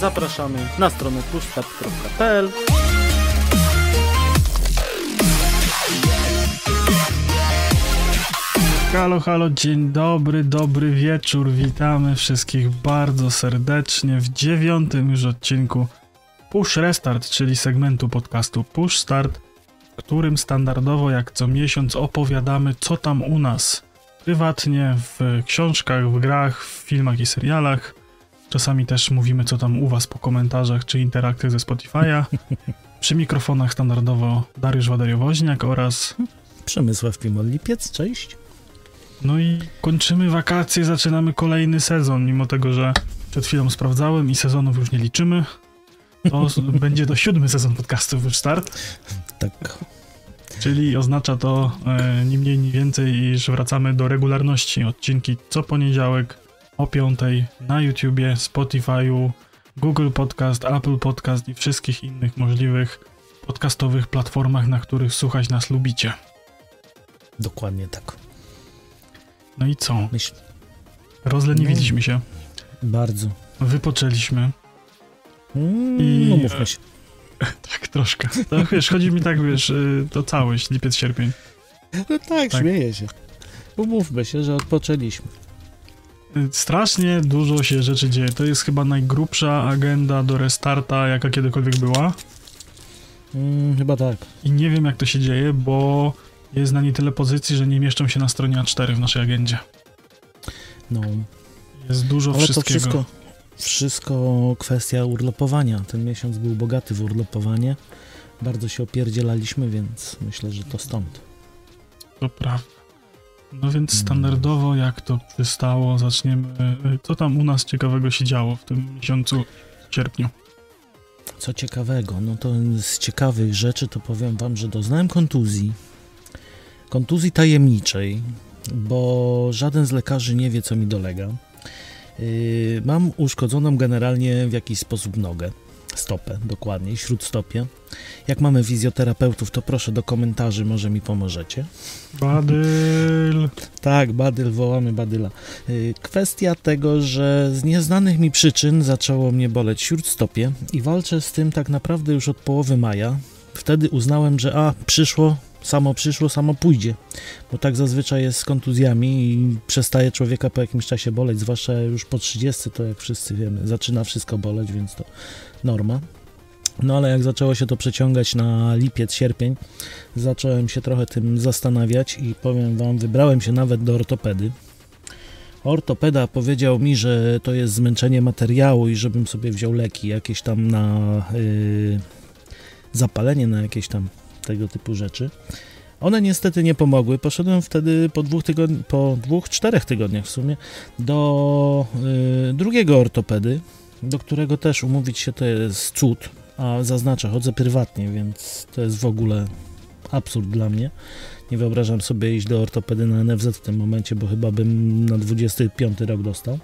Zapraszamy na stronę pushstart.pl Halo, halo, dzień dobry, dobry wieczór. Witamy wszystkich bardzo serdecznie w dziewiątym już odcinku Push Restart, czyli segmentu podcastu Push Start, w którym standardowo jak co miesiąc opowiadamy, co tam u nas prywatnie, w książkach, w grach, w filmach i serialach. Czasami też mówimy, co tam u was po komentarzach czy interakcjach ze Spotify'a. Przy mikrofonach standardowo Dariusz Wadariowoźniak oraz Przemysław Pimol-Lipiec, cześć. No i kończymy wakacje, zaczynamy kolejny sezon, mimo tego, że przed chwilą sprawdzałem i sezonów już nie liczymy. To będzie to siódmy sezon podcastu już start, Tak, czyli oznacza to e, ni mniej, ni więcej, iż wracamy do regularności. Odcinki co poniedziałek o 5 na YouTubie, Spotify'u, Google Podcast, Apple Podcast i wszystkich innych możliwych podcastowych platformach, na których słuchać nas lubicie. dokładnie tak. No i co? Myśl, Rozleniwiliśmy się, bardzo. wypoczęliśmy. Mm, I- No mówmy się. Tak, troszkę. To wiesz, chodzi mi tak, wiesz, y, to całość, lipiec, sierpień. No tak, tak. śmieję się. Umówmy się, że odpoczęliśmy. Y, Strasznie dużo się rzeczy dzieje. To jest chyba najgrubsza agenda do restarta, jaka kiedykolwiek była. Mm, chyba tak. I nie wiem, jak to się dzieje, bo jest na nie tyle pozycji, że nie mieszczą się na stronie A4 w naszej agendzie. No, Jest dużo ale to wszystkiego. wszystko, wszystko kwestia urlopowania. Ten miesiąc był bogaty w urlopowanie. Bardzo się opierdzielaliśmy, więc myślę, że to stąd. To prawda. No więc Mm. standardowo, jak to przystało, zaczniemy. y, Co tam u nas ciekawego się działo w tym miesiącu, w sierpniu? Co ciekawego, no to z ciekawych rzeczy to powiem wam, że doznałem kontuzji. Kontuzji tajemniczej, bo żaden z lekarzy nie wie, co mi dolega. Yy, mam uszkodzoną generalnie w jakiś sposób nogę, stopę dokładnie, śródstopie. Jak mamy fizjoterapeutów, to proszę do komentarzy, może mi pomożecie. Badyl! Tak, Badyl, wołamy Badyla. Y, Kwestia tego, że z nieznanych mi przyczyn zaczęło mnie boleć śródstopie i walczę z tym tak naprawdę już od połowy maja. Wtedy uznałem, że a, przyszło, samo przyszło, samo pójdzie. Bo tak zazwyczaj jest z kontuzjami i przestaje człowieka po jakimś czasie boleć, zwłaszcza już po 30, to jak wszyscy wiemy, zaczyna wszystko boleć, więc to norma. No ale jak zaczęło się to przeciągać na lipiec, sierpień, zacząłem się trochę tym zastanawiać i powiem wam, wybrałem się nawet do ortopedy. Ortopeda powiedział mi, że to jest zmęczenie materiału i żebym sobie wziął leki jakieś tam na yy, zapalenie, na jakieś tam tego typu rzeczy. One niestety nie pomogły. Poszedłem wtedy po dwóch, tygodni- po dwóch, czterech tygodniach w sumie do yy, drugiego ortopedy, do którego też umówić się to jest cud. A zaznaczę, chodzę prywatnie, więc to jest w ogóle absurd dla mnie. Nie wyobrażam sobie iść do ortopedy na NFZ w tym momencie, bo chyba bym na 25 rok dostał.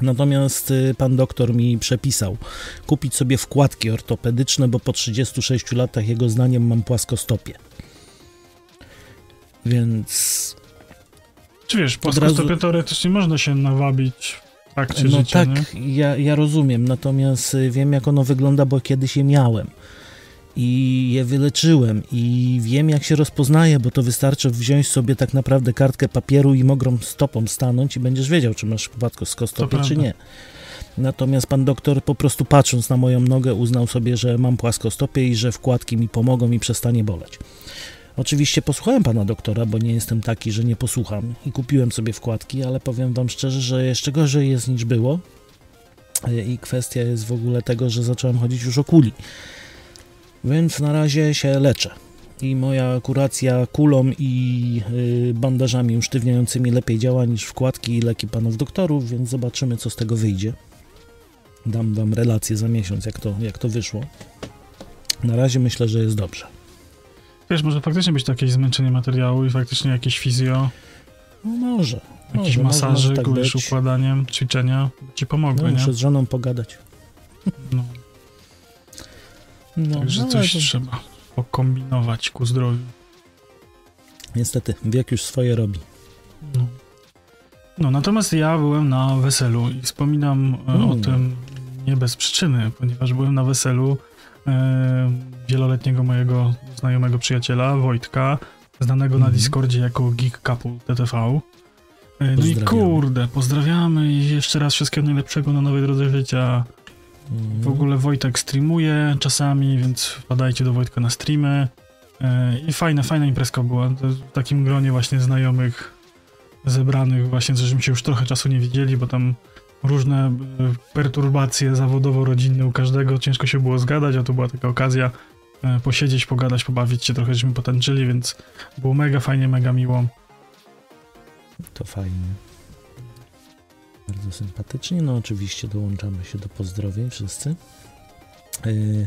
Natomiast y, pan doktor mi przepisał kupić sobie wkładki ortopedyczne, bo po 36 latach jego zdaniem mam płaskostopie. Więc Czy wiesz, razu- płaskostopie teoretycznie można się nawabić w trakcie no życia, tak, nie? ja, ja rozumiem, natomiast y, wiem jak ono wygląda, bo kiedyś je miałem i je wyleczyłem i wiem jak się rozpoznaje, bo to wystarczy wziąć sobie tak naprawdę kartkę papieru i mokrą stopą stanąć i będziesz wiedział, czy masz płaskostopie, To czy nie. Natomiast pan doktor po prostu patrząc na moją nogę uznał sobie, że mam płaskostopie i że wkładki mi pomogą i przestanie boleć. Oczywiście posłuchałem pana doktora, bo nie jestem taki, że nie posłucham i kupiłem sobie wkładki, ale powiem wam szczerze, że jeszcze gorzej jest niż było. E, I kwestia jest w ogóle tego, że zacząłem chodzić już o kuli. Więc na razie się leczę. I moja kuracja kulą i y, bandażami usztywniającymi lepiej działa niż wkładki i leki panów doktorów, więc zobaczymy, co z tego wyjdzie. Dam wam relację za miesiąc, jak to, jak to wyszło. Na razie myślę, że jest dobrze. Wiesz, może faktycznie być to jakieś zmęczenie materiału i faktycznie jakieś fizjo, No może. jakieś może, masaże, może tak wiesz, układaniem, ćwiczenia ci pomogły, No, nie? muszę z żoną pogadać. No, No, także ale coś to- trzeba pokombinować ku zdrowiu. Niestety, wiek już swoje robi. No. No, natomiast ja byłem na weselu i wspominam e, o Mm. tym nie bez przyczyny, ponieważ byłem na weselu e, wieloletniego mojego znajomego przyjaciela, Wojtka, znanego na Mhm. Discordzie jako Geek Couple TTV. E, No i kurde, pozdrawiamy i jeszcze raz wszystkiego najlepszego na nowej drodze życia. W ogóle Wojtek streamuje czasami, więc wpadajcie do Wojtka na streamy. E, I fajna, fajna imprezka była. W takim gronie właśnie znajomych zebranych właśnie, żeśmy się już trochę czasu nie widzieli, bo tam różne e, perturbacje zawodowo-rodzinne u każdego, ciężko się było zgadać, a tu była taka okazja e, posiedzieć, pogadać, pobawić się, trochę żeśmy potęczyli, więc było mega fajnie, mega miło. To fajnie. Bardzo sympatycznie. No oczywiście dołączamy się do pozdrowień wszyscy. Yy,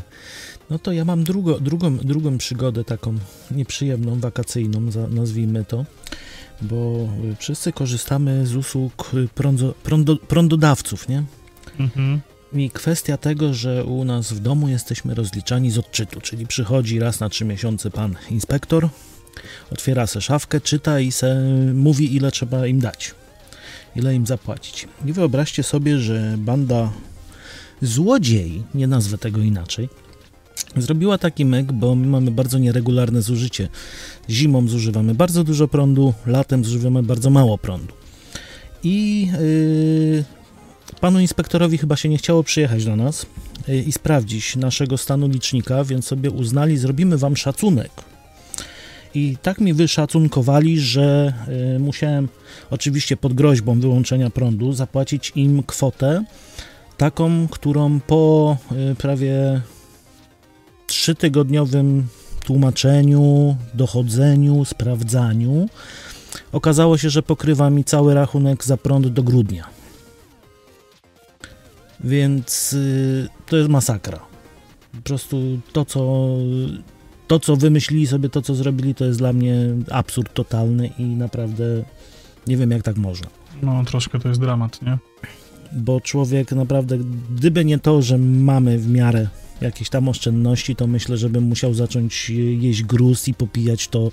No to ja mam drugo, drugą, drugą przygodę taką nieprzyjemną, wakacyjną, nazwijmy to, bo wszyscy korzystamy z usług prądzo, prądo, prądodawców, nie? Mhm. I kwestia tego, że u nas w domu jesteśmy rozliczani z odczytu, czyli przychodzi raz na trzy miesiące pan inspektor, otwiera se szafkę, czyta i se mówi, ile trzeba im dać, ile im zapłacić. I wyobraźcie sobie, że banda złodziei, nie nazwę tego inaczej, zrobiła taki myk, bo my mamy bardzo nieregularne zużycie. Zimą zużywamy bardzo dużo prądu, latem zużywamy bardzo mało prądu. I yy, panu inspektorowi chyba się nie chciało przyjechać do nas yy, i sprawdzić naszego stanu licznika, więc sobie uznali, zrobimy wam szacunek. I tak mi wyszacunkowali, że yy, musiałem oczywiście pod groźbą wyłączenia prądu zapłacić im kwotę taką, którą po yy, prawie trzytygodniowym tłumaczeniu, dochodzeniu, sprawdzaniu okazało się, że pokrywa mi cały rachunek za prąd do grudnia. Więc y, to jest masakra. Po prostu to, co to, co wymyślili sobie, to, co zrobili, to jest dla mnie absurd totalny i naprawdę nie wiem, jak tak można. No, troszkę to jest dramat, nie? Bo człowiek naprawdę, gdyby nie to, że mamy w miarę jakieś tam oszczędności, to myślę, że bym musiał zacząć jeść gruz i popijać to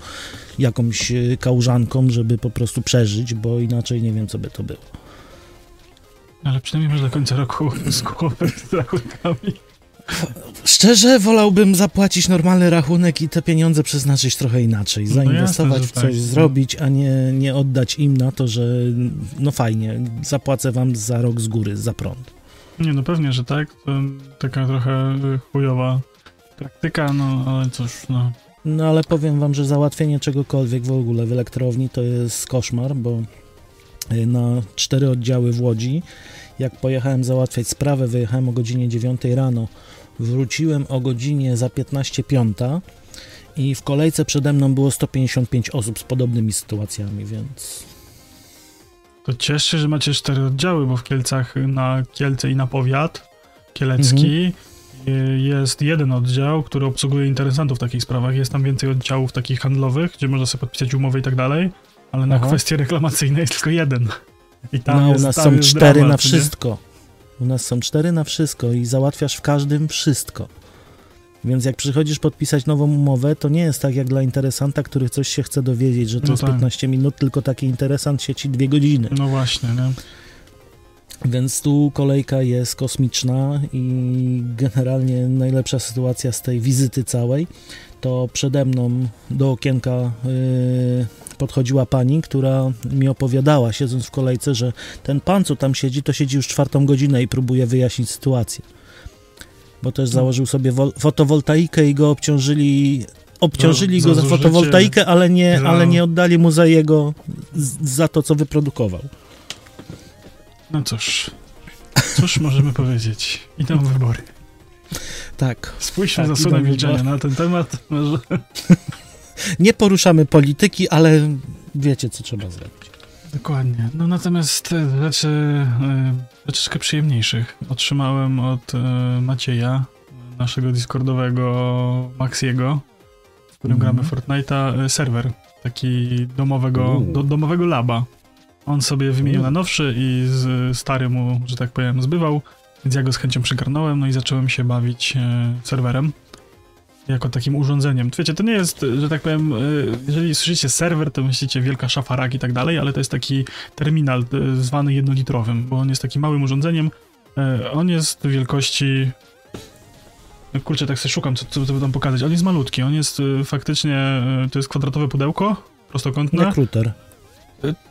jakąś e, kałużanką, żeby po prostu przeżyć, bo inaczej nie wiem, co by to było. Ale przynajmniej masz do końca roku z głowy z rachunkami. Szczerze, wolałbym zapłacić normalny rachunek i te pieniądze przeznaczyć trochę inaczej. No Zainwestować jasne, że w coś, tak, no. zrobić, a nie, nie oddać im na to, że no fajnie, zapłacę wam za rok z góry za prąd. Nie, no pewnie, że tak. To taka trochę chujowa praktyka, no ale cóż, no. No ale powiem wam, że załatwienie czegokolwiek w ogóle w elektrowni to jest koszmar, bo y, na cztery oddziały w Łodzi, jak pojechałem załatwiać sprawę, wyjechałem o godzinie 9 rano, wróciłem o godzinie za 15.05 i w kolejce przede mną było 155 osób z podobnymi sytuacjami, więc To cieszę się, że macie cztery oddziały, bo w Kielcach na Kielce i na powiat kielecki y, jest jeden oddział, który obsługuje interesantów w takich sprawach. Jest tam więcej oddziałów takich handlowych, gdzie można sobie podpisać umowy i tak dalej, ale na Aha. kwestie reklamacyjne jest tylko jeden. I tam no, u nas są cztery dramat, na nie? wszystko. U nas są cztery na wszystko i załatwiasz w każdym wszystko. Więc jak przychodzisz podpisać nową umowę, to nie jest tak jak dla interesanta, który coś się chce dowiedzieć, że to No jest tak. 15 minut, tylko taki interesant sieci dwie godziny. No właśnie, nie? Więc tu kolejka jest kosmiczna i generalnie najlepsza sytuacja z tej wizyty całej to przede mną do okienka yy, podchodziła pani, która mi opowiadała, siedząc w kolejce, że ten pan, co tam siedzi, to siedzi już czwartą godzinę i próbuje wyjaśnić sytuację. Bo też No. założył sobie wol- fotowoltaikę i go obciążyli obciążyli Za- go za za fotowoltaikę, ale nie, Za- ale nie oddali mu za jego, za to, co wyprodukował. No cóż, cóż możemy powiedzieć? Idą wybory. Tak. Spójrzmy Tak, zasłoną idą milczenia na ten temat. Może... Nie poruszamy polityki, ale wiecie, co trzeba zrobić. Dokładnie. No natomiast e, rzeczy e, troszeczkę przyjemniejszych otrzymałem od e, Macieja, naszego Discordowego Maxiego, w którym Mhm. gramy Fortnite'a, serwer taki domowego, do, domowego laba. On sobie wymienił na nowszy i z stary mu, że tak powiem, zbywał, więc ja go z chęcią przygarnąłem, no i zacząłem się bawić serwerem. Jako takim urządzeniem. Wiecie, to nie jest, że tak powiem, y, jeżeli słyszycie serwer, to myślicie wielka szafa rak i tak dalej, ale to jest taki terminal y, zwany jednolitrowym, bo on jest takim małym urządzeniem. Y, On jest wielkości... no Kurczę, tak sobie szukam, co, co, co tam pokazać. On jest malutki, on jest faktycznie, to jest kwadratowe pudełko, prostokątne. Jak router.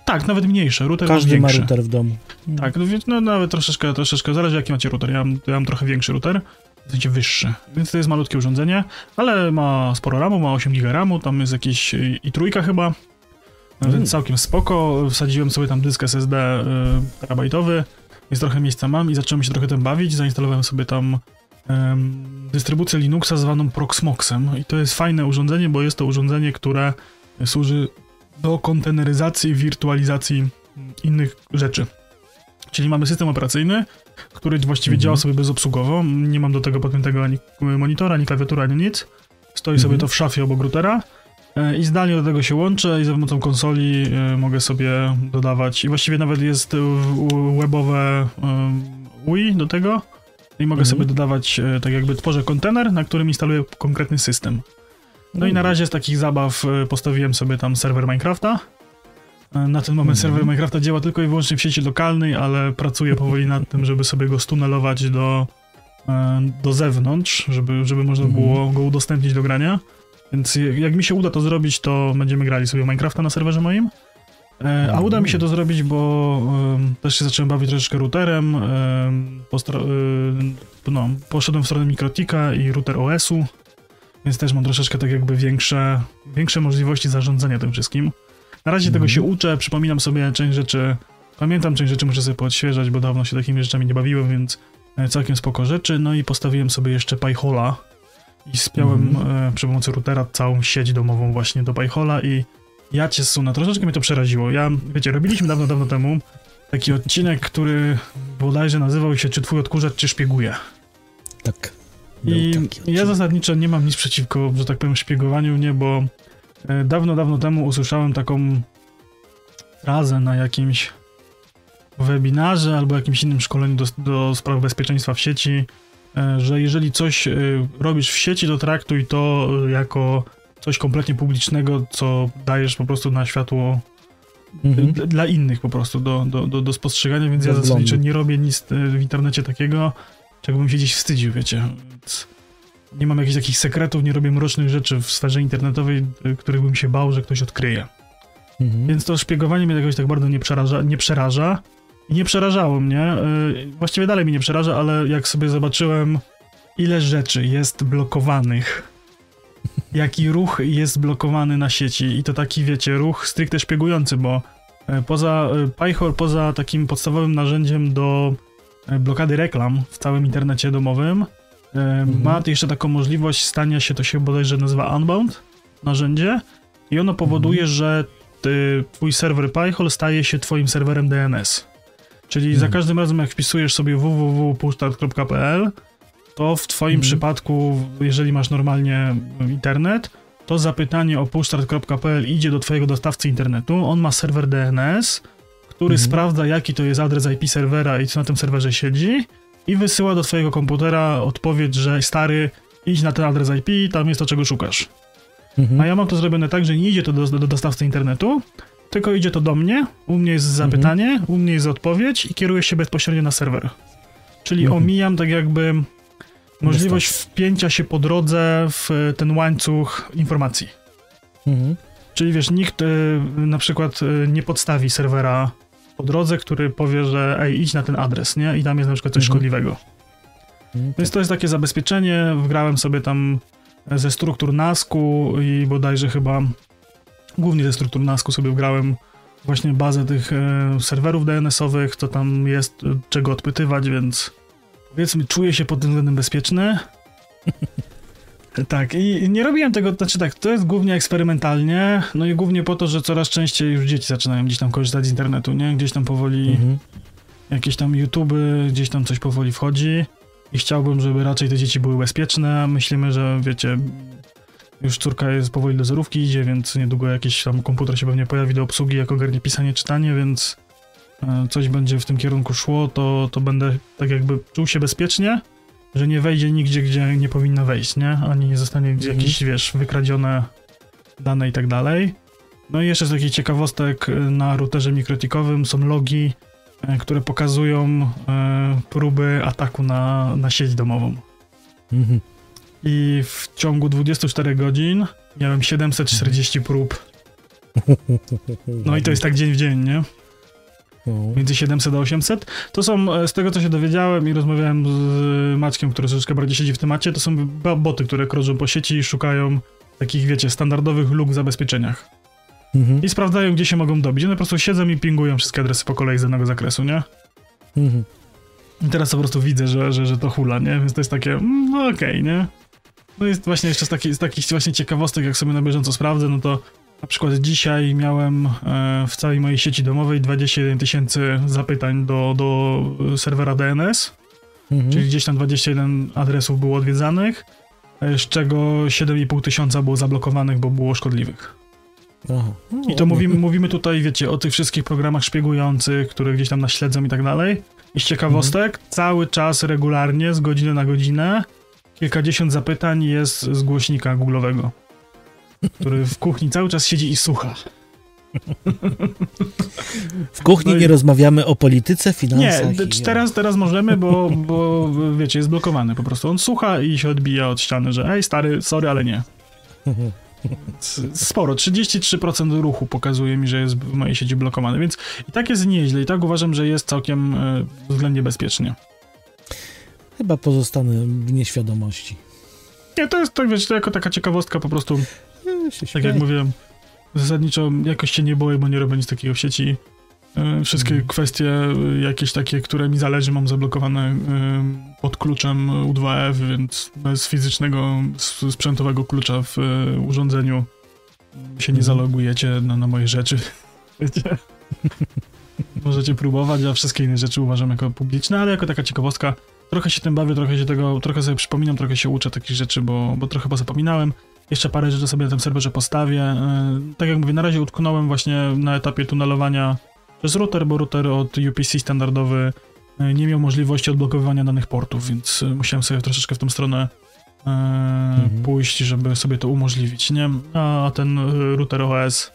Tak, nawet mniejsze, router Każdy ma większy. router w domu. Tak, no, więc no nawet troszeczkę, troszeczkę, zależy jaki macie router. Ja mam, ja mam trochę większy router, w sensie wyższy, więc to jest malutkie urządzenie, ale ma sporo RAMu, ma 8 GB RAMu, tam jest jakiś y, i trójka chyba, no, Mm. więc całkiem spoko. Wsadziłem sobie tam dysk SSD y, terabajtowy, więc trochę miejsca mam i zacząłem się trochę tym bawić. Zainstalowałem sobie tam em, dystrybucję Linuxa zwaną Proxmoxem i to jest fajne urządzenie, bo jest to urządzenie, które służy do konteneryzacji i wirtualizacji innych rzeczy. Czyli mamy system operacyjny, który właściwie Mhm. działa sobie bezobsługowo. Nie mam do tego podpiętego ani monitora, ani klawiatura, ani nic. Stoi sobie Mhm. to w szafie obok routera e, i zdalnie do tego się łączę i za pomocą konsoli e, mogę sobie dodawać i właściwie nawet jest e, webowe e, UI do tego i mogę Mhm. sobie dodawać, e, tak jakby tworzę kontener, na którym instaluję konkretny system. No i na razie z takich zabaw e, postawiłem sobie tam serwer Minecrafta. Na ten moment Mhm. serwer Minecrafta działa tylko i wyłącznie w sieci lokalnej, ale pracuję powoli nad tym, żeby sobie go stunelować do, e, do zewnątrz, żeby, żeby można Mhm. było go udostępnić do grania. Więc jak mi się uda to zrobić, to będziemy grali sobie Minecrafta na serwerze moim. E, A uda mi się to zrobić, bo em, też się zacząłem bawić troszeczkę routerem. em, no, poszedłem w stronę Mikrotika i router OS-u, więc też mam troszeczkę tak jakby większe, większe możliwości zarządzania tym wszystkim. Na razie tego Mhm. się uczę, przypominam sobie część rzeczy, pamiętam część rzeczy, muszę sobie poodświeżać, bo dawno się takimi rzeczami nie bawiłem, więc e, całkiem spoko rzeczy. No i postawiłem sobie jeszcze Pyhola i spiąłem Mhm. e, przy pomocy routera całą sieć domową właśnie do Pyhola i ja cię sunę, troszeczkę mnie to przeraziło. Ja, wiecie, robiliśmy dawno, dawno temu taki odcinek, który bodajże nazywał się Czy twój odkurzacz cię szpieguje? Tak. I ja zasadniczo nie mam nic przeciwko, że tak powiem, szpiegowaniu mnie, bo dawno, dawno temu usłyszałem taką frazę na jakimś webinarze albo jakimś innym szkoleniu do, do spraw bezpieczeństwa w sieci, e, że jeżeli coś e, robisz w sieci, to traktuj to e, jako coś kompletnie publicznego, co dajesz po prostu na światło Mhm. dla, dla innych po prostu do, do, do, do spostrzegania, więc ja zasadniczo nie robię nic e, w internecie takiego, czego bym się gdzieś wstydził, wiecie. Nie mam jakichś takich sekretów, nie robię mrocznych rzeczy w sferze internetowej, e, których bym się bał, że ktoś odkryje. Mhm. Więc to szpiegowanie mnie jakoś tak bardzo nie przeraża, nie przeraża i nie przerażało mnie. e, Właściwie dalej mnie nie przeraża, ale jak sobie zobaczyłem, ile rzeczy jest blokowanych, jaki ruch jest blokowany na sieci i to taki, wiecie, ruch stricte szpiegujący, bo e, poza Pyhor, poza takim podstawowym narzędziem do blokady reklam w całym internecie domowym, e, ma jeszcze taką możliwość stania się, to się bodajże nazywa Unbound, narzędzie i ono powoduje, że ty, twój serwer Pyhol staje się twoim serwerem DNS. Czyli za Mhm. każdym razem, jak wpisujesz sobie www.pushstart.pl, to w twoim Mhm. przypadku, jeżeli masz normalnie internet, to zapytanie o pushstart.pl idzie do twojego dostawcy internetu. On ma serwer DNS, który Mhm. sprawdza, jaki to jest adres IP serwera i co na tym serwerze siedzi, i wysyła do twojego komputera odpowiedź, że stary, idź na ten adres IP, tam jest to, czego szukasz. Mhm. A ja mam to zrobione tak, że nie idzie to do, do dostawcy internetu, tylko idzie to do mnie, u mnie jest zapytanie, u mnie jest odpowiedź i kieruje się bezpośrednio na serwer. Czyli Mhm. omijam tak jakby możliwość wpięcia się po drodze w ten łańcuch informacji. Mhm. Czyli wiesz, nikt y, na przykład y, nie podstawi serwera po drodze, który powie, że ej, idź na ten adres, nie? I tam jest na przykład coś Mhm. szkodliwego. Mhm. Więc to jest takie zabezpieczenie. Wgrałem sobie tam ze struktur NASku i bodajże chyba głównie ze struktur NASku sobie wgrałem właśnie bazę tych e, serwerów DNS-owych, co tam jest, e, czego odpytywać, więc powiedzmy czuję się pod tym względem bezpieczny. tak, i nie robiłem tego, znaczy tak, to jest głównie eksperymentalnie, no i głównie po to, że coraz częściej już dzieci zaczynają gdzieś tam korzystać z internetu, nie? Gdzieś tam powoli Mhm. jakieś tam YouTube, gdzieś tam coś powoli wchodzi i chciałbym, żeby raczej te dzieci były bezpieczne. Myślimy, że wiecie, już córka jest powoli do zerówki idzie, więc niedługo jakiś tam komputer się pewnie pojawi do obsługi, jak ogarnie pisanie, czytanie, więc e, coś będzie w tym kierunku szło, to, to będę tak jakby czuł się bezpiecznie, że nie wejdzie nigdzie, gdzie nie powinno wejść, nie? Ani nie zostanie Mhm. jakieś, wiesz, wykradzione dane i tak dalej. No i jeszcze z takich ciekawostek y, na routerze mikrotikowym są logi, y, które pokazują y, próby ataku na, na sieć domową. Mhm. I w ciągu 24 godzin miałem 740 prób. No i to jest tak dzień w dzień, nie? No. Między 700 a 800. To są, e, z tego co się dowiedziałem i rozmawiałem z Maćkiem, który troszeczkę bardziej siedzi w temacie, to są boty, które krążą po sieci i szukają takich, wiecie, standardowych luk w zabezpieczeniach. Mhm. I sprawdzają, gdzie się mogą dobić. One po prostu siedzą i pingują wszystkie adresy po kolei z danego zakresu, nie? Mhm. I teraz po prostu widzę, że, że, że to hula, nie? Więc to jest takie, mm, no okej, nie? No jest właśnie jeszcze z, taki, z takich właśnie ciekawostek, jak sobie na bieżąco sprawdzę, no to na przykład dzisiaj miałem e, w całej mojej sieci domowej 21 tysięcy zapytań do, do serwera DNS, Mhm. czyli gdzieś tam 21 adresów było odwiedzanych, e, z czego 7,5 tysiąca było zablokowanych, bo było szkodliwych. Aha. I to mówimy, mówimy tutaj, wiecie, o tych wszystkich programach szpiegujących, które gdzieś tam nas śledzą i tak dalej. I z ciekawostek, cały czas regularnie, z godziny na godzinę, kilkadziesiąt zapytań jest z głośnika Google'owego, który w kuchni cały czas siedzi i słucha. W kuchni No i- nie rozmawiamy o polityce, Nie, finansach. d- i- teraz, teraz możemy, bo, bo wiecie, jest blokowany po prostu. On słucha i się odbija od ściany, że ej stary, sorry, ale nie. Sporo, 33% ruchu pokazuje mi, że jest w mojej sieci blokowany, więc i tak jest nieźle, i tak uważam, że jest całkiem e, względnie bezpiecznie. Chyba pozostanę w nieświadomości. Nie, to jest, tak wiecie, to jako taka ciekawostka po prostu, tak jak mówiłem, zasadniczo jakoś się nie boję, bo nie robię nic takiego w sieci. E, Wszystkie Mhm. kwestie e, jakieś takie, które mi zależy, mam zablokowane e, pod kluczem U2F, więc bez fizycznego, sprzętowego klucza w urządzeniu się nie Mhm. zalogujecie na, na moje rzeczy. Możecie próbować, a wszystkie inne rzeczy uważam jako publiczne, ale jako taka ciekawostka. Trochę się tym bawię, trochę się tego, trochę sobie przypominam, trochę się uczę takich rzeczy, bo, bo trochę pozapominałem. Jeszcze parę rzeczy sobie na tym serwerze postawię. E, Tak jak mówię, na razie utknąłem właśnie na etapie tunelowania przez router, bo router od UPC standardowy e, nie miał możliwości odblokowywania danych portów, więc e, musiałem sobie troszeczkę w tą stronę e, pójść, żeby sobie to umożliwić, nie? A ten router OS,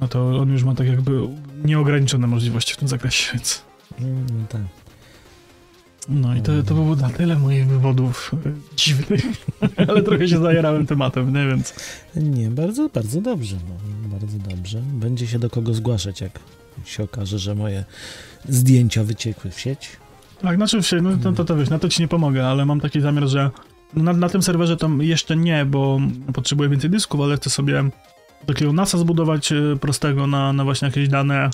no to on już ma tak jakby nieograniczone możliwości w tym zakresie, więc... Mm, no tak. No i to, to było na tyle moich wywodów e, dziwnych, ale trochę się zajarałem tematem, nie? Więc... Nie, bardzo, bardzo dobrze. No, bardzo dobrze. Będzie się do kogo zgłaszać, jak się okaże, że moje zdjęcia wyciekły w sieć. Tak, znaczy się, no to, to, to wiesz, na to ci nie pomogę, ale mam taki zamiar, że na, na tym serwerze to jeszcze nie, bo potrzebuję więcej dysków, ale chcę sobie takiego NASA zbudować e, prostego na, na właśnie jakieś dane,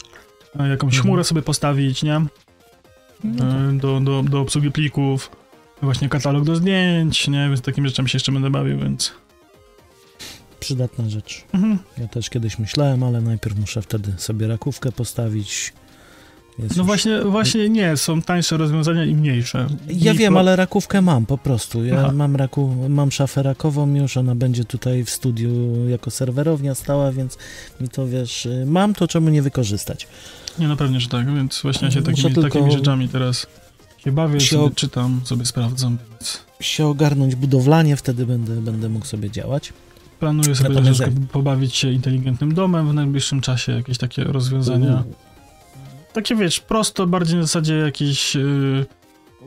e, jakąś Mhm. chmurę sobie postawić, nie? No. E, Do, do, do obsługi plików, właśnie katalog do zdjęć, nie? Więc takimi rzeczami się jeszcze będę bawił, więc... Przydatna rzecz. Mhm. Ja też kiedyś myślałem, ale najpierw muszę wtedy sobie rakówkę postawić. Jest No już- właśnie, właśnie nie, są tańsze rozwiązania i mniejsze. Ja wiem, ale rakówkę mam po prostu. Ja Aha. mam raku, mam szafę rakową już, ona będzie tutaj w studiu jako serwerownia stała, więc mi to wiesz, y, mam to czemu nie wykorzystać. Nie, no pewnie, że tak, więc właśnie ja się takimi, tylko takimi rzeczami teraz się bawię, się sobie czytam, sobie sprawdzam, więc Się ogarnąć budowlanie, wtedy będę, będę mógł sobie działać. planuję sobie Natomiast troszeczkę pobawić się inteligentnym domem w najbliższym czasie, jakieś takie rozwiązania. Takie, wiesz, prosto, bardziej na zasadzie jakichś y,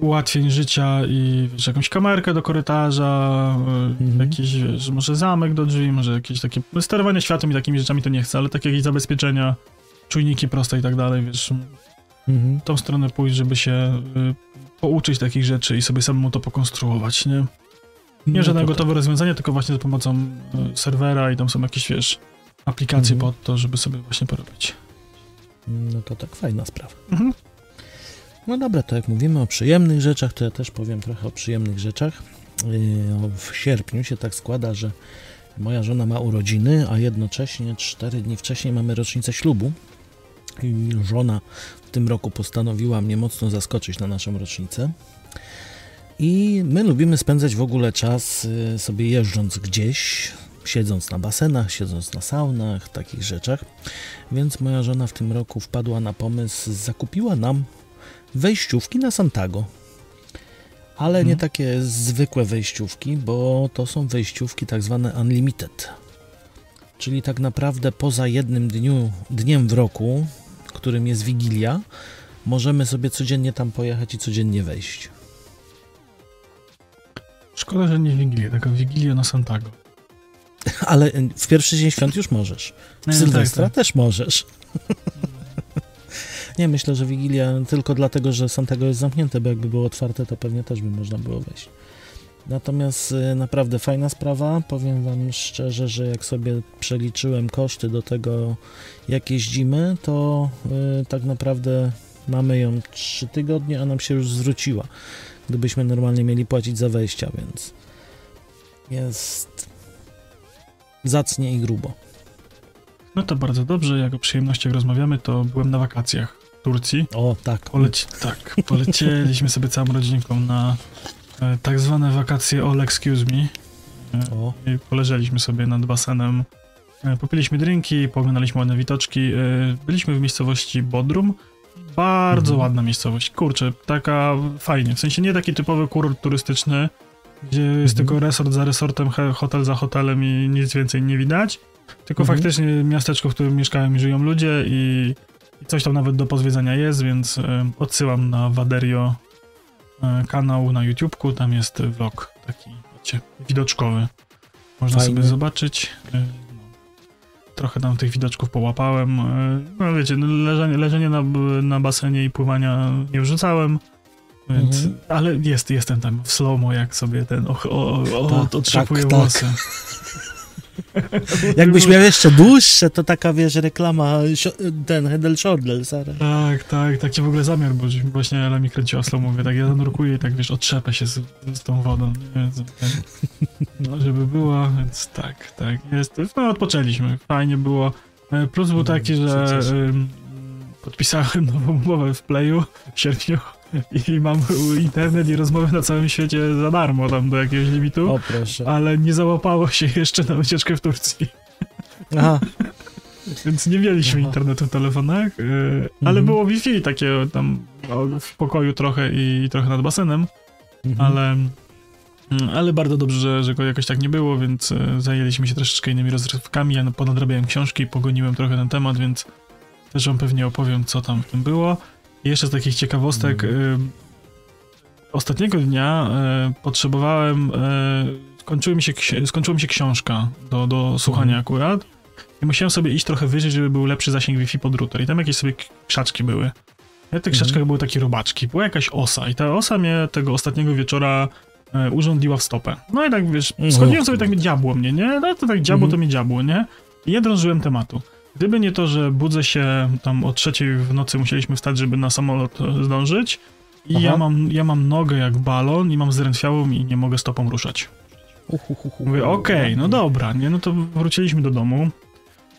ułatwień życia i wiesz, jakąś kamerkę do korytarza, y, Mhm. jakiś, wiesz, może zamek do drzwi, może jakieś takie sterowanie światłem i takimi rzeczami to nie chcę, ale takie jakieś zabezpieczenia, czujniki proste i tak dalej, wiesz, Mhm. w tą stronę pójść, żeby się y, pouczyć takich rzeczy i sobie samemu to pokonstruować, nie? Nie No żadne to gotowe rozwiązanie, tylko właśnie za pomocą y, serwera i tam są jakieś, wiesz, aplikacje Mhm. pod to, żeby sobie właśnie porobić. Tak, no to tak, fajna sprawa. Mhm. No dobra, to jak mówimy o przyjemnych rzeczach, to ja też powiem trochę o przyjemnych rzeczach. O- W sierpniu się tak składa, że moja żona ma urodziny, a jednocześnie cztery dni wcześniej mamy rocznicę ślubu. Żona w tym roku postanowiła mnie mocno zaskoczyć na naszą rocznicę. I my lubimy spędzać w ogóle czas y, sobie jeżdżąc gdzieś, siedząc na basenach, siedząc na saunach, takich rzeczach. Więc moja żona w tym roku wpadła na pomysł, zakupiła nam wejściówki na Santago. Ale nie Mhm. takie zwykłe wejściówki, bo to są wejściówki tak zwane unlimited. Czyli tak naprawdę poza jednym dniu, dniem w roku, którym jest Wigilia, możemy sobie codziennie tam pojechać i codziennie wejść. Szkoda, że nie Wigilię, taka Wigilia na Santago. Ale y, w pierwszy dzień świąt już możesz. W Nie, Sylwestra tak, tak. też możesz. Nie, myślę, że Wigilia tylko dlatego, że Santago jest zamknięte, bo jakby było otwarte, to pewnie też by można było wejść. Natomiast y, naprawdę fajna sprawa. Powiem Wam szczerze, że jak sobie przeliczyłem koszty do tego, jak jeździmy, to y, tak naprawdę mamy ją 3 tygodnie, a nam się już zwróciła. Gdybyśmy normalnie mieli płacić za wejścia, więc jest zacnie i grubo. No to bardzo dobrze, jak o przyjemnościach rozmawiamy, to byłem na wakacjach w Turcji. O, tak. Poleci tak, polecieliśmy sobie całą rodzinką na tak zwane wakacje all excuse me. E, O, i poleżeliśmy sobie nad basenem, e, popiliśmy drinki, pooglądaliśmy ładne widoczki. E, byliśmy w miejscowości Bodrum. Bardzo Mhm. ładna miejscowość. Kurczę, taka fajnie. W sensie nie taki typowy kurort turystyczny, gdzie jest Mhm. tylko resort za resortem, hotel za hotelem i nic więcej nie widać. Tylko Mhm. faktycznie miasteczko, w którym mieszkają i żyją ludzie i, i coś tam nawet do pozwiedzenia jest, więc e, odsyłam na Waderio e, kanał na YouTubeku, tam jest vlog taki, wiecie, widoczkowy. Można sobie zobaczyć. E, no. Trochę tam tych widoczków połapałem. E, no wiecie, no, leżenie, leżenie na, na basenie i pływania nie wrzucałem. Więc, Mhm. ale jest, jestem tam w slow-mo, jak sobie ten o, o, o, Tak, otrzepuję tak, tak. Jakbyś miał jeszcze dłuższe, to taka, wiesz, reklama, ten Head and Shoulders, Sara. Tak, tak, taki w ogóle zamiar, bo właśnie Ela mi kręciła slow mówię, tak ja zanurkuję i tak, wiesz, otrzepę się z, z tą wodą, nie? No, żeby było, więc tak, tak, jest, no odpoczęliśmy, fajnie było, E, plus był taki, że podpisałem nową umowę w Playu w sierpniu i mam internet i rozmowy na całym świecie za darmo tam do jakiegoś limitu, O, proszę. ale nie załapało się jeszcze na wycieczkę w Turcji. Aha, Więc nie mieliśmy Aha. internetu w telefonach, yy, ale Mhm. było Wi-Fi takie tam w pokoju trochę i trochę nad basenem, mhm. ale, mm, ale bardzo dobrze, że, że go jakoś tak nie było, więc e, zajęliśmy się troszeczkę innymi rozrywkami. Ja ponadrabiałem książki, pogoniłem trochę ten temat, więc też wam pewnie opowiem, co tam w tym było. I jeszcze z takich ciekawostek, y, ostatniego dnia y, potrzebowałem, y, skończyła mi się, skończyła mi się książka do, do słuchania Mhm. akurat i musiałem sobie iść trochę wyżej, żeby był lepszy zasięg Wi-Fi pod router i tam jakieś sobie krzaczki były. Na tych Mhm. krzaczkach były takie robaczki, była jakaś osa i ta osa mnie tego ostatniego wieczora e, urządziła w stopę. No i tak, wiesz, Mhm. schodziłem sobie, tak mnie diabło mnie, nie? No to tak diabło, Mhm. to mnie diabło, nie? I nie drążyłem tematu. Gdyby nie to, że budzę się tam o trzeciej w nocy musieliśmy wstać, żeby na samolot e, zdążyć i Aha. ja mam, ja mam nogę jak balon i mam zdrętwiałą i nie mogę stopą ruszać. Mówię, okej, no dobra, nie? No to wróciliśmy do domu.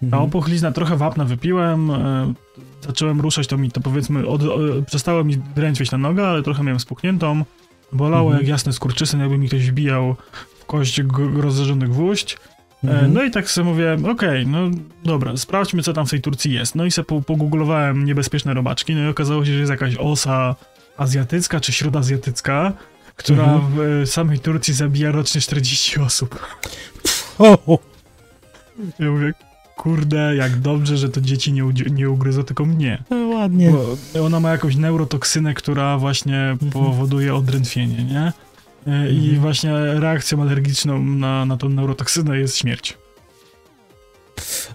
Ta Mhm. opuchlizna, trochę wapna wypiłem, e, zacząłem ruszać, to mi to powiedzmy, od, e, przestała mi drętwieć ta noga, ale trochę miałem spuchniętą. Bolało Mhm. jak jasny skurczysyn, jakby mi ktoś wbijał w kość rozszerzony gwóźdź. E, Mhm. No i tak sobie mówię, okej, no dobra, sprawdźmy co tam w tej Turcji jest. No i sobie po- pogooglowałem niebezpieczne robaczki, no i okazało się, że jest jakaś osa azjatycka czy śródazjatycka, która Mhm. w e, samej Turcji zabija rocznie 40 osób. O. Ja mówię, kurde, jak dobrze, że to dzieci nie, nie ugryzło, tylko mnie. No, ładnie. Bo ona ma jakąś neurotoksynę, która właśnie powoduje odrętwienie, nie? E, I Mhm. właśnie reakcją alergiczną na, na tą neurotoksynę jest śmierć.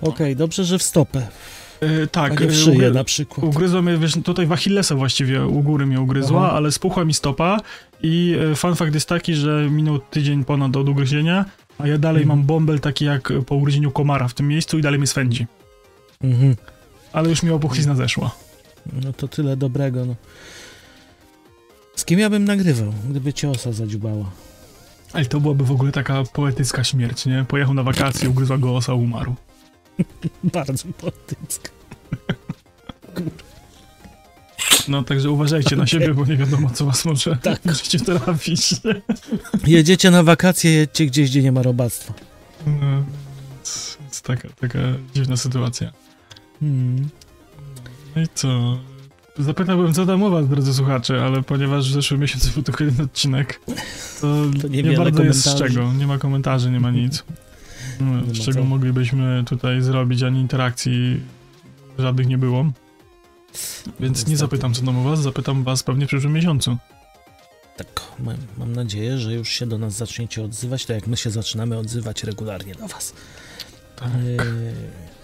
Okej, dobrze, że w stopę, E, tak, w e, szyję ugry- na przykład. ugryzła mnie, wiesz, tutaj w Achillesa właściwie u góry mnie ugryzła, Aha. ale spuchła mi stopa i e, fun fact jest taki, że minął tydzień ponad od ugryzienia, a ja dalej Mhm. mam bąbel taki jak po ugryzieniu komara w tym miejscu i dalej mnie swędzi. Mhm. Ale już mi opuchlizna zeszła. No to tyle dobrego, no. Z kim ja bym nagrywał, gdyby cię osa zadziubała? Ale to byłaby w ogóle taka poetycka śmierć, nie? Pojechał na wakacje, ugryzła go osa, umarł. Bardzo poetycka. No także uważajcie na siebie, bo nie wiadomo, co was może Tak. możecie trafić. Jedziecie na wakacje, jedźcie gdzieś, gdzie nie ma robactwa. No, jest jest taka, taka dziwna sytuacja. Hmm. No i co? Zapytałbym, co tam u was, drodzy słuchacze, ale ponieważ w zeszłym miesiącu był tylko jeden odcinek, to, To nie niewiele bardzo jest z czego. Nie ma komentarzy, nie ma nic. No, ma z czego co. moglibyśmy tutaj zrobić, ani interakcji żadnych nie było. Więc nie Niestety. zapytam, co tam u was, zapytam was pewnie w przyszłym miesiącu. Tak, mam, mam nadzieję, że już się do nas zaczniecie odzywać, tak jak my się zaczynamy odzywać regularnie do was. Tak. Yy,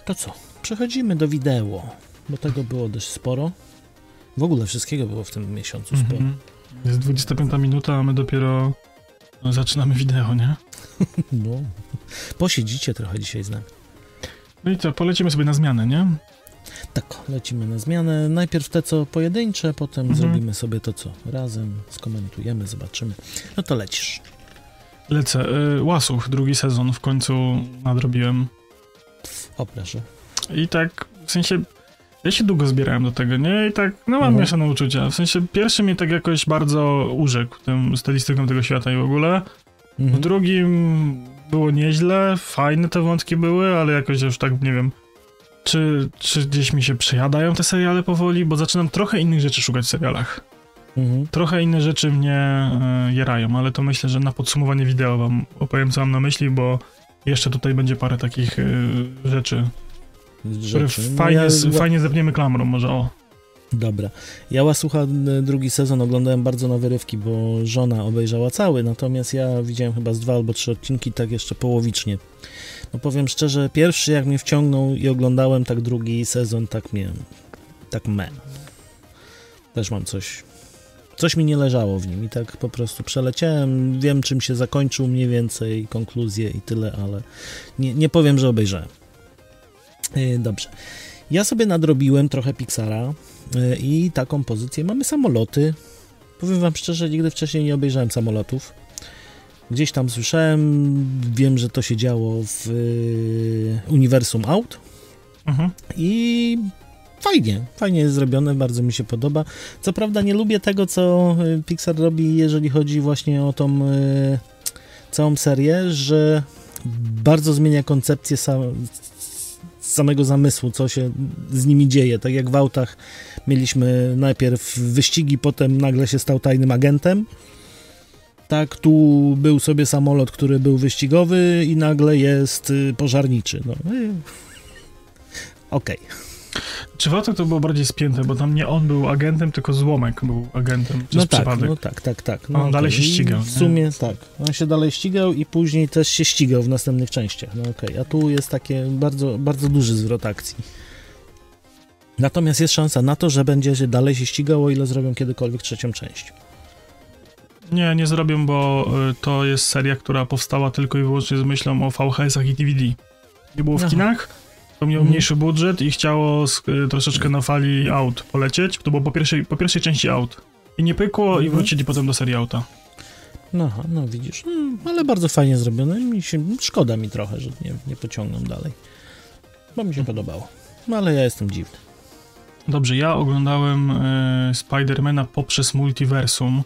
to co? Przechodzimy do wideo, bo tego było dość sporo. W ogóle wszystkiego było w tym miesiącu sporo. Mhm. Jest 25 minuta, a my dopiero no, zaczynamy wideo, nie? No. Posiedzicie trochę dzisiaj z nami. No i co, polecimy sobie na zmianę, nie? Tak, lecimy na zmianę. Najpierw te co pojedyncze, potem Mhm. zrobimy sobie to co razem, skomentujemy, zobaczymy. No to lecisz. Lecę. Y, Łasuch, drugi sezon w końcu nadrobiłem. O proszę. I tak, w sensie, ja się długo zbierałem do tego, nie? I tak, no mam Mhm. mieszane uczucia. W sensie, pierwszy mnie tak jakoś bardzo urzekł tym stylistyką tego świata i w ogóle. W Mhm. drugim było nieźle, fajne te wątki były, ale jakoś już tak, nie wiem, czy, czy gdzieś mi się przejadają te seriale powoli, bo zaczynam trochę innych rzeczy szukać w serialach. Mhm. Trochę inne rzeczy mnie y, jerają, ale to myślę, że na podsumowanie wideo wam opowiem, co mam na myśli, bo jeszcze tutaj będzie parę takich y, rzeczy, Rzeczy. No fajnie, ja- fajnie zepniemy klamrą, może o. Dobra. Ja Łasucha drugi sezon oglądałem bardzo na wyrywki, bo żona obejrzała cały, natomiast ja widziałem chyba z dwa albo trzy odcinki, tak jeszcze połowicznie. No powiem szczerze, pierwszy jak mnie wciągnął i oglądałem, tak drugi sezon tak mnie, tak me. Też mam coś, coś mi nie leżało w nim i tak po prostu przeleciałem, wiem czym się zakończył mniej więcej, konkluzję i tyle, ale nie, nie powiem, że obejrzałem. Yy, Dobrze. Ja sobie nadrobiłem trochę Pixara yy, i taką pozycję. Mamy samoloty. Powiem wam szczerze, nigdy wcześniej nie obejrzałem samolotów. Gdzieś tam słyszałem, wiem, że to się działo w yy, uniwersum aut Mhm. i fajnie, fajnie jest zrobione, bardzo mi się podoba. Co prawda nie lubię tego, co Pixar robi, jeżeli chodzi właśnie o tą całą serię, że bardzo zmienia koncepcję sam, samego zamysłu, co się z nimi dzieje. Tak jak w autach mieliśmy najpierw wyścigi, potem nagle się stał tajnym agentem. Tak, tu był sobie samolot, który był wyścigowy i nagle jest y, pożarniczy. No, y, Okej. Czy Wałtek to było bardziej spięte, bo tam nie on był agentem, tylko złomek był agentem przez No tak, przypadek. no tak, tak, tak. No on dalej okej. się I ścigał, W nie? sumie tak. On się dalej ścigał i później też się ścigał w następnych częściach. No okej, a tu jest takie bardzo, bardzo duży zwrot akcji. Natomiast jest szansa na to, że będzie się dalej się ścigał, o ile zrobią kiedykolwiek trzecią część. Nie, nie zrobią, bo y, to jest seria, która powstała tylko i wyłącznie z myślą o VHS-ach i DVD. Nie było w Aha. kinach, to miał Mhm. mniejszy budżet i chciało y, troszeczkę na fali aut polecieć. To było po pierwszej, po pierwszej części aut. I nie pykło i Mhm. wrócili potem do serii auta. No, no widzisz, no, ale bardzo fajnie zrobione. Mi się, szkoda mi trochę, że nie, nie pociągną dalej. Bo mi się Mhm. podobało. No ale ja jestem dziwny. Dobrze, ja oglądałem y, Spidermana poprzez multiversum.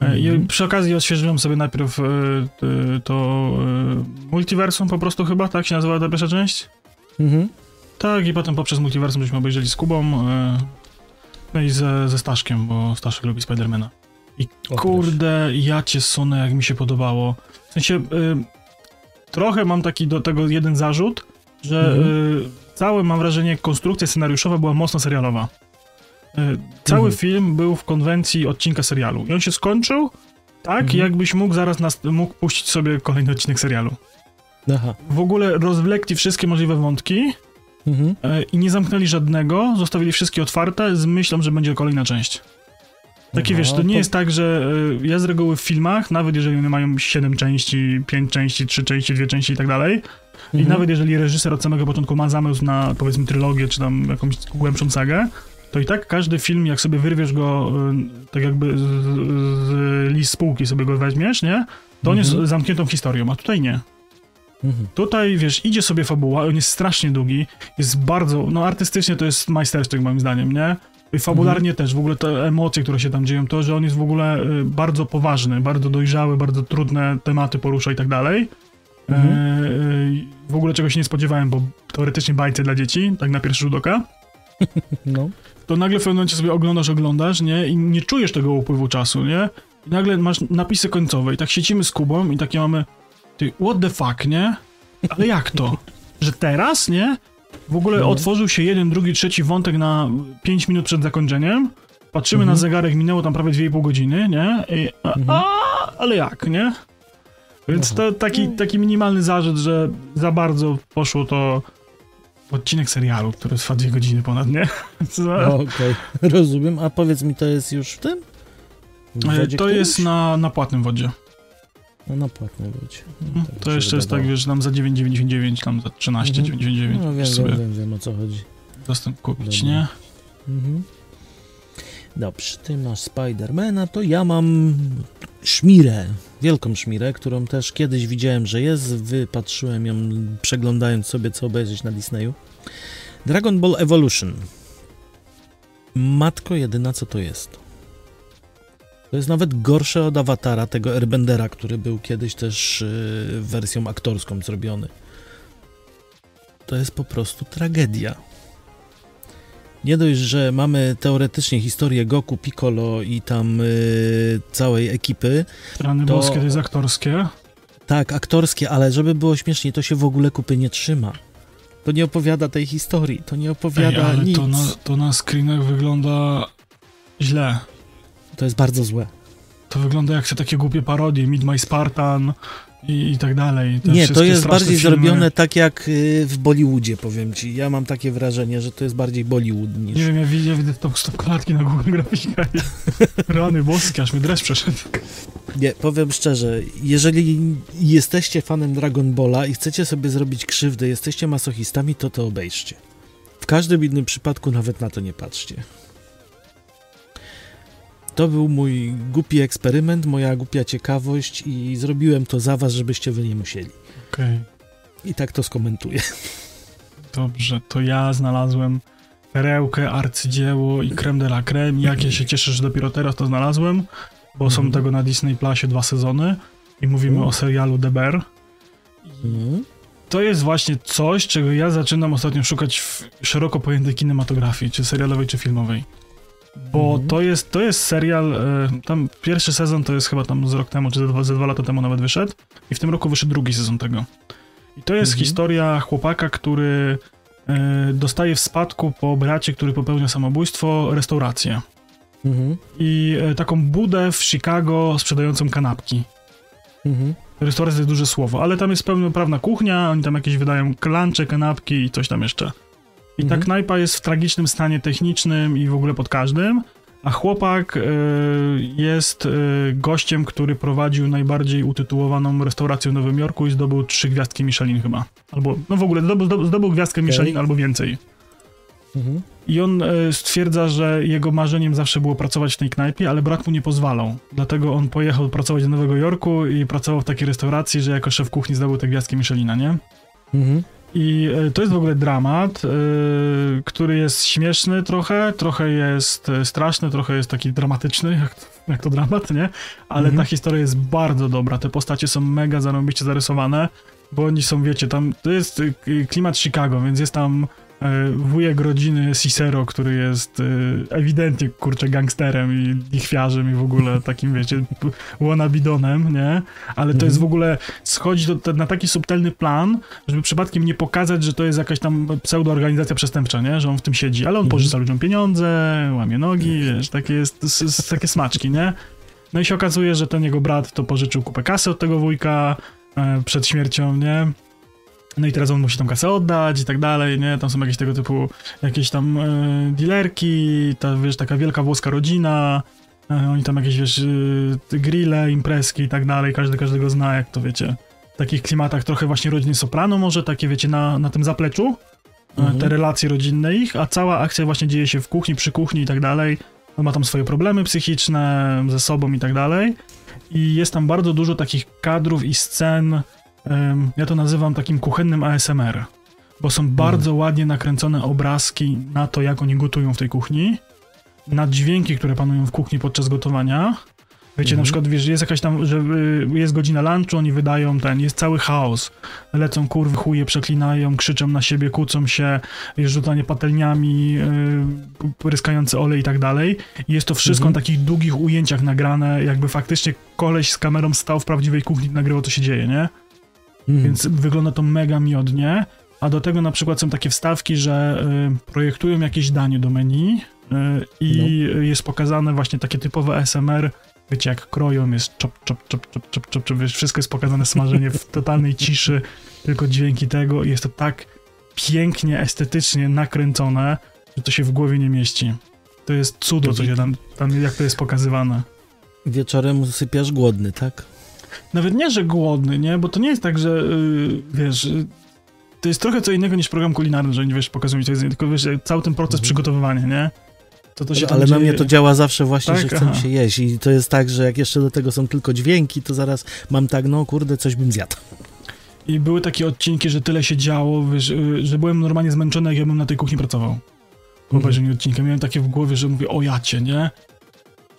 E, I Mhm. przy okazji odświeżyłem sobie najpierw y, y, to y, multiversum po prostu chyba, tak się nazywała ta pierwsza część? Mhm. Tak, i potem poprzez multiversum żeśmy obejrzeli z Kubą, e, no i ze, ze Staszkiem, bo Staszek lubi Spidermana. I O, kurde, ja cię sunę, jak mi się podobało. W sensie, y, trochę mam taki do tego jeden zarzut, że Mhm. y, całe, mam wrażenie, konstrukcja scenariuszowa była mocno serialowa. Y, cały Mhm. film był w konwencji odcinka serialu i on się skończył tak, Mhm. jakbyś mógł zaraz nas, mógł puścić sobie kolejny odcinek serialu. Aha. W ogóle rozwlekli wszystkie możliwe wątki, Mhm. E, i nie zamknęli żadnego, zostawili wszystkie otwarte z myślą, że będzie kolejna część. Takie Aha, wiesz, to nie to- jest tak, że e, ja z reguły w filmach, nawet jeżeli one mają 7 części, 5 części, 3 części, 2 części i tak dalej, i Mhm. nawet jeżeli reżyser od samego początku ma zamysł na powiedzmy trylogię, czy tam jakąś głębszą sagę, to i tak każdy film, jak sobie wyrwiesz go, e, tak jakby z, z list spółki sobie go weźmiesz, nie? To on jest Mhm. zamkniętą historią, a tutaj nie. Mhm. Tutaj, wiesz, idzie sobie fabuła, on jest strasznie długi, jest bardzo, no artystycznie to jest majstersztyk moim zdaniem, nie? I fabularnie Mhm. też, w ogóle te emocje, które się tam dzieją, to, że on jest w ogóle y, bardzo poważny, bardzo dojrzały, bardzo trudne tematy porusza i tak dalej. Mhm. E, w ogóle czego się nie spodziewałem, bo teoretycznie bajce dla dzieci, tak na pierwszy rzut oka. No. to nagle w pewnym momencie sobie oglądasz, oglądasz, nie? I nie czujesz tego upływu czasu, nie? I nagle masz napisy końcowe i tak siedzimy z Kubą i takie mamy ty, what the fuck, nie? Ale jak to? Że teraz, nie? W ogóle No. otworzył się jeden, drugi, trzeci wątek na 5 minut przed zakończeniem. Patrzymy Mhm. na zegarek, minęło tam prawie 2,5 godziny, nie? I, a, Mhm. a, ale jak, nie? Więc Aha. to taki, taki minimalny zarzut, że za bardzo poszło to odcinek serialu, który trwa dwie godziny ponad, nie? No, Okej, rozumiem. A powiedz mi, to jest już w tym? W E, To jest na, na płatnym wodzie. No, na płatnej wodzie. No, Mhm. tak mi To jeszcze jest tak, wiesz, tam za 9,99, tam za 13,99 No wiem, wiem, wiem, wiem o co chodzi. dostęp kupić, Dobra. nie? Mhm. Dobrze, ty masz Spidermana, to ja mam szmirę, wielką szmirę, którą też kiedyś widziałem, że jest, wypatrzyłem ją przeglądając sobie co obejrzeć na Disneyu. Dragon Ball Evolution. Matko jedyna, co to jest? To jest nawet gorsze od awatara tego Airbendera, który był kiedyś też yy, wersją aktorską zrobiony. To jest po prostu tragedia. Nie dość, że mamy teoretycznie historię Goku, Piccolo i tam y, całej ekipy, Rany To- boskie to jest aktorskie. tak, aktorskie, ale żeby było śmieszniej, to się w ogóle kupy nie trzyma. To nie opowiada tej historii, to nie Ej, opowiada ale nic. to na, to na screenach wygląda źle. To jest bardzo złe. To wygląda jak te takie głupie parodie, Meet My Spartan i, i tak dalej. Te nie, to jest bardziej filmy. zrobione tak jak y, w Bollywoodzie, powiem ci. Ja mam takie wrażenie, że to jest bardziej Bollywood niż... Nie wiem, ja widzę, widzę to stop klatki na Google Grafika i rany boskie, aż mi dreszcz przeszedł. Nie, powiem szczerze, jeżeli jesteście fanem Dragon Balla i chcecie sobie zrobić krzywdę, jesteście masochistami, to to obejrzcie. W każdym innym przypadku nawet na to nie patrzcie. To był mój głupi eksperyment, moja głupia ciekawość i zrobiłem to za was, żebyście wy nie musieli. Okej, I tak to skomentuję. dobrze, to ja znalazłem perełkę, arcydzieło i creme de la creme. Jak ja się cieszę, że dopiero teraz to znalazłem, bo są Mhm. tego na Disney Plusie dwa sezony i mówimy U. o serialu The Bear. Mhm. To jest właśnie coś, czego ja zaczynam ostatnio szukać w szeroko pojętej kinematografii, czy serialowej, czy filmowej. Bo Mhm. to, jest, to jest serial, e, tam pierwszy sezon to jest chyba tam z rok temu, czy ze dwa, ze dwa lata temu nawet wyszedł i w tym roku wyszedł drugi sezon tego. I to jest Mhm. historia chłopaka, który e, dostaje w spadku po bracie, który popełnia samobójstwo, restaurację. Mhm. I e, taką budę w Chicago sprzedającą kanapki. Mhm. Restauracja jest duże słowo, ale tam jest pełnoprawna kuchnia, oni tam jakieś wydają klancze, kanapki i coś tam jeszcze. I ta Mhm. knajpa jest w tragicznym stanie technicznym i w ogóle pod każdym, a chłopak y, jest y, gościem, który prowadził najbardziej utytułowaną restaurację w Nowym Jorku i zdobył trzy gwiazdki Michelin chyba. Albo, no w ogóle zdobył, zdobył, gwiazdkę. Michelin albo więcej. Mhm. I on e, stwierdza, że jego marzeniem zawsze było pracować w tej knajpie, ale brat mu nie pozwalał. Dlatego on pojechał pracować do Nowego Jorku i pracował w takiej restauracji, że jako szef kuchni zdobył te gwiazdki Michelina, nie? Mhm. I e, to jest w ogóle dramat, e, który jest śmieszny trochę, trochę jest e, straszny, trochę jest taki dramatyczny, jak, jak to dramat, nie? Ale Mhm. ta historia jest bardzo dobra. Te postacie są mega zarąbiście zarysowane, bo oni są, wiecie, tam to jest klimat Chicago, więc jest tam wujek rodziny Cicero, który jest e, ewidentnie, kurczę, gangsterem i lichwiarzem i w ogóle takim, wiecie, wannabidonem, nie? Ale to jest w ogóle, schodzi to na taki subtelny plan, żeby przypadkiem nie pokazać, że to jest jakaś tam pseudoorganizacja przestępcza, nie? Że on w tym siedzi, ale on Mhm. pożycza ludziom pieniądze, łamie nogi, wiesz, takie, jest, takie smaczki, nie? No i się okazuje, że ten jego brat to pożyczył kupę kasy od tego wujka e, przed śmiercią, nie? No i teraz on musi tą kasę oddać i tak dalej, nie? Tam są jakieś tego typu, jakieś tam e, dealerki, ta, wiesz, taka wielka włoska rodzina, e, oni tam jakieś, wiesz, e, grille, imprezki i tak dalej, każdy każdego zna, jak to wiecie, w takich klimatach trochę właśnie rodziny Soprano może, takie wiecie, na, na tym zapleczu, Mhm. te relacje rodzinne ich, a cała akcja właśnie dzieje się w kuchni, przy kuchni i tak dalej. On ma tam swoje problemy psychiczne ze sobą i tak dalej. I jest tam bardzo dużo takich kadrów i scen, ja to nazywam takim kuchennym ASMR, bo są bardzo ładnie nakręcone obrazki na to, jak oni gotują w tej kuchni, na dźwięki, które panują w kuchni podczas gotowania Wiecie, na Mhm. przykład, wiesz, jest jakaś tam, że y, jest godzina lunchu, oni wydają ten, jest cały chaos. Lecą kurwy, chuje, przeklinają, krzyczą na siebie, kłócą się, jest rzucanie patelniami, y, pryskający olej i tak dalej. I jest to wszystko Mhm. na takich długich ujęciach nagrane, jakby faktycznie koleś z kamerą stał w prawdziwej kuchni i nagrywał, co się dzieje, nie? Mhm. Więc wygląda to mega miodnie. A do tego na przykład są takie wstawki, że y, projektują jakieś danie do menu y, i jest pokazane właśnie takie typowe SMR. Wiecie, jak kroją, jest czop, czop, czop, czop, czop, czop, czop, wiesz, wszystko jest pokazane smażenie w totalnej ciszy, tylko dźwięki tego i jest to tak pięknie, estetycznie nakręcone, że to się w głowie nie mieści. To jest cudo, co się tam, tam jak to jest pokazywane. Wieczorem sypiasz głodny, tak? Nawet nie, że głodny, nie? Bo to nie jest tak, że y, wiesz, y, to jest trochę co innego niż program kulinarny, że oni wiesz, pokazują ci, co jest, tylko wiesz, cały ten proces Mhm. przygotowywania, nie? To to Ale na dzieje. mnie to działa zawsze właśnie, Tak? że chce mi Aha. się jeść i to jest tak, że jak jeszcze do tego są tylko dźwięki, to zaraz mam tak, no kurde, coś bym zjadł. I były takie odcinki, że tyle się działo, wiesz, y, że byłem normalnie zmęczony, jak ja bym na tej kuchni pracował. Po Mhm. obejrzeniu odcinka. Miałem takie w głowie, że mówię, o jacie, nie?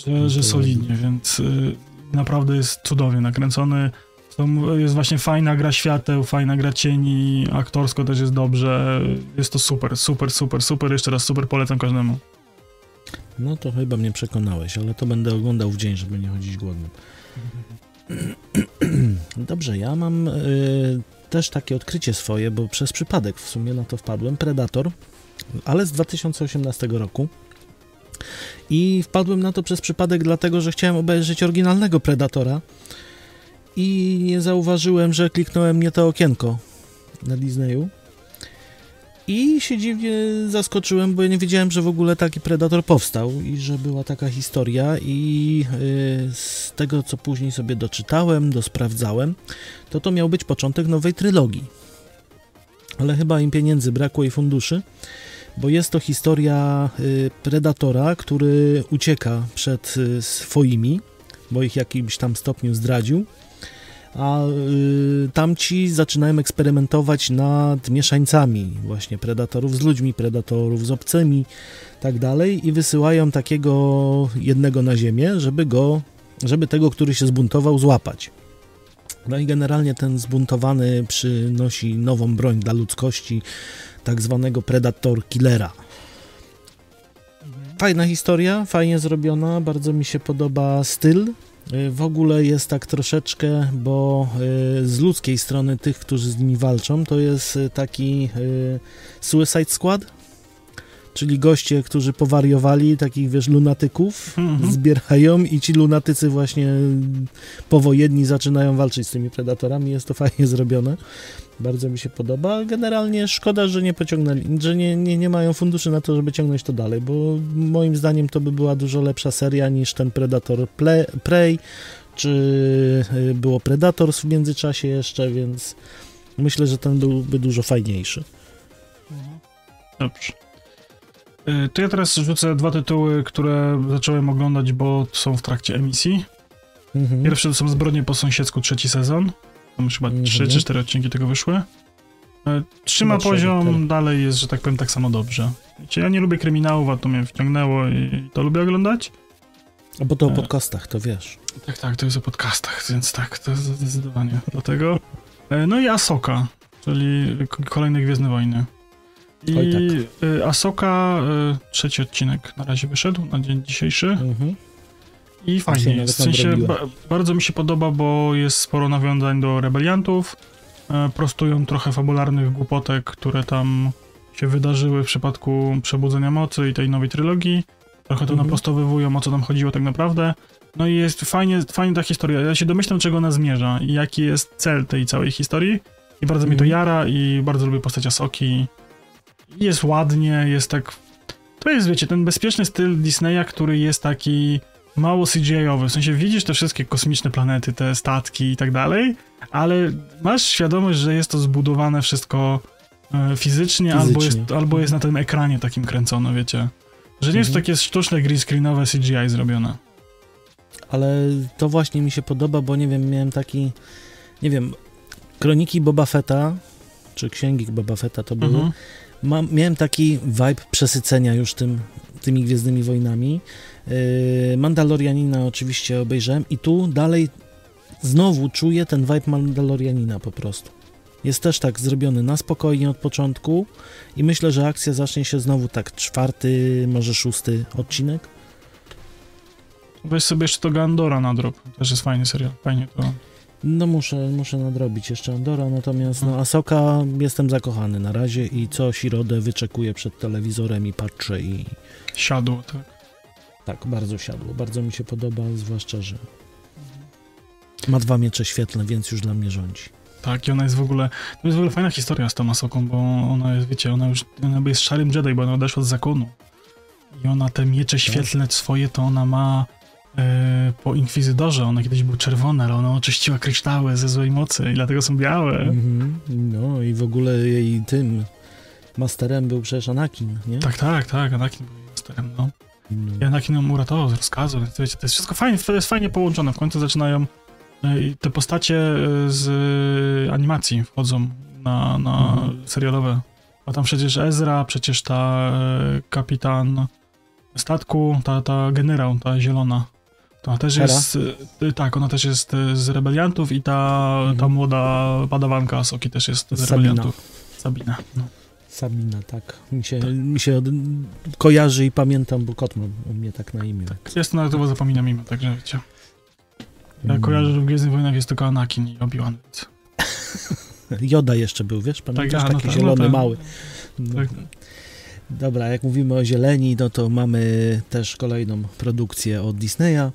Że, że to solidnie, więc y, naprawdę jest cudownie nakręcony. Są, jest właśnie fajna gra świateł, fajna gra cieni, aktorsko też jest dobrze. Jest to super, super, super, super. Jeszcze raz super polecam każdemu. No to chyba mnie przekonałeś, ale to będę oglądał w dzień, żeby nie chodzić głodnym. Dobrze, ja mam y, też takie odkrycie swoje, bo przez przypadek w sumie na to wpadłem. Predator, ale z 2018 roku. I wpadłem na to przez przypadek, dlatego że chciałem obejrzeć oryginalnego Predatora i nie zauważyłem, że kliknąłem nie to okienko na Disneyu. I się dziwnie zaskoczyłem, bo ja nie wiedziałem, że w ogóle taki Predator powstał i że była taka historia i y, z tego, co później sobie doczytałem, dosprawdzałem, to to miał być początek nowej trylogii. Ale chyba im pieniędzy brakło i funduszy, bo jest to historia y, Predatora, który ucieka przed y, swoimi, bo ich w jakimś tam stopniu zdradził a y, tamci zaczynają eksperymentować nad mieszańcami właśnie predatorów z ludźmi, predatorów z obcymi, tak dalej i wysyłają takiego jednego na ziemię, żeby go, żeby tego, który się zbuntował, złapać. No i generalnie ten zbuntowany przynosi nową broń dla ludzkości, tak zwanego Predator Killera. Fajna historia, fajnie zrobiona, bardzo mi się podoba styl. Y, W ogóle jest tak troszeczkę, bo y, z ludzkiej strony tych, którzy z nimi walczą, to jest y, taki Suicide Squad, czyli goście, którzy powariowali, takich wiesz, lunatyków, Mhm. zbierają i ci lunatycy właśnie powojenni zaczynają walczyć z tymi predatorami. Jest to fajnie zrobione. Bardzo mi się podoba. Generalnie szkoda, że nie pociągnęli, że nie, nie, nie mają funduszy na to, żeby ciągnąć to dalej, bo moim zdaniem to by była dużo lepsza seria niż ten Predator Play, Prey, czy y, było Predators w międzyczasie jeszcze, więc myślę, że ten byłby dużo fajniejszy. Dobrze. Y, To ja teraz rzucę dwa tytuły, które zacząłem oglądać, bo są w trakcie emisji. Mhm. Pierwszy to są Zbrodnie po sąsiedzku, trzeci sezon. Tam już chyba Mhm. trzy czy cztery odcinki tego wyszły. E, Trzyma poziom, tyle. dalej jest, że tak powiem, tak samo dobrze. Wiecie, ja nie lubię kryminałów, a to mnie wciągnęło i to lubię oglądać. A bo to o E. podcastach, to wiesz. Tak, tak, to jest o podcastach, więc tak, to zdecydowanie. Dlatego. E, No i Asoka, czyli kolejne Gwiezdne Wojny. I Oj, e, Asoka, e, trzeci odcinek na razie wyszedł, na dzień dzisiejszy. Mhm. I fajnie jest. W sensie ba bardzo mi się podoba, bo jest sporo nawiązań do rebeliantów. E, prostują trochę fabularnych głupotek, które tam się wydarzyły w przypadku Przebudzenia Mocy i tej nowej trylogii. Trochę to Mhm. naprostowywują, o co tam chodziło tak naprawdę. No i jest fajnie, fajnie ta historia. Ja się domyślam, czego ona zmierza i jaki jest cel tej całej historii. I bardzo mnie to Mhm. jara i bardzo lubię postać Asoki. Jest ładnie, jest tak... To jest, wiecie, ten bezpieczny styl Disneya, który jest taki mało CGI-owy. W sensie widzisz te wszystkie kosmiczne planety, te statki i tak dalej, ale masz świadomość, że jest to zbudowane wszystko e, fizycznie, Albo, Fizycznie. jest, albo jest na tym ekranie takim kręcone, wiecie. Że nie jest to Mhm. takie sztuczne green screenowe CGI zrobione. Ale to właśnie mi się podoba, bo nie wiem, miałem taki, nie wiem, kroniki Boba Fetta, czy księgi Boba Fetta to były, Mhm. Mam, miałem taki vibe przesycenia już tym, tymi Gwiezdnymi Wojnami. Yy, Mandalorianina oczywiście obejrzałem i tu dalej znowu czuję ten vibe Mandalorianina po prostu. Jest też tak zrobiony na spokojnie od początku i myślę, że akcja zacznie się znowu tak czwarty, może szósty odcinek. Weź sobie jeszcze to Gandora na drop. Też jest fajny serial. Fajnie to. No muszę, muszę nadrobić jeszcze Andora, natomiast no Asoka jestem zakochany na razie i co środę wyczekuję przed telewizorem i patrzę i Siadło, tak. tak, bardzo siadło, bardzo mi się podoba, zwłaszcza, że ma dwa miecze świetlne, więc już dla mnie rządzi. Tak, i ona jest w ogóle. To jest w ogóle fajna historia z tą Asoką, bo ona jest, wiecie, ona już ona jest szarym Jedi, bo ona odeszła z zakonu. I ona te miecze świetlne swoje, to ona ma po Inkwizytorze. One kiedyś były czerwone, ale ona oczyściła kryształy ze złej mocy i dlatego są białe. Mhm. No i w ogóle jej tym masterem był przecież Anakin, nie? Tak, tak, tak, Anakin był masterem, no. No. I Anakin ją uratował z rozkazu, więc wiecie, to jest wszystko fajnie, to jest fajnie połączone. W końcu zaczynają e, te postacie e, z e, animacji wchodzą na, na Mhm. serialowe. A tam przecież Ezra, przecież ta e, kapitan statku, ta, ta generał, ta zielona. To ona też Hera? jest, e, tak, ona też jest e, z rebeliantów i ta, Mhm. ta młoda padawanka Soki też jest z Sabina. rebeliantów. Sabina. No. Sabina, tak. Mi się, mi się kojarzy i pamiętam, bo kot ma u mnie tak na imię. Jest to nawet chyba zapominam imię, także wiecie. Ja Mm. kojarzę, że w Gwiezdnych Wojnach jest tylko Anakin i Obi-Wan. Joda jeszcze był, wiesz? Pamiętasz? a, no Taki tak, zielony, no tak. mały. No. Dobra, jak mówimy o zieleni, no to mamy też kolejną produkcję od Disneya.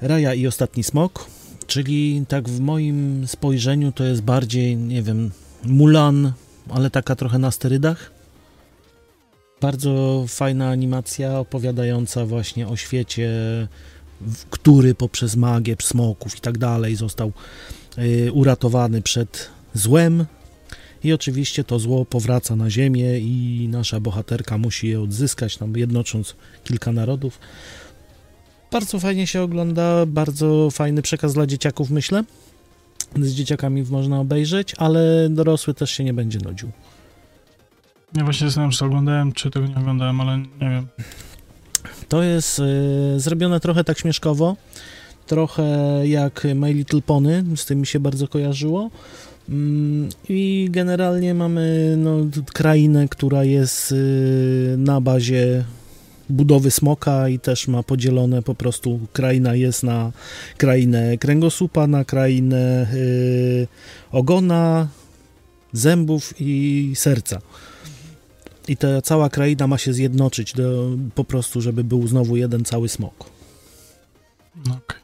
Raja i Ostatni Smok, czyli tak w moim spojrzeniu to jest bardziej, nie wiem, Mulan, ale taka trochę na sterydach. Bardzo fajna animacja opowiadająca właśnie o świecie, który poprzez magię smoków i tak dalej został y, uratowany przed złem. I oczywiście to zło powraca na ziemię i nasza bohaterka musi je odzyskać, tam jednocząc kilka narodów. Bardzo fajnie się ogląda, bardzo fajny przekaz dla dzieciaków, myślę. Z dzieciakami można obejrzeć, ale dorosły też się nie będzie nudził. Ja właśnie zastanawiam, czy to oglądałem, czy tego nie oglądałem, ale nie wiem. To jest y, zrobione trochę tak śmieszkowo, trochę jak My Little Pony, z tym mi się bardzo kojarzyło. Mm, I generalnie mamy no, krainę, która jest y, na bazie budowy smoka i też ma podzielone po prostu kraina jest na krainę kręgosłupa, na krainę y, ogona, zębów i serca. I ta cała kraina ma się zjednoczyć do, po prostu, żeby był znowu jeden cały smok. No, okej.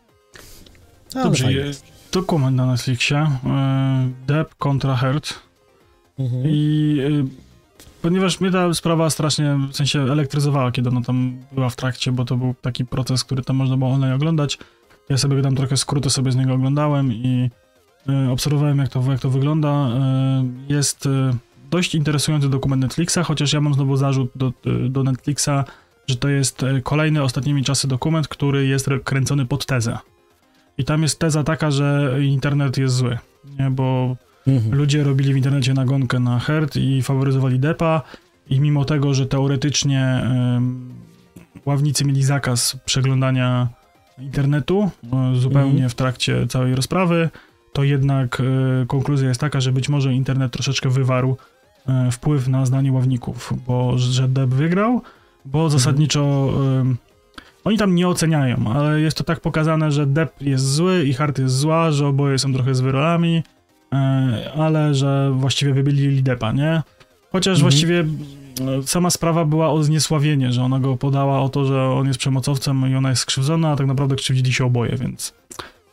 Ale Dobrze, je- dokument na Netflixie. e, Depp kontra Heard. Mhm. I e, ponieważ mnie ta sprawa strasznie, w sensie elektryzowała, kiedy ona tam była w trakcie, bo to był taki proces, który tam można było online oglądać. Ja sobie tam trochę skróty sobie z niego oglądałem i e, obserwowałem, jak to, jak to wygląda. Jest dość interesujący dokument Netflixa, chociaż ja mam znowu zarzut do, do Netflixa, że to jest kolejny ostatnimi czasy dokument, który jest kręcony pod tezę. I tam jest teza taka, że internet jest zły, nie? bo Mhm. ludzie robili w internecie nagonkę na Herd i faworyzowali Depa i mimo tego, że teoretycznie em, ławnicy mieli zakaz przeglądania internetu e, zupełnie Mhm. w trakcie całej rozprawy, to jednak e, konkluzja jest taka, że być może internet troszeczkę wywarł e, wpływ na zdanie ławników, bo że Deb wygrał, bo zasadniczo em, oni tam nie oceniają, ale jest to tak pokazane, że Depp jest zły i Hart jest zła, że oboje są trochę z wyrolami, e, ale że właściwie wybili Deppa, nie? Chociaż Mhm. właściwie e, sama sprawa była o zniesławienie, że ona go podała o to, że on jest przemocowcem i ona jest skrzywdzona, a tak naprawdę krzywdzili się oboje, więc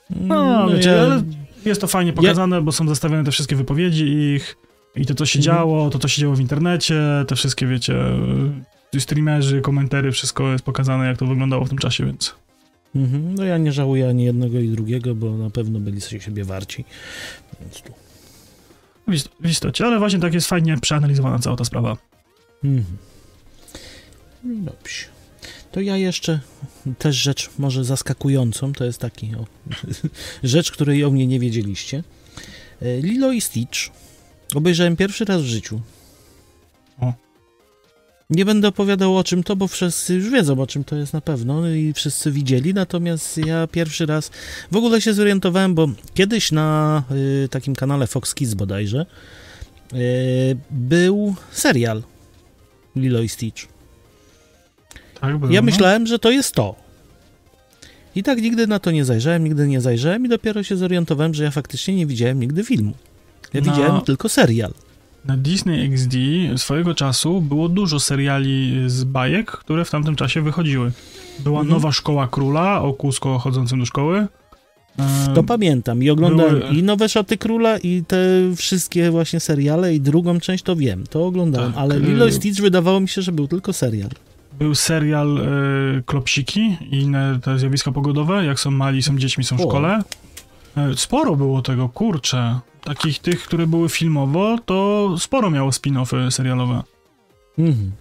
No, wiecie, ale- jest to fajnie pokazane, bo są zestawione te wszystkie wypowiedzi ich i to, co się Mhm. działo, to, co się działo w internecie, te wszystkie, wiecie, streamerzy, komentary, wszystko jest pokazane, jak to wyglądało w tym czasie, więc... Mhm. No ja nie żałuję ani jednego i drugiego, bo na pewno byli sobie siebie warci. Więc tu. W ist- w istocie, ale właśnie tak jest fajnie przeanalizowana cała ta sprawa. Mhm. No Dobrze. To ja jeszcze też rzecz może zaskakującą, to jest taki o, rzecz, której o mnie nie wiedzieliście. E, Lilo i Stitch obejrzałem pierwszy raz w życiu. O. Nie będę opowiadał o czym to, bo wszyscy już wiedzą o czym to jest na pewno i wszyscy widzieli, natomiast ja pierwszy raz w ogóle się zorientowałem, bo kiedyś na y, takim kanale Fox Kids bodajże y, był serial Lilo i Stitch. Tak, było, Ja no. myślałem, że to jest to. I tak nigdy na to nie zajrzałem, nigdy nie zajrzałem i dopiero się zorientowałem, że ja faktycznie nie widziałem nigdy filmu. Ja No. widziałem tylko serial. Na Disney XD swojego czasu było dużo seriali z bajek, które w tamtym czasie wychodziły. Była Mhm. Nowa Szkoła Króla o Kusko chodzącym do szkoły. E, To pamiętam i oglądałem były- i Nowe Szaty Króla i te wszystkie właśnie seriale i drugą część to wiem, to oglądałem, Tak, ale y- Lilo i Stitch wydawało mi się, że był tylko serial. Był serial e, Klopsiki i inne te zjawiska pogodowe, jak są mali, są dziećmi, są w szkole. E, sporo było tego, kurczę. Takich tych, które były filmowo, to sporo miało spin-offy serialowe. Mhm.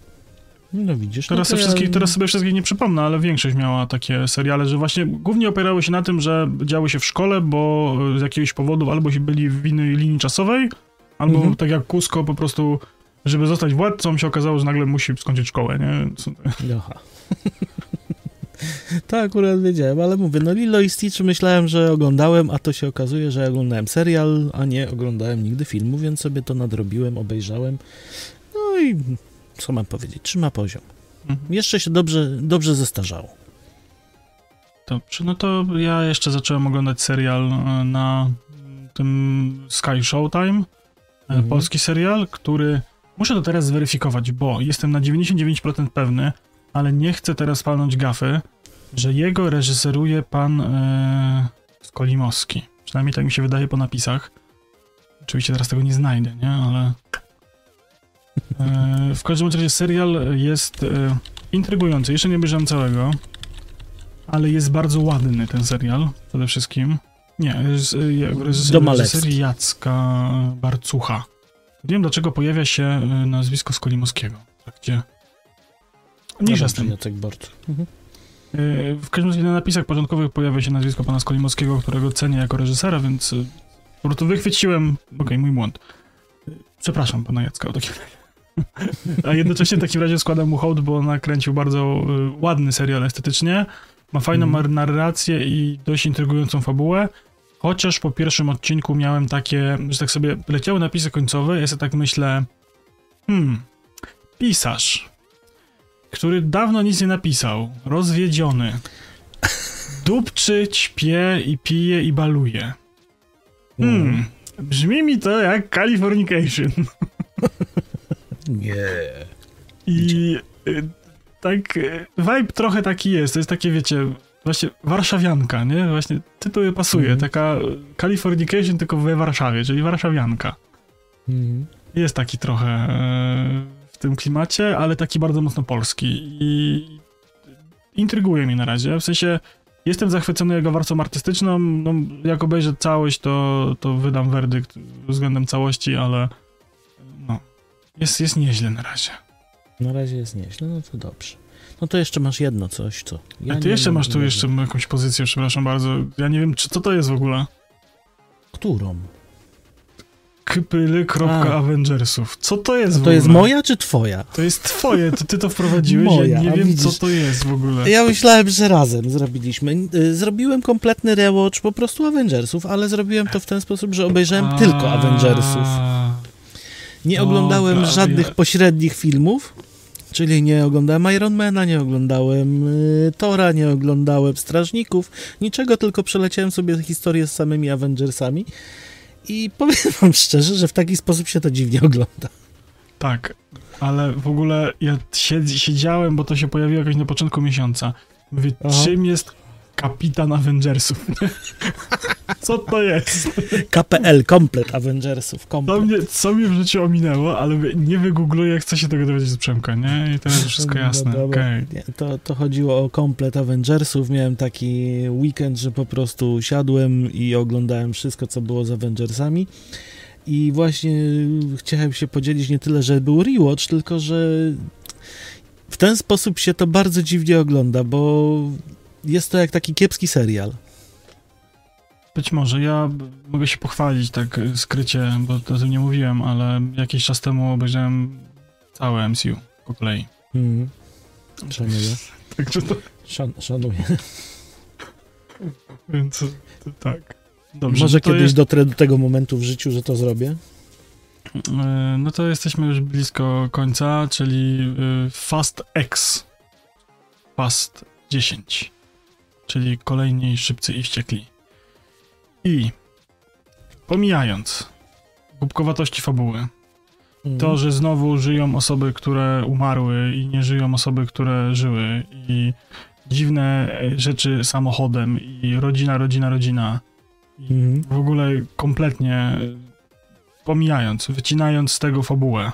No widzisz, Teraz, no to wszystkich, ja... teraz sobie wszystkich nie przypomnę, ale większość miała takie seriale, że właśnie głównie opierały się na tym, że działy się w szkole, bo z jakiegoś powodu albo się byli w innej linii czasowej, albo Mhm. tak jak Kusko po prostu, żeby zostać władcą, się okazało, że nagle musi skończyć szkołę, nie? Co- Aha. to akurat wiedziałem, ale mówię, no Lilo i Stitch myślałem, że oglądałem, a to się okazuje, że oglądałem serial, a nie oglądałem nigdy filmu, więc sobie to nadrobiłem, obejrzałem. No i co mam powiedzieć, trzyma poziom. Mhm. Jeszcze się dobrze, dobrze zestarzało. Dobrze, no to ja jeszcze zacząłem oglądać serial e, na tym Sky Showtime, e, Mhm. polski serial, który muszę to teraz zweryfikować, bo jestem na 99% pewny, ale nie chcę teraz palnąć gafy, że jego reżyseruje pan e, Skolimowski. Przynajmniej tak mi się wydaje po napisach. Oczywiście teraz tego nie znajdę, nie? Ale e, w każdym razie serial jest e, intrygujący. Jeszcze nie obejrzałem całego, ale jest bardzo ładny ten serial przede wszystkim. Nie, z, e, reżyser, Jacka Barcucha. Nie wiem dlaczego pojawia się e, nazwisko Skolimowskiego w trakcie. Mniejsza z tym. Jacek Bort. Mhm. E, W każdym razie na napisach początkowych pojawia się nazwisko pana Skolimowskiego, którego cenię jako reżysera, więc e, po prostu wychwyciłem. Okej, mój błąd. E, Przepraszam pana Jacka o takim. A jednocześnie w takim razie składam mu hołd, bo nakręcił bardzo ładny serial estetycznie. Ma fajną mar- narrację i dość intrygującą fabułę. Chociaż po pierwszym odcinku miałem takie, że tak sobie leciały napisy końcowe, ja sobie tak myślę, hmm, pisarz, który dawno nic nie napisał, rozwiedziony, dupczy, ćpie i pije i baluje. Hmm, brzmi mi to jak Californication. Nie. I y, tak, y, vibe trochę taki jest, to jest takie, wiecie, właśnie warszawianka, nie? Właśnie tytuł pasuje, Mhm. taka Californication tylko we Warszawie, czyli warszawianka. Mhm. Jest taki trochę e, w tym klimacie, ale taki bardzo mocno polski i intryguje mnie na razie, w sensie jestem zachwycony jego warstwą artystyczną, no jak obejrzę całość, to, to wydam werdykt względem całości, ale no, jest, jest nieźle na razie. Na razie jest nieźle, no to dobrze. No to jeszcze masz jedno coś, co? Ja A ty jeszcze masz tu jeszcze jakąś pozycję, przepraszam bardzo, ja nie wiem, czy, co to jest w ogóle? Którą? Kpyle.avengersów. Co to jest w To jest moja czy twoja? To jest twoje, to ty to wprowadziłeś, Moja, ja nie wiem, widzisz. co to jest w ogóle. Ja myślałem, że razem zrobiliśmy. Y, Zrobiłem kompletny rewatch po prostu Avengersów, ale zrobiłem to w ten sposób, że obejrzałem A, tylko Avengersów. Nie oglądałem ja- żadnych pośrednich filmów, czyli nie oglądałem Ironmana, nie oglądałem y, Tora, nie oglądałem Strażników, niczego, tylko przeleciałem sobie historię z samymi Avengersami i powiem wam szczerze, że w taki sposób się to dziwnie ogląda. Tak, ale w ogóle ja siedzi, siedziałem, bo to się pojawiło jakoś na początku miesiąca. Mówię, Aha. czym jest kapitan Avengersów? co to jest? KPL, komplet Avengersów, Co komplet. mnie, co mnie w życiu ominęło, ale nie wygoogluję, chcę się tego dowiedzieć z Przemka, nie? I teraz wszystko No jasne, okej. Nie, to, to chodziło o komplet Avengersów. Miałem taki weekend, że po prostu siadłem i oglądałem wszystko, co było z Avengersami. I właśnie chciałem się podzielić nie tyle, że był rewatch, tylko że w ten sposób się to bardzo dziwnie ogląda, bo jest to jak taki kiepski serial. Być może, ja mogę się pochwalić tak y, skrycie, bo to o tym nie mówiłem, ale jakiś czas temu obejrzałem całe MCU po kolei. Mhm. Szanuję. Także to, Szan, szanuję. więc to, tak. Dobrze, Może no kiedyś jest, dotrę do tego momentu w życiu, że to zrobię. e, No to jesteśmy już blisko końca, czyli e, Fast X. Fast 10. Czyli kolejni szybcy i wściekli. I pomijając głupkowatości fabuły, Mhm. To, że znowu żyją osoby, które umarły i nie żyją osoby, które żyły i dziwne e, rzeczy samochodem i rodzina, rodzina, rodzina Mhm. w ogóle kompletnie e, pomijając, wycinając z tego fabułę,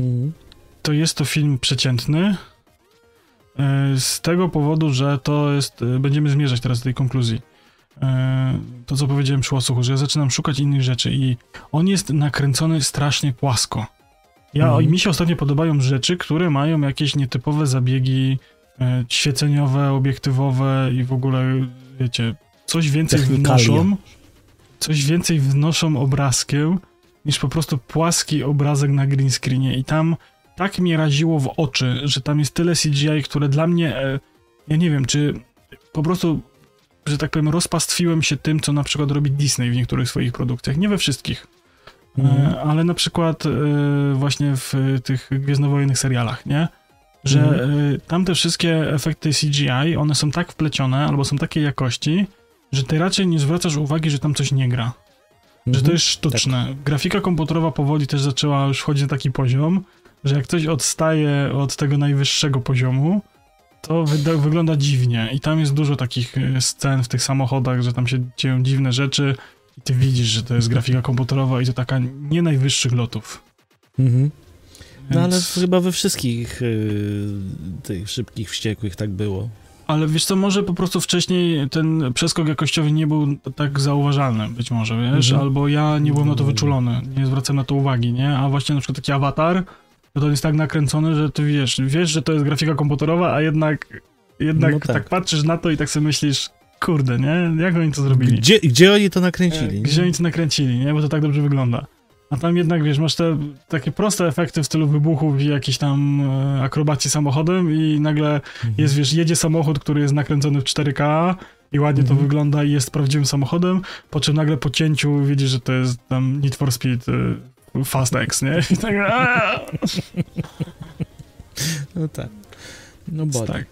Mhm. to jest to film przeciętny z tego powodu, że to jest, e, będziemy zmierzać teraz do tej konkluzji. E, To, co powiedziałem przy łasuchu, że ja zaczynam szukać innych rzeczy i on jest nakręcony strasznie płasko. Ja, Mhm. Mi się ostatnio podobają rzeczy, które mają jakieś nietypowe zabiegi e, świeceniowe, obiektywowe i w ogóle, wiecie, coś więcej wnoszą, coś więcej wnoszą obrazkiem, niż po prostu płaski obrazek na green screenie i tam tak mnie raziło w oczy, że tam jest tyle CGI, które dla mnie, e, ja nie wiem, czy po prostu, że tak powiem, rozpastwiłem się tym, co na przykład robi Disney w niektórych swoich produkcjach, nie we wszystkich, Mhm. e, ale na przykład e, właśnie w tych gwiezdnowojennych serialach, nie? Że Mhm. e, tam te wszystkie efekty CGI, one są tak wplecione, albo są takiej jakości, że ty raczej nie zwracasz uwagi, że tam coś nie gra. Że to Mhm. jest sztuczne. Grafika komputerowa powoli też zaczęła już wchodzić na taki poziom, że jak coś odstaje od tego najwyższego poziomu, to wygląda dziwnie. I tam jest dużo takich e, scen w tych samochodach, że tam się dzieją dziwne rzeczy i ty widzisz, że to jest grafika komputerowa i to taka nie najwyższych lotów. Mhm. No ale Więc- chyba we wszystkich y, tych szybkich wściekłych tak było. Ale wiesz co, może po prostu wcześniej ten przeskok jakościowy nie był tak zauważalny, być może, wiesz, Mhm. albo ja nie byłem na to No. wyczulony, nie zwracałem na to uwagi, nie? A właśnie na przykład taki awatar, no to jest tak nakręcony, że ty wiesz, wiesz, że to jest grafika komputerowa, a jednak, jednak No tak. tak. patrzysz na to i tak sobie myślisz, kurde, nie? Jak oni to zrobili? Gdzie, gdzie oni to E, nakręcili? Gdzie oni to nakręcili, nie? Bo to tak dobrze wygląda. A tam jednak, wiesz, masz te takie proste efekty w stylu wybuchów i jakiejś tam e, akrobacji samochodem i nagle Mhm. jest, wiesz, jedzie samochód, który jest nakręcony w 4K i ładnie to Mhm. wygląda i jest prawdziwym samochodem, po czym nagle po cięciu widzisz, że to jest tam Need for Speed y, Fast X, nie? I tak, aaa! No tak. No bo tak.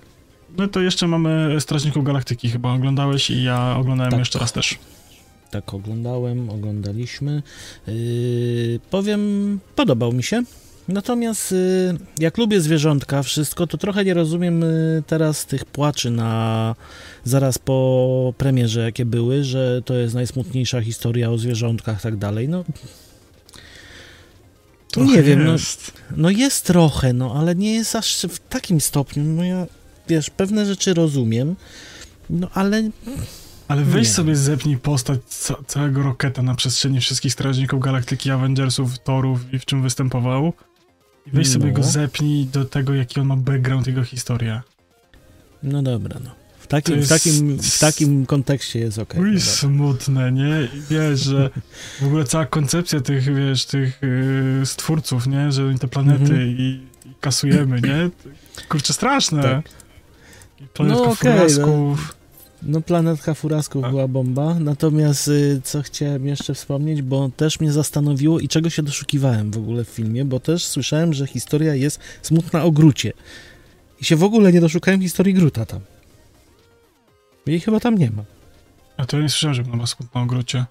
No to jeszcze mamy Strażników Galaktyki chyba oglądałeś i ja oglądałem Tak. jeszcze raz też. tak oglądałem, oglądaliśmy. Yy, powiem, podobał mi się. Natomiast yy, jak lubię zwierzątka, wszystko, to trochę nie rozumiem yy, teraz tych płaczy na zaraz po premierze, jakie były, że to jest najsmutniejsza historia o zwierzątkach, tak dalej. No, Trochę Nie wiem, no- jest. no jest trochę, no ale nie jest aż w takim stopniu. No ja, wiesz, pewne rzeczy rozumiem, no ale Ale weź Nie. sobie zepnij postać ca całego Roketa na przestrzeni wszystkich Strażników Galaktyki, Avengersów, Torów i w czym występował. I weź sobie No. go zepnij do tego, jaki on ma background, jego historia. no dobra, no. W takim, To w jest- takim, w takim kontekście jest no dobra. smutne, nie? I Wiesz, że w ogóle cała koncepcja tych, wiesz, tych yy, stwórców, nie? Że oni te planety Mhm. i, i kasujemy, nie? Kurczę, straszne. Tak. Planetka No okej, furasków. No planetka furasków A. była bomba, natomiast y, co chciałem jeszcze wspomnieć, bo też mnie zastanowiło i czego się doszukiwałem w ogóle w filmie, bo też słyszałem, że historia jest smutna o Grucie. I się w ogóle nie doszukałem historii Gruta tam. Jej chyba tam nie ma. A to ja nie słyszałem, żeby na was smutno o Grucie.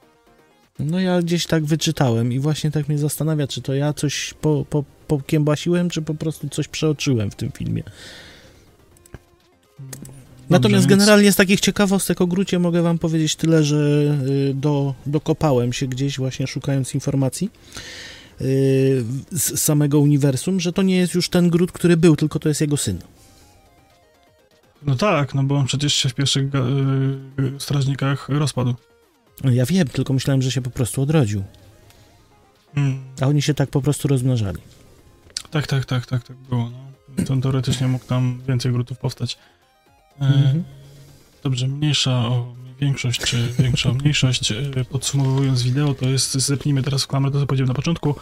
No ja gdzieś tak wyczytałem i właśnie tak mnie zastanawia, czy to ja coś po, po, pokiełbasiłem, czy po prostu coś przeoczyłem w tym filmie. Natomiast więc- generalnie z takich ciekawostek o Grucie mogę wam powiedzieć tyle, że y, do, dokopałem się gdzieś właśnie szukając informacji y, z samego uniwersum, że to nie jest już ten Grut, który był, tylko to jest jego syn. No tak, no bo on przecież się w pierwszych ga- y, strażnikach rozpadł. Ja wiem, tylko myślałem, że się po prostu odrodził. Mm. A oni się tak po prostu rozmnażali. Tak, tak, tak, tak, tak było. No. To teoretycznie mógł tam więcej grutów powstać. E, Mhm. Dobrze, mniejsza o większość, czy większa o mniejszość. E, Podsumowując wideo, to jest, zepnijmy teraz w klamrę to, co powiedziałem na początku.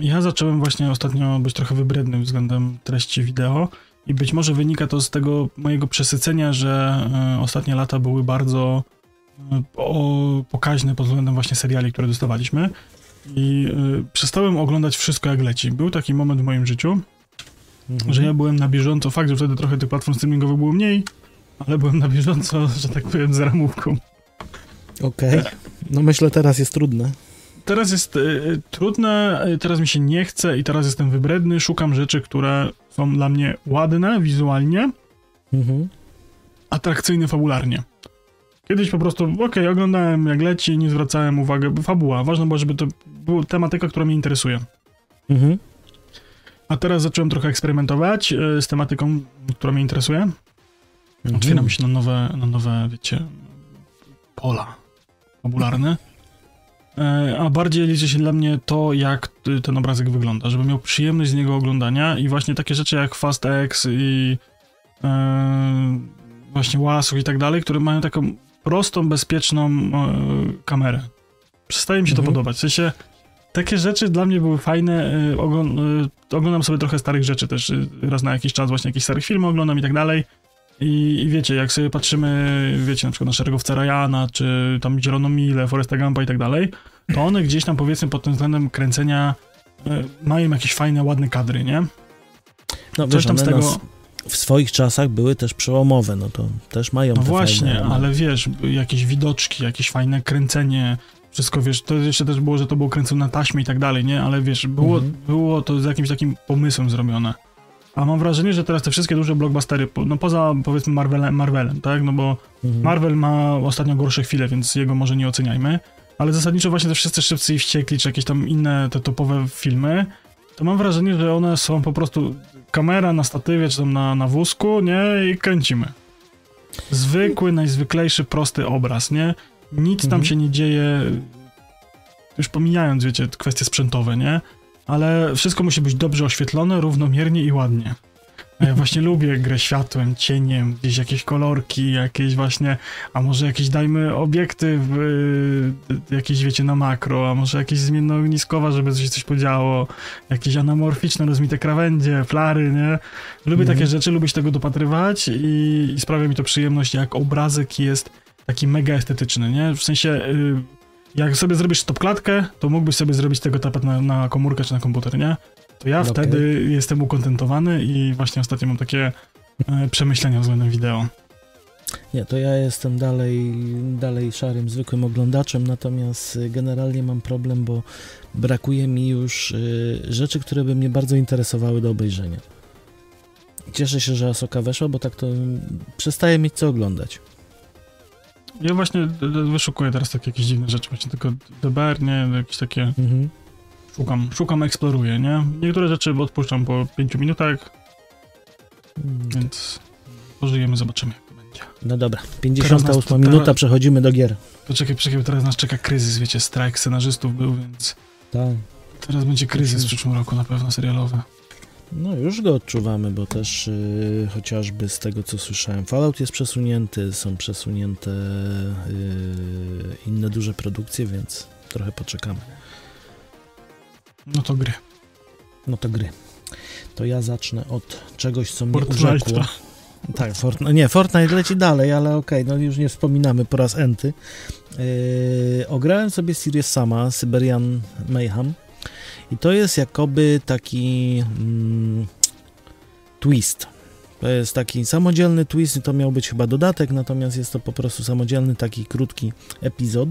ja zacząłem właśnie ostatnio być trochę wybredny względem treści wideo i być może wynika to z tego mojego przesycenia, że e, ostatnie lata były bardzo e, pokaźne pod względem właśnie seriali, które dostawaliśmy i e, przestałem oglądać wszystko jak leci. Był taki moment w moim życiu, Mhm. że ja byłem na bieżąco, fakt, że wtedy trochę tych platform streamingowych było mniej, ale byłem na bieżąco, że tak powiem, z ramówką. Okej. No myślę, teraz jest trudne. Teraz jest y, trudne, teraz mi się nie chce i teraz jestem wybredny, szukam rzeczy, które są dla mnie ładne wizualnie, Mhm. atrakcyjne fabularnie. Kiedyś po prostu, okej, oglądałem jak leci, nie zwracałem uwagi, fabuła, ważne było, żeby to była tematyka, która mnie interesuje. Mhm. A teraz zacząłem trochę eksperymentować y, z tematyką, która mnie interesuje. Mhm. Otwieram się na nowe, na nowe, wiecie, pola fabularne. E, A bardziej liczy się dla mnie to, jak ten obrazek wygląda, żeby miał przyjemność z niego oglądania i właśnie takie rzeczy jak Fast X i e, właśnie łasuch i tak dalej, które mają taką prostą, bezpieczną e, kamerę. Przestaje mi się Mhm. to podobać. W sensie takie rzeczy dla mnie były fajne. Ogląd, oglądam sobie trochę starych rzeczy też. Raz na jakiś czas właśnie jakieś starych filmy oglądam i tak dalej. I, I wiecie, jak sobie patrzymy, wiecie, na przykład na szeregowca Ryana, czy tam Zieloną Milę, Foresta Gampa i tak dalej, to one gdzieś tam powiedzmy pod tym względem kręcenia e, mają jakieś fajne, ładne kadry, nie? No Coś tam z tego... nas w swoich czasach były też przełomowe, no to też mają No właśnie, fajne... ale wiesz, jakieś widoczki, jakieś fajne kręcenie, wszystko, wiesz, to jeszcze też było, że to było kręcone na taśmie i tak dalej, nie? Ale wiesz, było, Mhm. było to z jakimś takim pomysłem zrobione. A mam wrażenie, że teraz te wszystkie duże blockbustery, no poza powiedzmy Marvelem, Marvelem tak? No bo Mhm. Marvel ma ostatnio gorsze chwile, więc jego może nie oceniajmy. Ale zasadniczo właśnie te wszyscy szybcy i wściekli, czy jakieś tam inne te topowe filmy, to mam wrażenie, że one są po prostu kamera na statywie, czy tam na, na wózku, nie? I kręcimy. Zwykły, najzwyklejszy, prosty obraz, nie? Nic tam Mhm. się nie dzieje, już pomijając, wiecie, kwestie sprzętowe, nie? Ale wszystko musi być dobrze oświetlone, równomiernie i ładnie. A ja właśnie lubię grę światłem, cieniem, gdzieś jakieś kolorki, jakieś właśnie, a może jakieś dajmy obiektyw, yy, jakieś wiecie na makro, a może jakieś zmiennoogniskowa, żeby coś coś podziało, jakieś anamorficzne, rozmite krawędzie, flary, nie? Lubię Mhm. takie rzeczy, lubię się tego dopatrywać i, i sprawia mi to przyjemność, jak obrazek jest taki mega estetyczny, nie? W sensie, yy, jak sobie zrobisz stopklatkę, to mógłbyś sobie zrobić tego tapet na, na komórkę czy na komputer, nie? To ja Okej. wtedy jestem ukontentowany i właśnie ostatnio mam takie e, przemyślenia względem wideo. Nie, to ja jestem dalej, dalej szarym, zwykłym oglądaczem, natomiast generalnie mam problem, bo brakuje mi już y, rzeczy, które by mnie bardzo interesowały do obejrzenia. Cieszę się, że Asoka weszła, bo tak to mm, przestaje mieć co oglądać. Ja właśnie wyszukuję teraz takie jakieś dziwne rzeczy, właśnie tylko DBR, nie, jakieś takie, Mhm. szukam, szukam, eksploruję, nie? Niektóre rzeczy odpuszczam po 5 minutach, więc pożyjemy, zobaczymy jak to będzie. No dobra, Teraz 58 nas- minuta, przechodzimy do gier. Poczekaj, poczekaj, teraz nas czeka kryzys, wiecie, strajk scenarzystów był, więc Tak. teraz będzie kryzys w przyszłym roku na pewno serialowy. No już go odczuwamy, bo też y, chociażby z tego co słyszałem, Fallout jest przesunięty, są przesunięte y, inne duże produkcje, więc trochę poczekamy. No to gry. No to gry. To ja zacznę od czegoś, co mnie urzekło. Tak, Fortnite, nie, Fortnite leci dalej, ale okej, no już nie wspominamy po raz enty. Yy, ograłem sobie Serious Sama, Syberian Mayhem i to jest jakoby taki mm, twist. To jest taki samodzielny twist i to miał być chyba dodatek, natomiast jest to po prostu samodzielny taki krótki epizod.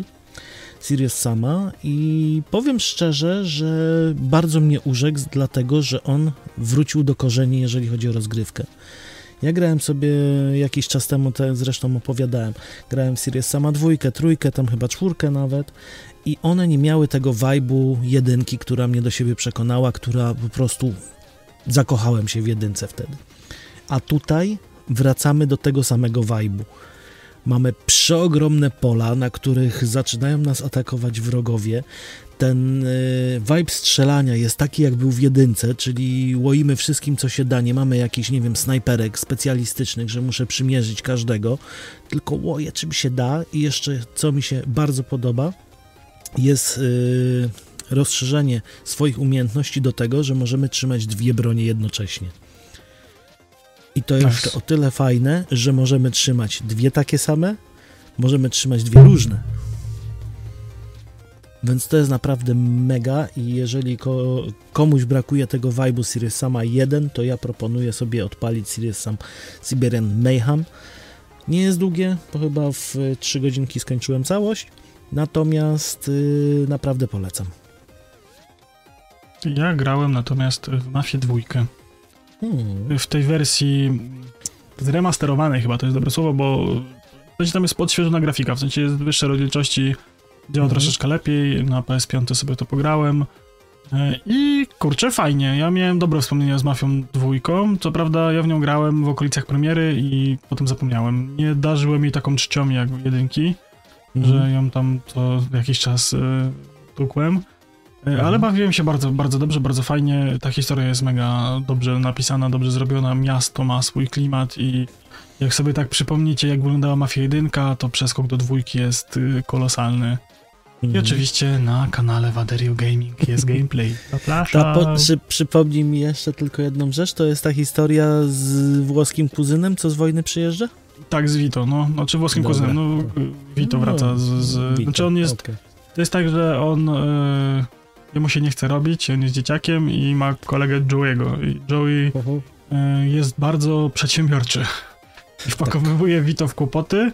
Sirius Sama i powiem szczerze, że bardzo mnie urzekł, dlatego że on wrócił do korzeni, jeżeli chodzi o rozgrywkę. Ja grałem sobie jakiś czas temu, te zresztą opowiadałem, grałem w Sirius Sama dwójkę, trójkę, tam chyba czwórkę nawet i one nie miały tego vibe'u jedynki, która mnie do siebie przekonała, która po prostu zakochałem się w jedynce wtedy. A tutaj wracamy do tego samego vibe'u. Mamy przeogromne pola, na których zaczynają nas atakować wrogowie. Ten y, vibe strzelania jest taki, jak był w jedynce, czyli łoimy wszystkim, co się da. Nie mamy jakichś, nie wiem, snajperek specjalistycznych, że muszę przymierzyć każdego, tylko łoję czym się da. I jeszcze, co mi się bardzo podoba, jest y, rozszerzenie swoich umiejętności do tego, że możemy trzymać dwie bronie jednocześnie. I to jeszcze o tyle fajne, że możemy trzymać dwie takie same, możemy trzymać dwie różne. Więc to jest naprawdę mega i jeżeli ko komuś brakuje tego vibe'u Sirius Sama 1, to ja proponuję sobie odpalić Sirius Sam Siberian Mayhem. Nie jest długie, bo chyba w 3 godzinki skończyłem całość, natomiast yy, naprawdę polecam. Ja grałem natomiast w Mafię dwójkę. Hmm. W tej wersji zremasterowanej chyba to jest dobre słowo, bo w sensie tam jest podświeżona grafika, w sensie jest wyższe rozdzielczości, działa Mhm. troszeczkę lepiej, na PS5 sobie to pograłem. E, I kurczę, fajnie. Ja miałem dobre wspomnienia z Mafią dwójką. Co prawda, ja w nią grałem w okolicach premiery i potem zapomniałem. Nie darzyłem jej taką czcią jak w jedynki, Mhm. że ją tam to jakiś czas e, tukłem. Ale Mhm. bawiłem się bardzo, bardzo dobrze, bardzo fajnie. Ta historia jest mega dobrze napisana, dobrze zrobiona. Miasto ma swój klimat i jak sobie tak przypomnicie, jak wyglądała Mafia 1, to przeskok do dwójki jest y, kolosalny. I Mhm. oczywiście na kanale Waderio Gaming jest gameplay. Ta Zapraszam. po, przy, przypomnij mi jeszcze tylko jedną rzecz, to jest ta historia z włoskim kuzynem, co z wojny przyjeżdża? Tak, z Vito, no. Znaczy włoskim Dobra. kuzynem. No, Vito wraca z... z Witam, znaczy on jest... okej. To jest tak, że on... Y, jemu się nie chce robić, on jest dzieciakiem i ma kolegę Joey'ego. I Joey y, jest bardzo przedsiębiorczy. I wpakowuje Vito w kłopoty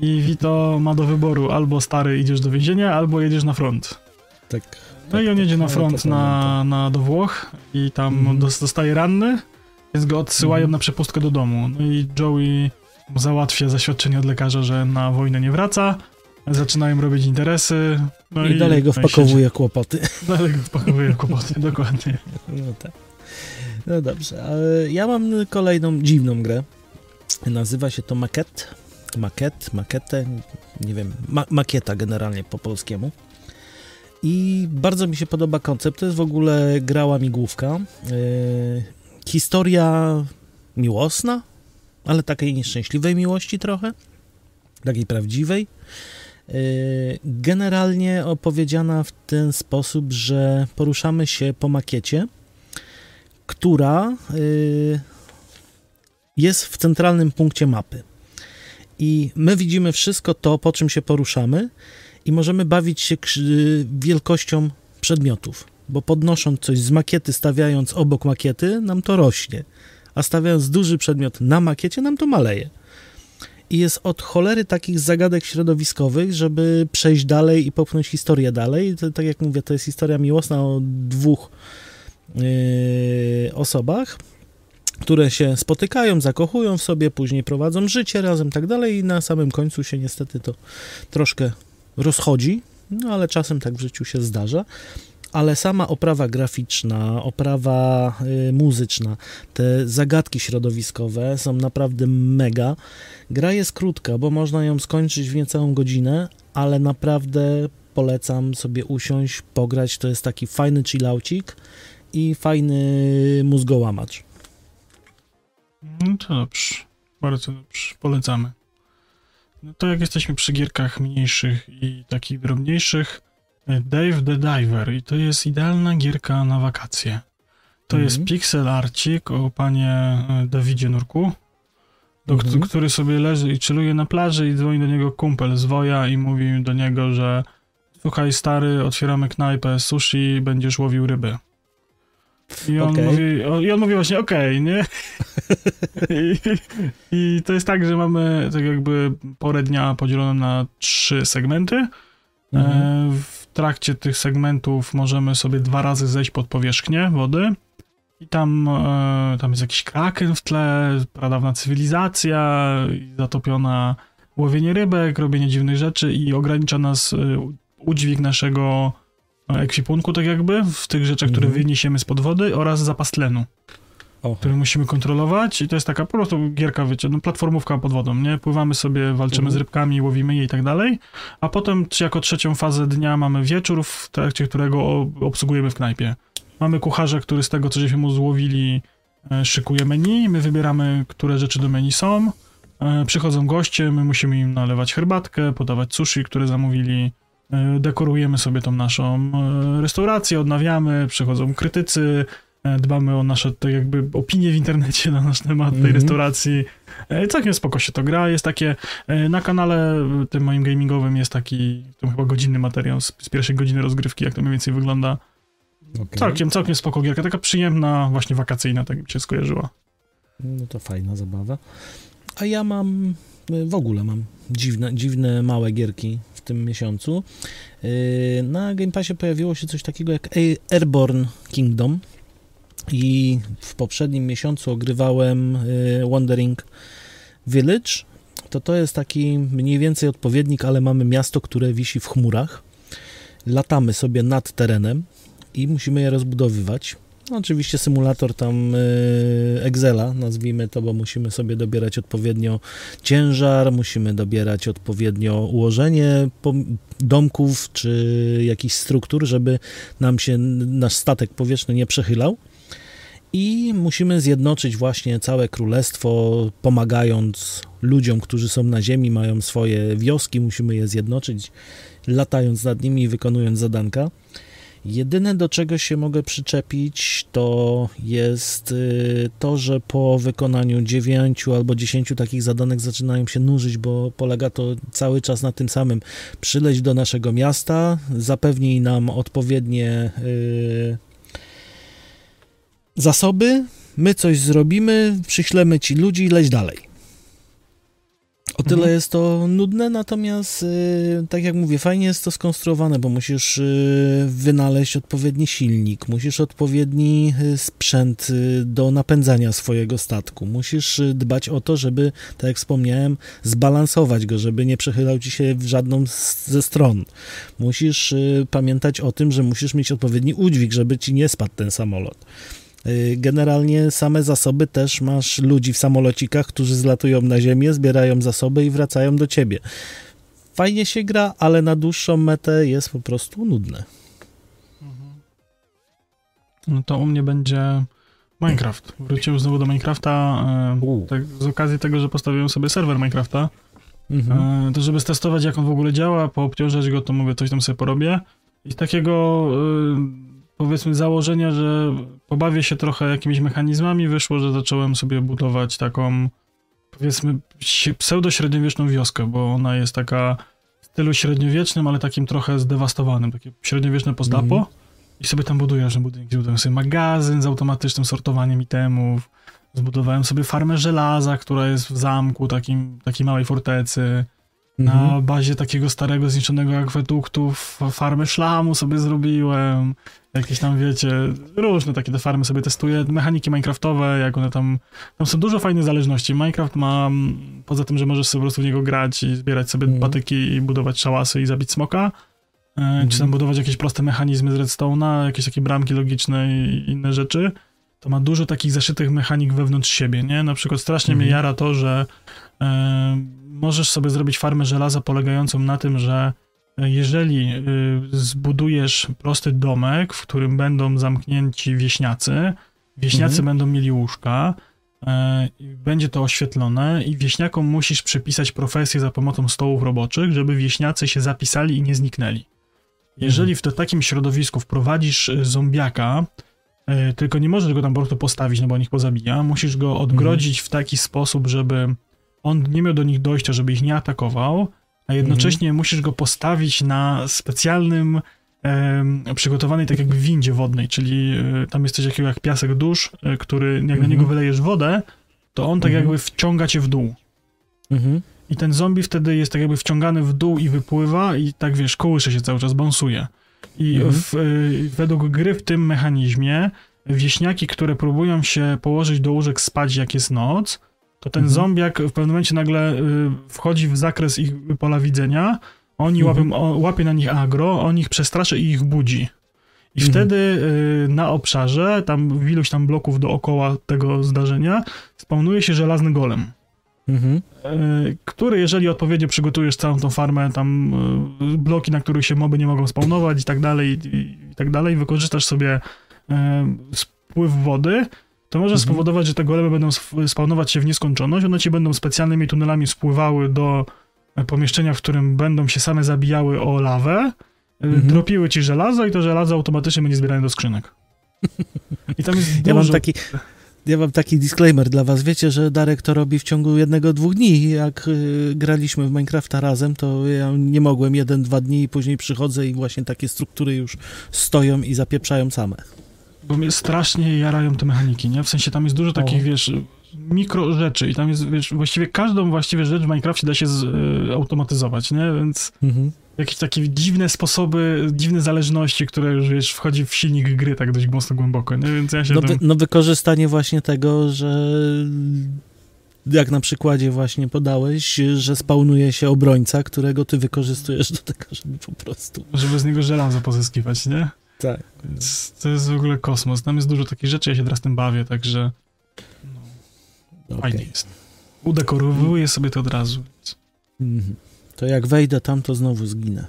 i Vito ma do wyboru albo stary idziesz do więzienia, albo jedziesz na front. Tak. No tak, i on tak. jedzie na No, front to na, na, do Włoch i tam dos- dostaje ranny, więc go odsyłają Mhm. na przepustkę do domu. No i Joey załatwia zaświadczenie od lekarza, że na wojnę nie wraca. Zaczynają robić interesy. No I, dalej go no i wpakowuje kłopoty. Dalej go wpakowuje kłopoty, dokładnie. No tak. No dobrze, ale ja mam kolejną dziwną grę. Nazywa się to Maket. Maket, maketę, nie wiem, ma makieta generalnie po polskiemu. I bardzo mi się podoba koncept. To jest w ogóle gra łamigłówka. Yy, historia miłosna, ale takiej nieszczęśliwej miłości trochę. Takiej prawdziwej. Yy, Generalnie opowiedziana w ten sposób, że poruszamy się po makiecie, która yy, jest w centralnym punkcie mapy. I my widzimy wszystko to, po czym się poruszamy, i możemy bawić się krzy- wielkością przedmiotów, bo podnosząc coś z makiety, stawiając obok makiety, nam to rośnie, a stawiając duży przedmiot na makiecie, nam to maleje. I jest od cholery takich zagadek środowiskowych, żeby przejść dalej i popchnąć historię dalej. To, tak jak mówię, to jest historia miłosna o dwóch yy, osobach, które się spotykają, zakochują w sobie, później prowadzą życie razem, tak dalej, i na samym końcu się niestety to troszkę rozchodzi, no ale czasem tak w życiu się zdarza. Ale sama oprawa graficzna, oprawa y, muzyczna, te zagadki środowiskowe są naprawdę mega. Gra jest krótka, bo można ją skończyć w niecałą godzinę, ale naprawdę polecam sobie usiąść, pograć. To jest taki fajny chillaucik i fajny mózgołamacz. No to dobrze. Bardzo dobrze. Polecamy. No to jak jesteśmy przy gierkach mniejszych i takich drobniejszych, Dave the Diver i to jest idealna gierka na wakacje. To Mhm. jest pixel arcik o panie e, Dawidzie Nurku, do, Mhm. który sobie leży i chilluje na plaży i dzwoni do niego kumpel z woja i mówi do niego, że słuchaj stary, otwieramy knajpę sushi, będziesz łowił ryby. I on, Okej. mówi, o, I on mówi właśnie, okej, nie? I, I to jest tak, że mamy tak jakby porę dnia podzieloną na trzy segmenty. Mhm. E, w trakcie tych segmentów możemy sobie dwa razy zejść pod powierzchnię wody i tam, e, tam jest jakiś kraken w tle, pradawna cywilizacja, zatopiona łowienie rybek, robienie dziwnych rzeczy i ogranicza nas e, udźwig naszego ekwipunku, tak jakby, w tych rzeczach, które Mhm. wyniesiemy spod wody oraz zapas tlenu O, który musimy kontrolować i to jest taka po prostu gierka, wiecie, no platformówka pod wodą, nie? Pływamy sobie, walczymy Mhm. z rybkami, łowimy je i tak dalej, a potem jako trzecią fazę dnia mamy wieczór, w trakcie którego obsługujemy w knajpie. Mamy kucharza, który z tego, co żeśmy mu złowili, e, szykuje menu, my wybieramy, które rzeczy do menu są, e, przychodzą goście, my musimy im nalewać herbatkę, podawać sushi, które zamówili, e, dekorujemy sobie tą naszą restaurację, odnawiamy, przychodzą krytycy, dbamy o nasze tak jakby opinie w internecie na nasz temat tej Mhm. restauracji. E, Całkiem spoko się to gra. Jest takie, e, na kanale e, tym moim gamingowym jest taki, tam chyba godzinny materiał z, z pierwszej godziny rozgrywki, jak to mniej więcej wygląda. Okej. Całkiem, całkiem spoko gierka, taka przyjemna, właśnie wakacyjna, tak mi się skojarzyła. No to fajna zabawa. A ja mam, y, w ogóle mam dziwne, dziwne małe gierki w tym miesiącu. Yy, Na Game Passie pojawiło się coś takiego jak Airborne Kingdom i w poprzednim miesiącu ogrywałem y, Wandering Village. To to jest taki mniej więcej odpowiednik, ale mamy miasto, które wisi w chmurach. Latamy sobie nad terenem i musimy je rozbudowywać. Oczywiście symulator tam y, Excela, nazwijmy to, bo musimy sobie dobierać odpowiednio ciężar, musimy dobierać odpowiednio ułożenie domków czy jakichś struktur, żeby nam się nasz statek powietrzny nie przechylał. I musimy zjednoczyć właśnie całe królestwo, pomagając ludziom, którzy są na ziemi, mają swoje wioski, musimy je zjednoczyć, latając nad nimi i wykonując zadanka. Jedyne do czego się mogę przyczepić to jest y, to, że po wykonaniu 9 albo 10 takich zadanek zaczynają się nużyć, bo polega to cały czas na tym samym. Przyleć do naszego miasta, zapewnij nam odpowiednie y, zasoby, my coś zrobimy, przyślemy ci ludzi i leć dalej. O tyle Mhm. jest to nudne, natomiast y, tak jak mówię, fajnie jest to skonstruowane, bo musisz y, wynaleźć odpowiedni silnik, musisz odpowiedni y, sprzęt y, do napędzania swojego statku, musisz dbać o to, żeby, tak jak wspomniałem, zbalansować go, żeby nie przechylał ci się w żadną z, ze stron. Musisz pamiętać o tym, że musisz mieć odpowiedni udźwig, żeby ci nie spadł ten samolot. Y, Generalnie same zasoby też masz ludzi w samolocikach, którzy zlatują na ziemię, zbierają zasoby i wracają do ciebie. Fajnie się gra, ale na dłuższą metę jest po prostu nudne. No to u mnie będzie Minecraft. Wróciłem znowu do Minecrafta, e, tak, z okazji tego, że postawiłem sobie serwer Minecrafta. Mhm. E, to żeby stestować, jak on w ogóle działa, poobciążać go, to mówię, coś tam sobie porobię. I takiego, e, powiedzmy, założenia, że pobawię się trochę jakimiś mechanizmami, wyszło, że zacząłem sobie budować taką, powiedzmy, pseudo-średniowieczną wioskę, bo ona jest taka w stylu średniowiecznym, ale takim trochę zdewastowanym, takie średniowieczne postapo. Mhm. I sobie tam buduję różne budynki. Zbudowałem sobie magazyn z automatycznym sortowaniem itemów. Zbudowałem sobie farmę żelaza, która jest w zamku, takim, takiej małej fortecy. Mhm. Na bazie takiego starego, zniszczonego akweduktu f- farmę szlamu sobie zrobiłem. Jakieś tam, wiecie, różne takie te farmy sobie testuję. Mechaniki minecraftowe, jak one tam... Tam są dużo fajnych zależności. Minecraft ma, poza tym, że możesz sobie po prostu w niego grać i zbierać sobie Mhm. patyki i budować szałasy i zabić smoka, e, czy tam budować jakieś proste mechanizmy z redstone'a, jakieś takie bramki logiczne i inne rzeczy, to ma dużo takich zaszytych mechanik wewnątrz siebie, nie? Na przykład strasznie mnie Mhm. jara to, że możesz sobie zrobić farmę żelaza polegającą na tym, że e, jeżeli y, zbudujesz prosty domek, w którym będą zamknięci wieśniacy, wieśniacy Mhm. będą mieli łóżka, e, będzie to oświetlone i wieśniakom musisz przypisać profesję za pomocą stołów roboczych, żeby wieśniacy się zapisali i nie zniknęli. Jeżeli w to takim środowisku wprowadzisz zombiaka, tylko nie możesz go tam po prostu postawić, no bo on ich pozabija, musisz go odgrodzić w taki sposób, żeby on nie miał do nich dojścia, żeby ich nie atakował, a jednocześnie musisz go postawić na specjalnym przygotowanej tak jakby windzie wodnej, czyli y, tam jest coś takiego jak piasek dusz, y, który jak na Mhm. niego wylejesz wodę, to on tak Mhm. jakby wciąga cię w dół. Mhm. I ten zombie wtedy jest tak jakby wciągany w dół i wypływa i tak wiesz, kołysze się cały czas, bąsuje. I Mhm. w, y, według gry w tym mechanizmie wieśniaki, które próbują się położyć do łóżek spać jak jest noc, to ten Mhm. zombiak w pewnym momencie nagle y, wchodzi w zakres ich pola widzenia, oni Mhm. łapią, łapie na nich agro, on ich przestraszy i ich budzi. I Mhm. wtedy y, na obszarze, tam w iluś tam bloków dookoła tego zdarzenia, spawnuje się żelazny golem. Mhm. E, który jeżeli odpowiednio przygotujesz całą tą farmę, tam e, bloki, na których się moby nie mogą spawnować i tak dalej, i, i tak dalej, wykorzystasz sobie e, spływ wody, to może Mhm. spowodować, że te golemy będą sp- spawnować się w nieskończoność, one ci będą specjalnymi tunelami spływały do pomieszczenia, w którym będą się same zabijały o lawę, y, Mhm. dropiły ci żelazo i to żelazo automatycznie będzie zbierane do skrzynek. I tam jest dużo... Ja mam taki... Ja mam taki disclaimer dla was. Wiecie, że Darek to robi w ciągu jednego, dwóch dni. Jak y, graliśmy w Minecrafta razem, to ja nie mogłem jeden, dwa dni i później przychodzę i właśnie takie struktury już stoją i zapieprzają same. Bo mnie strasznie jarają te mechaniki, nie? W sensie tam jest dużo takich, O. wiesz, mikro rzeczy i tam jest, wiesz, właściwie każdą właściwie rzecz w Minecrafcie da się z, y, automatyzować, nie? Więc Mhm. jakieś takie dziwne sposoby, dziwne zależności, które już, wiesz, wchodzi w silnik gry tak dość mocno głęboko, nie? Więc ja się No, wy, no wykorzystanie właśnie tego, że jak na przykładzie właśnie podałeś, że spawnuje się obrońca, którego ty wykorzystujesz do tego, żeby po prostu... żeby z niego żelazo pozyskiwać, nie? Tak. Więc to jest w ogóle kosmos. Tam jest dużo takich rzeczy, ja się teraz tym bawię, także fajnie jest. Udekorowuję sobie to od razu. Mhm. To jak wejdę tam, to znowu zginę.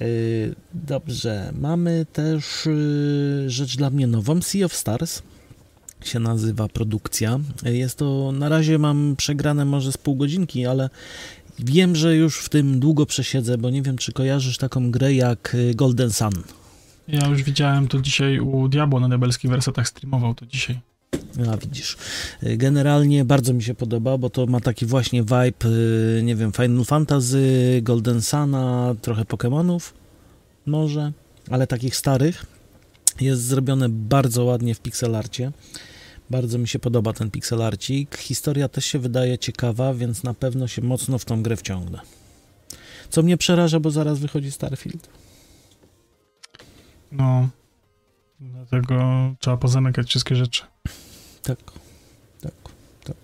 Yy, dobrze, mamy też yy, rzecz dla mnie nową. Sea of Stars się nazywa produkcja. Yy, Jest to, na razie mam przegrane może z pół godzinki, ale wiem, że już w tym długo przesiedzę, bo nie wiem, czy kojarzysz taką grę jak Golden Sun. Ja już widziałem to dzisiaj u Diabło na diabelskich wersetach, streamował to dzisiaj. A widzisz. Y, Generalnie bardzo mi się podoba, bo to ma taki właśnie vibe, y, nie wiem, Final Fantasy, Golden Suna, trochę Pokémonów może, ale takich starych. Jest zrobione bardzo ładnie w pixelarcie. Bardzo mi się podoba ten pixelarcik. Historia też się wydaje ciekawa, więc na pewno się mocno w tą grę wciągnę. Co mnie przeraża, bo zaraz wychodzi Starfield. No, dlatego trzeba pozamykać wszystkie rzeczy. Tak, tak, tak.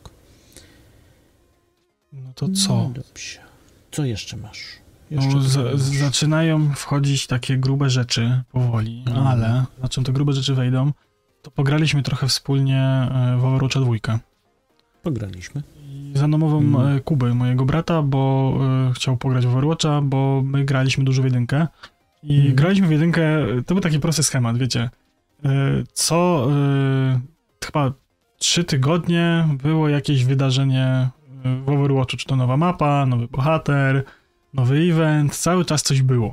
No to co? No, dobrze. Co jeszcze masz? Jeszcze No, z, zaczynają wchodzić takie grube rzeczy powoli, Mhm. ale na czym te grube rzeczy wejdą, to pograliśmy trochę wspólnie e, w Overwatcha dwójkę. Pograliśmy. I za namową Mhm. e, Kuby, mojego brata, bo e, chciał pograć w Overwatcha, bo my graliśmy dużo w jedynkę. I Mhm. graliśmy w jedynkę, to był taki prosty schemat, wiecie. E, Co e, chyba trzy tygodnie było jakieś wydarzenie e, w Overwatchu, czy to nowa mapa, nowy bohater, nowy event, cały czas coś było.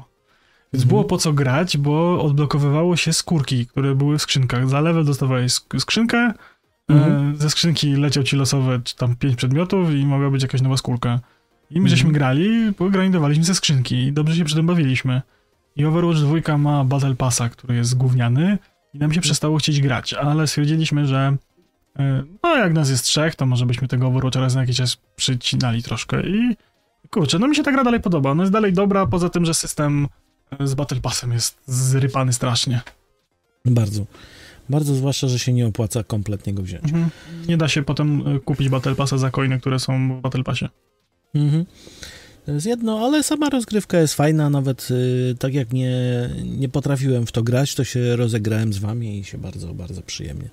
Więc Mhm. było po co grać, bo odblokowywało się skórki, które były w skrzynkach. Za level dostawałeś sk- skrzynkę, Mhm. ze skrzynki leciał ci losowe czy tam pięć przedmiotów i mogła być jakaś nowa skórka. I my żeśmy Mhm. grali, bo grindowaliśmy ze skrzynki i dobrze się przy tym bawiliśmy. I Overwatch 2 ma Battle Passa, który jest gówniany i nam się przestało chcieć grać, ale stwierdziliśmy, że e, no jak nas jest trzech, to może byśmy tego Overwatcha raz na jakiś czas przycinali troszkę i kurczę, no mi się ta gra dalej podoba. Ona jest dalej dobra, poza tym, że system e, z Battle Passem jest zrypany strasznie. Bardzo. Bardzo, zwłaszcza, że się nie opłaca kompletnie go wziąć. Mhm. Nie da się potem e, kupić Battle Passa za coiny, które są w Battle Passie. Mhm. To jest jedno, ale sama rozgrywka jest fajna, nawet y, tak jak nie, nie potrafiłem w to grać, to się rozegrałem z wami i się bardzo, bardzo przyjemnie.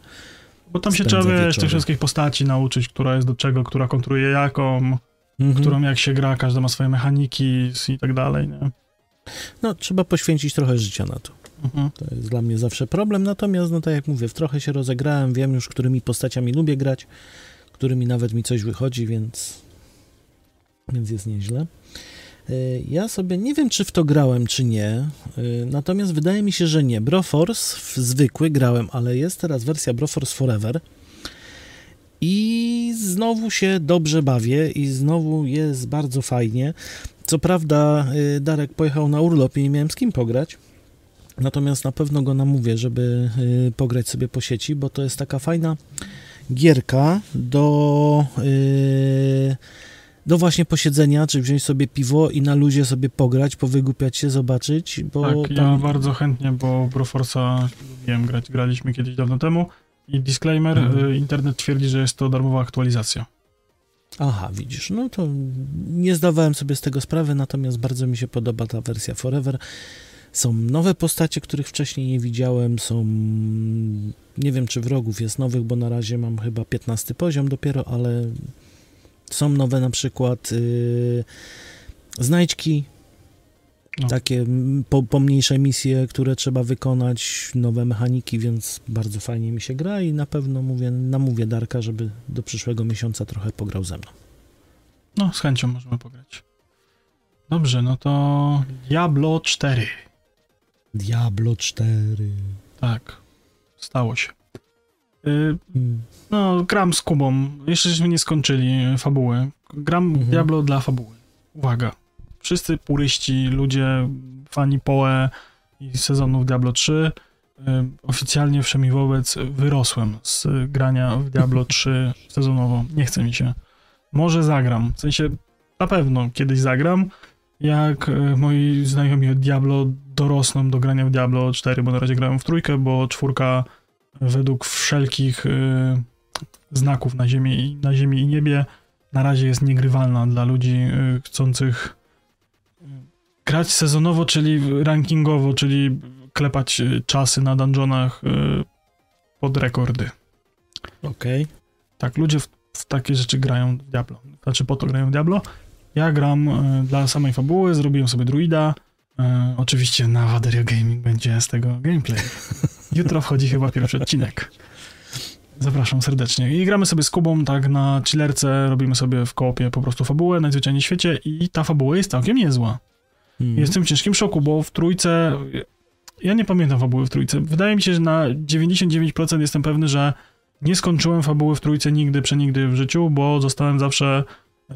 Bo tam się trzeba, wiesz, tych wszystkich postaci nauczyć, która jest do czego, która kontruje jaką, Mhm. którą jak się gra, każda ma swoje mechaniki i tak dalej, nie? No, trzeba poświęcić trochę życia na to. Mhm. To jest dla mnie zawsze problem, natomiast, no tak jak mówię, w trochę się rozegrałem, wiem już, którymi postaciami lubię grać, którymi nawet mi coś wychodzi, więc, więc jest nieźle. Y, Ja sobie nie wiem, czy w to grałem, czy nie, y, natomiast wydaje mi się, że nie. Broforce w zwykły grałem, ale jest teraz wersja Broforce Forever i znowu się dobrze bawię i znowu jest bardzo fajnie. Co prawda y, Darek pojechał na urlop i nie miałem z kim pograć, Natomiast na pewno go namówię, żeby pograć sobie po sieci, bo to jest taka fajna gierka do, y, do właśnie posiedzenia, czy wziąć sobie piwo i na luzie sobie pograć, powygłupiać się, zobaczyć, bo Tak, ja tam... bardzo chętnie, bo Broforce'a lubiłem grać, graliśmy kiedyś dawno temu i disclaimer, Mhm. y, internet twierdzi, że jest to darmowa aktualizacja. Aha, widzisz, no to nie zdawałem sobie z tego sprawy, natomiast bardzo mi się podoba ta wersja Forever. Są nowe postacie, których wcześniej nie widziałem, są... Nie wiem, czy wrogów jest nowych, bo na razie mam chyba 15 poziom dopiero, ale są nowe na przykład yy, znajdźki, No. takie po, pomniejsze misje, które trzeba wykonać, nowe mechaniki, więc bardzo fajnie mi się gra i na pewno mówię, namówię Darka, żeby do przyszłego miesiąca trochę pograł ze mną. No, z chęcią możemy pograć. Dobrze, no to Diablo 4. Diablo 4. Tak, stało się. Y, no, gram z Kubą. Jeszcze żeśmy nie skończyli fabuły. Gram Mhm. Diablo dla fabuły. Uwaga. Wszyscy puryści, ludzie, fani Poe i sezonów Diablo 3 y, oficjalnie wszemi wobec wyrosłem z grania w Diablo 3 sezonowo. Nie chce mi się. Może zagram. W sensie na pewno kiedyś zagram, jak y, moi znajomi od Diablo dorosną do grania w Diablo 4, bo na razie grają w trójkę, bo czwórka według wszelkich y, znaków na ziemi, i- na ziemi i niebie na razie jest niegrywalna dla ludzi y, chcących y, grać sezonowo, czyli rankingowo, czyli klepać czasy na dungeonach pod rekordy. Okej. Tak, ludzie w, w takie rzeczy grają w Diablo. Znaczy po to grają w Diablo. Ja gram dla samej fabuły, zrobiłem sobie druida. Oczywiście na Waderio Gaming będzie z tego gameplay. Jutro wchodzi chyba pierwszy odcinek. Zapraszam serdecznie. I gramy sobie z Kubą tak na chillerce, robimy sobie w koopie po prostu fabułę w świecie i ta fabuła jest całkiem niezła. Mm. Jestem w ciężkim szoku, bo w trójce. Ja nie pamiętam fabuły w trójce. Wydaje mi się, że na 99% jestem pewny, że nie skończyłem fabuły w trójce nigdy, przenigdy w życiu, bo zostałem zawsze.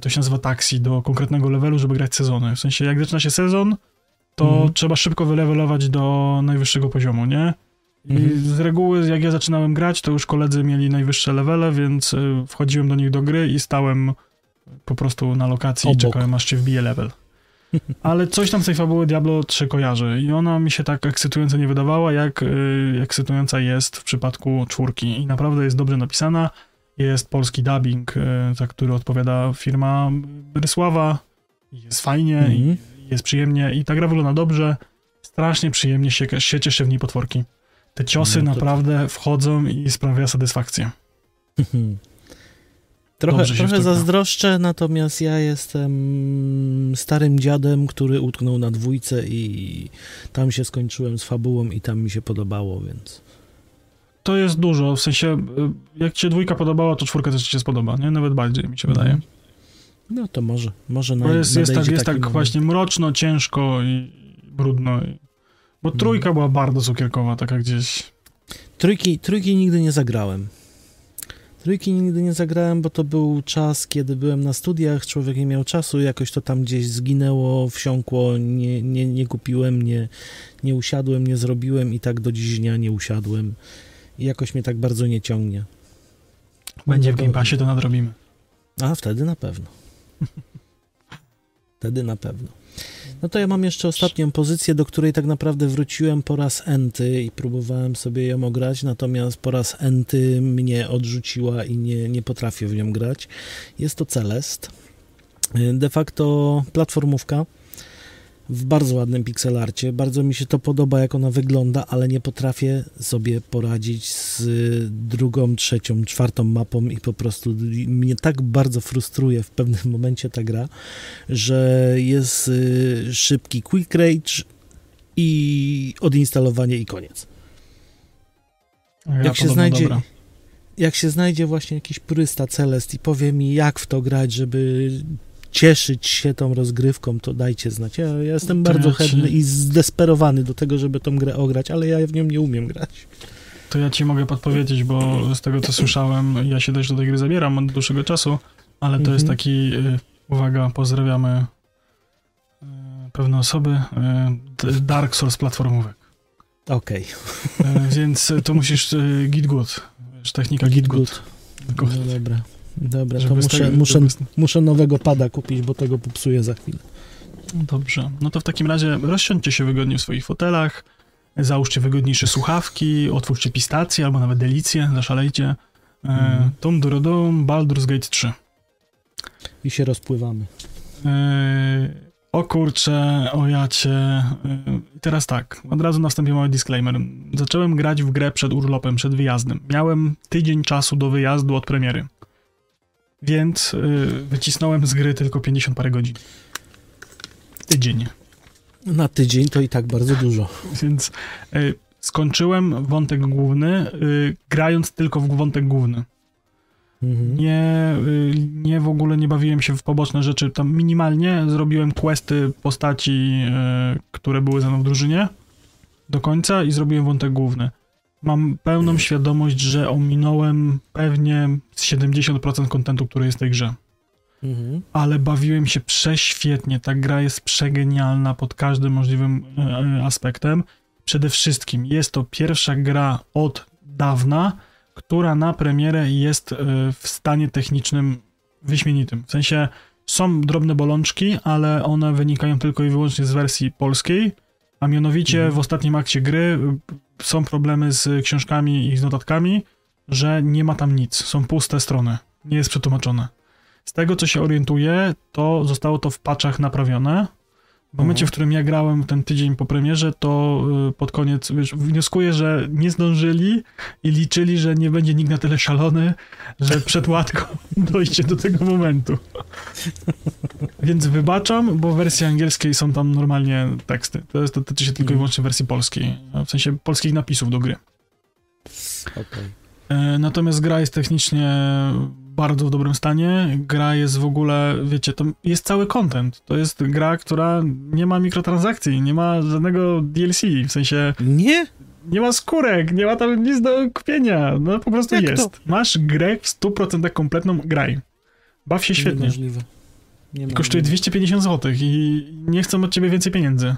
To się nazywa taksi do konkretnego levelu, żeby grać sezony. W sensie, jak zaczyna się sezon, to Mhm. trzeba szybko wylevelować do najwyższego poziomu, nie? I Mhm. z reguły, jak ja zaczynałem grać, to już koledzy mieli najwyższe levele, więc y, wchodziłem do nich do gry i stałem po prostu na lokacji i Obok. czekałem, aż się wbije level. Ale coś tam z tej fabuły Diablo 3 kojarzy i ona mi się tak ekscytująco nie wydawała, jak y, ekscytująca jest w przypadku czwórki. I naprawdę jest dobrze napisana. Jest polski dubbing, y, za który odpowiada firma Rysława. Jest fajnie, i jest przyjemnie i ta gra wygląda dobrze. Strasznie przyjemnie się, się cieszy w niej potworki. Te ciosy No to- naprawdę wchodzą i sprawia satysfakcję. Trochę, Dobrze trochę zazdroszczę, natomiast ja jestem starym dziadem, który utknął na dwójce i tam się skończyłem z fabułą i tam mi się podobało, więc... To jest dużo, w sensie y, jak ci się dwójka podobała, to czwórka też ci się spodoba, nie? Nawet bardziej mi się wydaje. No to może, może na, Bo jest, jest tak, jest tak moment. właśnie mroczno, ciężko i brudno. I... Bo Mhm. trójka była bardzo cukierkowa, taka gdzieś. Trójki, trójki nigdy nie zagrałem. Trójki nigdy nie zagrałem, bo to był czas, kiedy byłem na studiach, człowiek nie miał czasu, jakoś to tam gdzieś zginęło, wsiąkło, nie, nie, nie kupiłem, nie, nie usiadłem, nie zrobiłem i tak do dziś dnia nie usiadłem. I jakoś mnie tak bardzo nie ciągnie. Będzie w to- Game Passie, to nadrobimy. A, wtedy na pewno. Wtedy na pewno. No to ja mam jeszcze ostatnią pozycję, do której tak naprawdę wróciłem po raz enty i próbowałem sobie ją ograć, natomiast po raz enty mnie odrzuciła i nie, nie potrafię w nią grać. Jest to Celest. De facto platformówka w bardzo ładnym pixelarcie. Bardzo mi się to podoba, jak ona wygląda, ale nie potrafię sobie poradzić z drugą, trzecią, czwartą mapą i po prostu mnie tak bardzo frustruje w pewnym momencie ta gra, że jest y, szybki quick rage i odinstalowanie i koniec. Ja Jak się znajdzie, dobra. jak się znajdzie właśnie jakiś purysta Celest i powie mi, jak w to grać, żeby cieszyć się tą rozgrywką, to dajcie znać. Ja, ja jestem To bardzo ja ci- chętny i zdesperowany do tego, żeby tą grę ograć, ale ja w nią nie umiem grać. To ja ci mogę podpowiedzieć, bo z tego co słyszałem, ja się też do tej gry zabieram od dłuższego czasu, ale to jest Mhm. taki, y, uwaga, pozdrawiamy y, pewne osoby, y, Dark Souls platformówek. Okej. Y, więc to musisz git good, technika git good. No dobra. Dobra, to muszę, tego- muszę, muszę nowego pada kupić, bo tego popsuję za chwilę. Dobrze, no to w takim razie rozsiądźcie się wygodnie w swoich fotelach, załóżcie wygodniejsze słuchawki, otwórzcie pistację albo nawet delicję, zaszalejcie. E, Mhm. Tom Durodom, Baldur's Gate 3. I się rozpływamy. E, o kurcze, o jacie. E, I teraz tak, od razu na wstępie mały disclaimer. Zacząłem grać w grę przed urlopem, przed wyjazdem. Miałem tydzień czasu do wyjazdu od premiery. Więc e, wycisnąłem z gry tylko 50 parę godzin. Tydzień. Na tydzień to i tak bardzo dużo. Więc y, skończyłem wątek główny, y, grając tylko w wątek główny. Mhm. Nie, y, nie w ogóle nie bawiłem się w poboczne rzeczy. Tam minimalnie zrobiłem questy postaci, y, które były ze mną w drużynie do końca i zrobiłem wątek główny. Mam pełną świadomość, że ominąłem pewnie 70% kontentu, który jest w tej grze. Mhm. Ale bawiłem się prześwietnie. Ta gra jest przegenialna pod każdym możliwym e, e, aspektem. Przede wszystkim jest to pierwsza gra od dawna, która na premierę jest e, w stanie technicznym wyśmienitym. W sensie są drobne bolączki, ale one wynikają tylko i wyłącznie z wersji polskiej, a mianowicie Mhm. w ostatnim akcie gry y, są problemy z książkami i z notatkami, że nie ma tam nic, są puste strony, nie jest przetłumaczone. Z tego, co się orientuję, to zostało to w patchach naprawione. W momencie, w którym ja grałem ten tydzień po premierze, to y, pod koniec, wiesz, wnioskuję, że nie zdążyli i liczyli, że nie będzie nikt na tyle szalony, że przed łatką dojdzie do tego momentu. Więc wybaczam, bo w wersji angielskiej są tam normalnie teksty. To jest, dotyczy się tylko i Mhm. wyłącznie wersji polskiej, w sensie polskich napisów do gry. Okej. E, Natomiast gra jest technicznie bardzo w dobrym stanie. Gra jest w ogóle, wiecie, to jest cały content. To jest gra, która nie ma mikrotransakcji, nie ma żadnego DLC, w sensie Nie? nie ma skórek, nie ma tam nic do kupienia. No po prostu Jak jest. Masz grę w 100% kompletną, graj. Baw się świetnie. Niemożliwe. Niemożliwe. kosztuje 250 zł i nie chcą od ciebie więcej pieniędzy.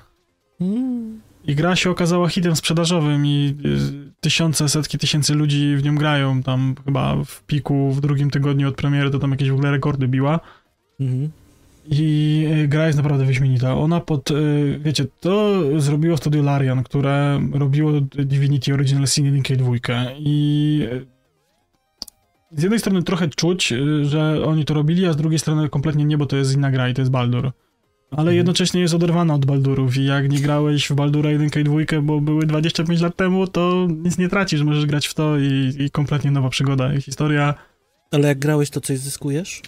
Mm. I gra się okazała hitem sprzedażowym i y, tysiące, setki tysięcy ludzi w nią grają. Tam chyba w piku w drugim tygodniu od premiery to tam jakieś w ogóle rekordy biła. Mhm. I y, gra jest naprawdę wyśmienita. Ona pod, y, wiecie, to zrobiło studio Larian, które robiło Divinity Original Sin 1 i 2 i z jednej strony trochę czuć, że oni to robili, a z drugiej strony kompletnie nie, bo to jest inna gra i to jest Baldur. Ale Mhm. jednocześnie jest oderwana od Baldurów i jak nie grałeś w Baldura 1 i 2, bo były 25 lat temu, to nic nie tracisz, możesz grać w to i, i kompletnie nowa przygoda i historia. Ale jak grałeś, to coś zyskujesz?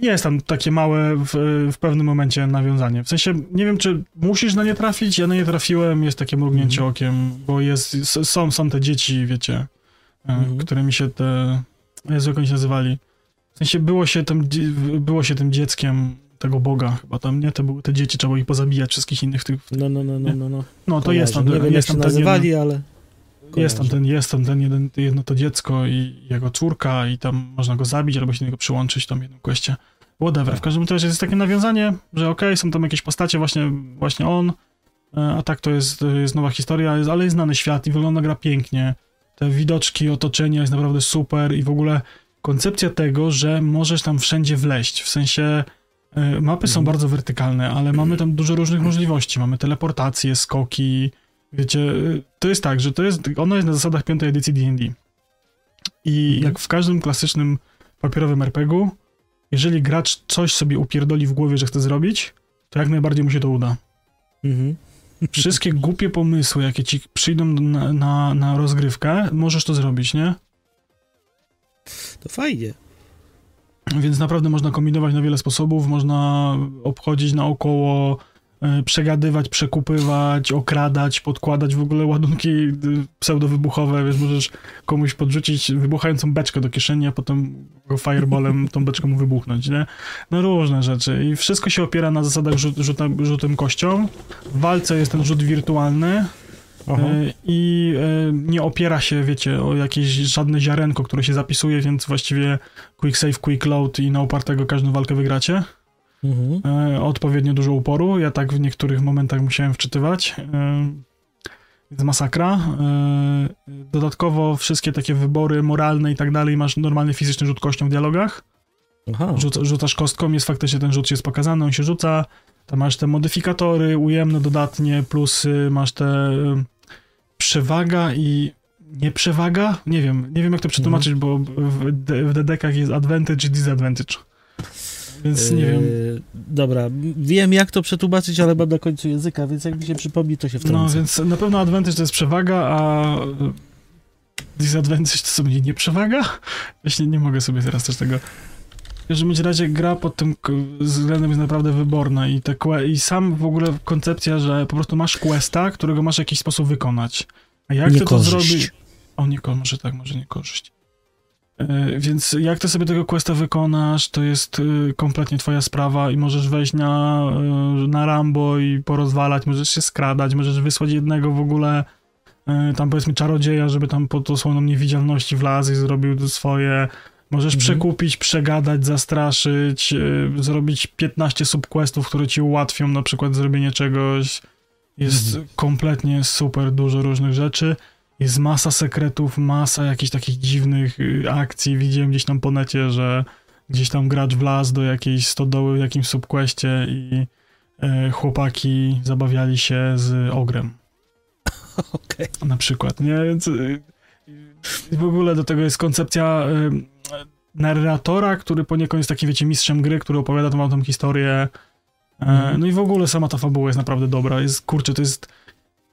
Jest tam takie małe w, w pewnym momencie nawiązanie. W sensie, nie wiem, czy musisz na nie trafić, ja na nie trafiłem, jest takie mrugnięcie Mhm. okiem, bo jest, są, są te dzieci, wiecie, Mhm. którymi się te, jak oni się nazywali. W sensie, było się dzie- było się tym dzieckiem tego Boga chyba tam, nie? To były te dzieci, trzeba ich pozabijać, wszystkich innych tych, No, no, no, no, no. no. no to jest tam. Nie wiem, jak jest się tam ten jeden, nazywali, ale... jest tam ten, jest tam ten jeden, jedno to dziecko i jego córka i tam można go zabić albo się do niego przyłączyć tam jednym kwestie. Whatever. W każdym razie jest takie nawiązanie, że okej, są tam jakieś postacie, właśnie, właśnie on, e, a tak to jest, jest nowa historia, jest, ale jest znany świat i wygląda gra pięknie. Te widoczki, otoczenie jest naprawdę super i w ogóle koncepcja tego, że możesz tam wszędzie wleść, w sensie mapy są Mhm. bardzo wertykalne, ale mamy tam dużo różnych możliwości. Mamy teleportacje, skoki, wiecie, e, to jest tak, że to jest, ono jest na zasadach piątej edycji D&D. I Mhm. jak w każdym klasycznym papierowym RPG-u, jeżeli gracz coś sobie upierdoli w głowie, że chce zrobić, to jak najbardziej mu się to uda. Mhm. Wszystkie głupie pomysły, jakie ci przyjdą na, na, na rozgrywkę, możesz to zrobić, nie? To fajnie. Więc naprawdę można kombinować na wiele sposobów, można obchodzić naokoło, e, przegadywać, przekupywać, okradać, podkładać w ogóle ładunki y, pseudowybuchowe, wiesz, możesz komuś podrzucić wybuchającą beczkę do kieszeni, a potem fireballem tą beczką mu wybuchnąć, nie? No różne rzeczy i wszystko się opiera na zasadach rzut, rzutem, rzutem kością. W walce jest ten rzut wirtualny, Aha. E, I e, nie opiera się, wiecie, o jakieś żadne ziarenko, które się zapisuje, więc właściwie quick save, quick load i na upartego każdą walkę wygracie. Mhm. E, Odpowiednio dużo uporu. Ja tak w niektórych momentach musiałem wczytywać. Masakra. Dodatkowo wszystkie takie wybory moralne i tak dalej, masz normalny fizyczny rzut kością w dialogach. Aha. Rzuca, rzucasz kostką, jest faktycznie ten rzut jest pokazany, on się rzuca. Tam masz te modyfikatory ujemne dodatnie, plusy, masz te y, przewaga i nieprzewaga? Nie wiem, nie wiem jak to przetłumaczyć, bo w, w dedekach jest advantage i disadvantage. Więc nie wiem. Yy, Dobra, wiem jak to przetłumaczyć, ale mam na końcu języka, więc jak mi się przypomni, to się No, wtrącę. więc na pewno advantage to jest przewaga, a disadvantage to sobie nie przewaga? Właśnie nie mogę sobie teraz też tego... W każdym razie gra pod tym względem jest naprawdę wyborna i, te i sam w ogóle koncepcja, że po prostu masz questa, którego masz w jakiś sposób wykonać. A jak Nie ty korzyść. to zrobisz? O, nie, może tak, może nie korzyść. E, Więc jak ty sobie tego questa wykonasz, to jest y, kompletnie twoja sprawa i możesz wejść na, y, na Rambo i porozwalać, możesz się skradać, możesz wysłać jednego w ogóle tam powiedzmy czarodzieja, żeby tam pod osłoną niewidzialności wlazł i zrobił swoje. Możesz Mhm. przekupić, przegadać, zastraszyć, y, zrobić 15 subquestów, które ci ułatwią na przykład zrobienie czegoś. Jest Mhm. kompletnie super dużo różnych rzeczy. Jest masa sekretów, masa jakichś takich dziwnych y, akcji. Widziałem gdzieś tam po necie, że gdzieś tam gracz wlazł do jakiejś stodoły w jakimś subquestie i e, chłopaki zabawiali się z ogrem Okej. na przykład, nie? Więc y, w ogóle do tego jest koncepcja narratora, który poniekąd jest takim, wiecie, mistrzem gry, który opowiada tą, tą historię. E, Mhm. No i w ogóle sama ta fabuła jest naprawdę dobra. Jest, kurczę, to jest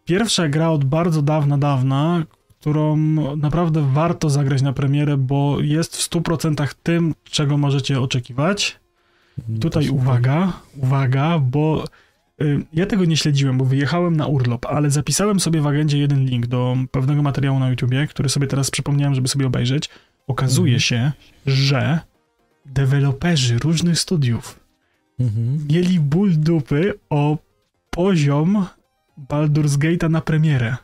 pierwsza gra od bardzo dawna, dawna, którą naprawdę warto zagrać na premierę, bo jest w 100% tym, czego możecie oczekiwać. Tutaj To super. uwaga, uwaga, bo y, ja tego nie śledziłem, bo wyjechałem na urlop, ale zapisałem sobie w agendzie jeden link do pewnego materiału na YouTubie, który sobie teraz przypomniałem, żeby sobie obejrzeć. Okazuje Mhm. się, że deweloperzy różnych studiów Mhm. mieli ból dupy o poziom Baldur's Gate'a na premierę.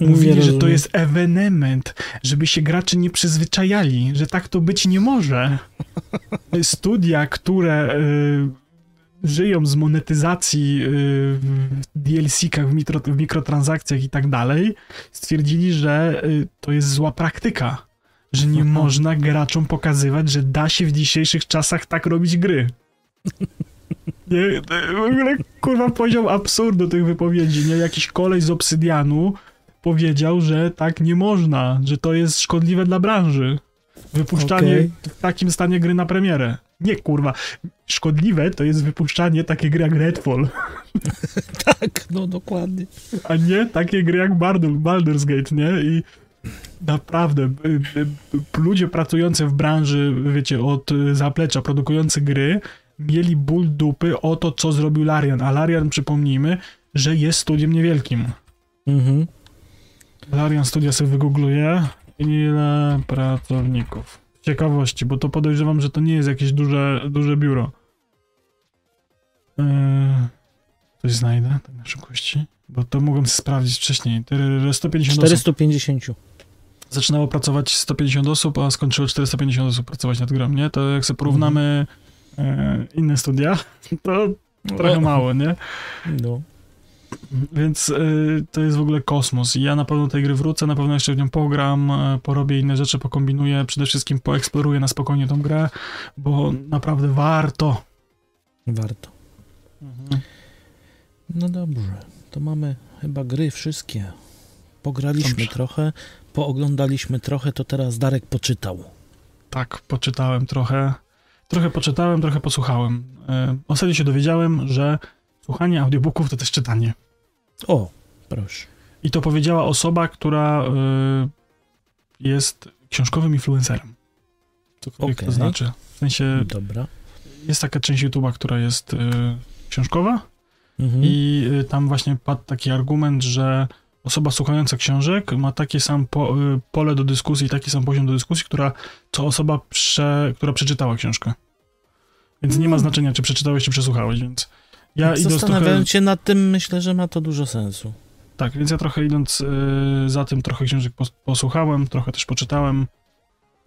Mówili, że to jest ewenement, żeby się gracze nie przyzwyczajali, że tak to być nie może. Studia, które y, żyją z monetyzacji y, w DLC-kach, w, mikro, w mikrotransakcjach i tak dalej, stwierdzili, że y, to jest zła praktyka. Że nie Aha. można graczom pokazywać, że da się w dzisiejszych czasach tak robić gry. Nie, w ogóle kurwa poziom absurdu tych wypowiedzi, nie? Jakiś kolej z Obsydianu powiedział, że tak nie można, że to jest szkodliwe dla branży. Wypuszczanie Okej. w takim stanie gry na premierę. Nie, kurwa. Szkodliwe to jest wypuszczanie takiej gry jak Redfall, Tak, no dokładnie. a nie takie gry jak Baldur, Baldur's Gate, nie? I naprawdę, y, y, ludzie pracujący w branży, wiecie, od zaplecza, produkujący gry, mieli ból dupy o to, co zrobił Larian. A Larian, przypomnijmy, że jest studiem niewielkim. Mhm. Larian Studia sobie wygoogluje. Ile pracowników? Ciekawości, bo to podejrzewam, że to nie jest jakieś duże, duże biuro. Yy, coś znajdę tak na szybkości, bo to mogłem sprawdzić wcześniej. Tyryrry, 150 osób. 450. Zaczynało pracować 150 osób, a skończyło 450 osób pracować nad grą, nie? To jak sobie porównamy e, inne studia, to trochę O. mało, nie? No. Więc y, to jest w ogóle kosmos. I ja na pewno do tej gry wrócę, na pewno jeszcze w nią pogram, y, porobię inne rzeczy, pokombinuję, przede wszystkim poeksploruję na spokojnie tą grę, bo naprawdę warto. Warto. No dobrze. To mamy chyba gry wszystkie. Pograliśmy Dobrze. trochę, pooglądaliśmy trochę, to teraz Darek poczytał. Tak, poczytałem trochę. Trochę poczytałem, trochę posłuchałem. Y, ostatnio się dowiedziałem, że słuchanie audiobooków to też czytanie. O, proszę. I to powiedziała osoba, która y, jest książkowym influencerem. Cokolwiek to Okej. znaczy. W sensie Dobra. jest taka część YouTube'a, która jest y, książkowa, Mhm. I y, tam właśnie padł taki argument, że osoba słuchająca książek ma takie sam po, y, pole do dyskusji, taki sam poziom do dyskusji, która, co osoba, prze, która przeczytała książkę. Więc nie ma Mm. znaczenia, czy przeczytałeś, czy przesłuchałeś, więc ja trochę... Zastanawiając się nad tym, myślę, że ma to dużo sensu. Tak, więc ja trochę idąc y, za tym, trochę książek pos, posłuchałem, trochę też poczytałem,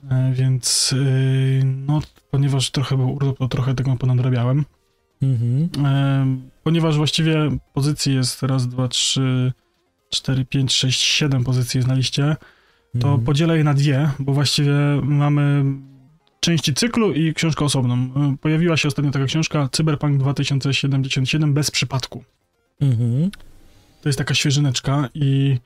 y, więc y, no, ponieważ trochę był urlop, to trochę tego ponadrabiałem. Mhm. Em, ponieważ właściwie pozycji jest raz, dwa, trzy, cztery, pięć, sześć, siedem pozycji jest na liście, to Mhm. podzielę je na dwie, bo właściwie mamy części cyklu i książkę osobną. Em, Pojawiła się ostatnio taka książka Cyberpunk 2077 bez przypadku. Mhm. To jest taka świeżyneczka i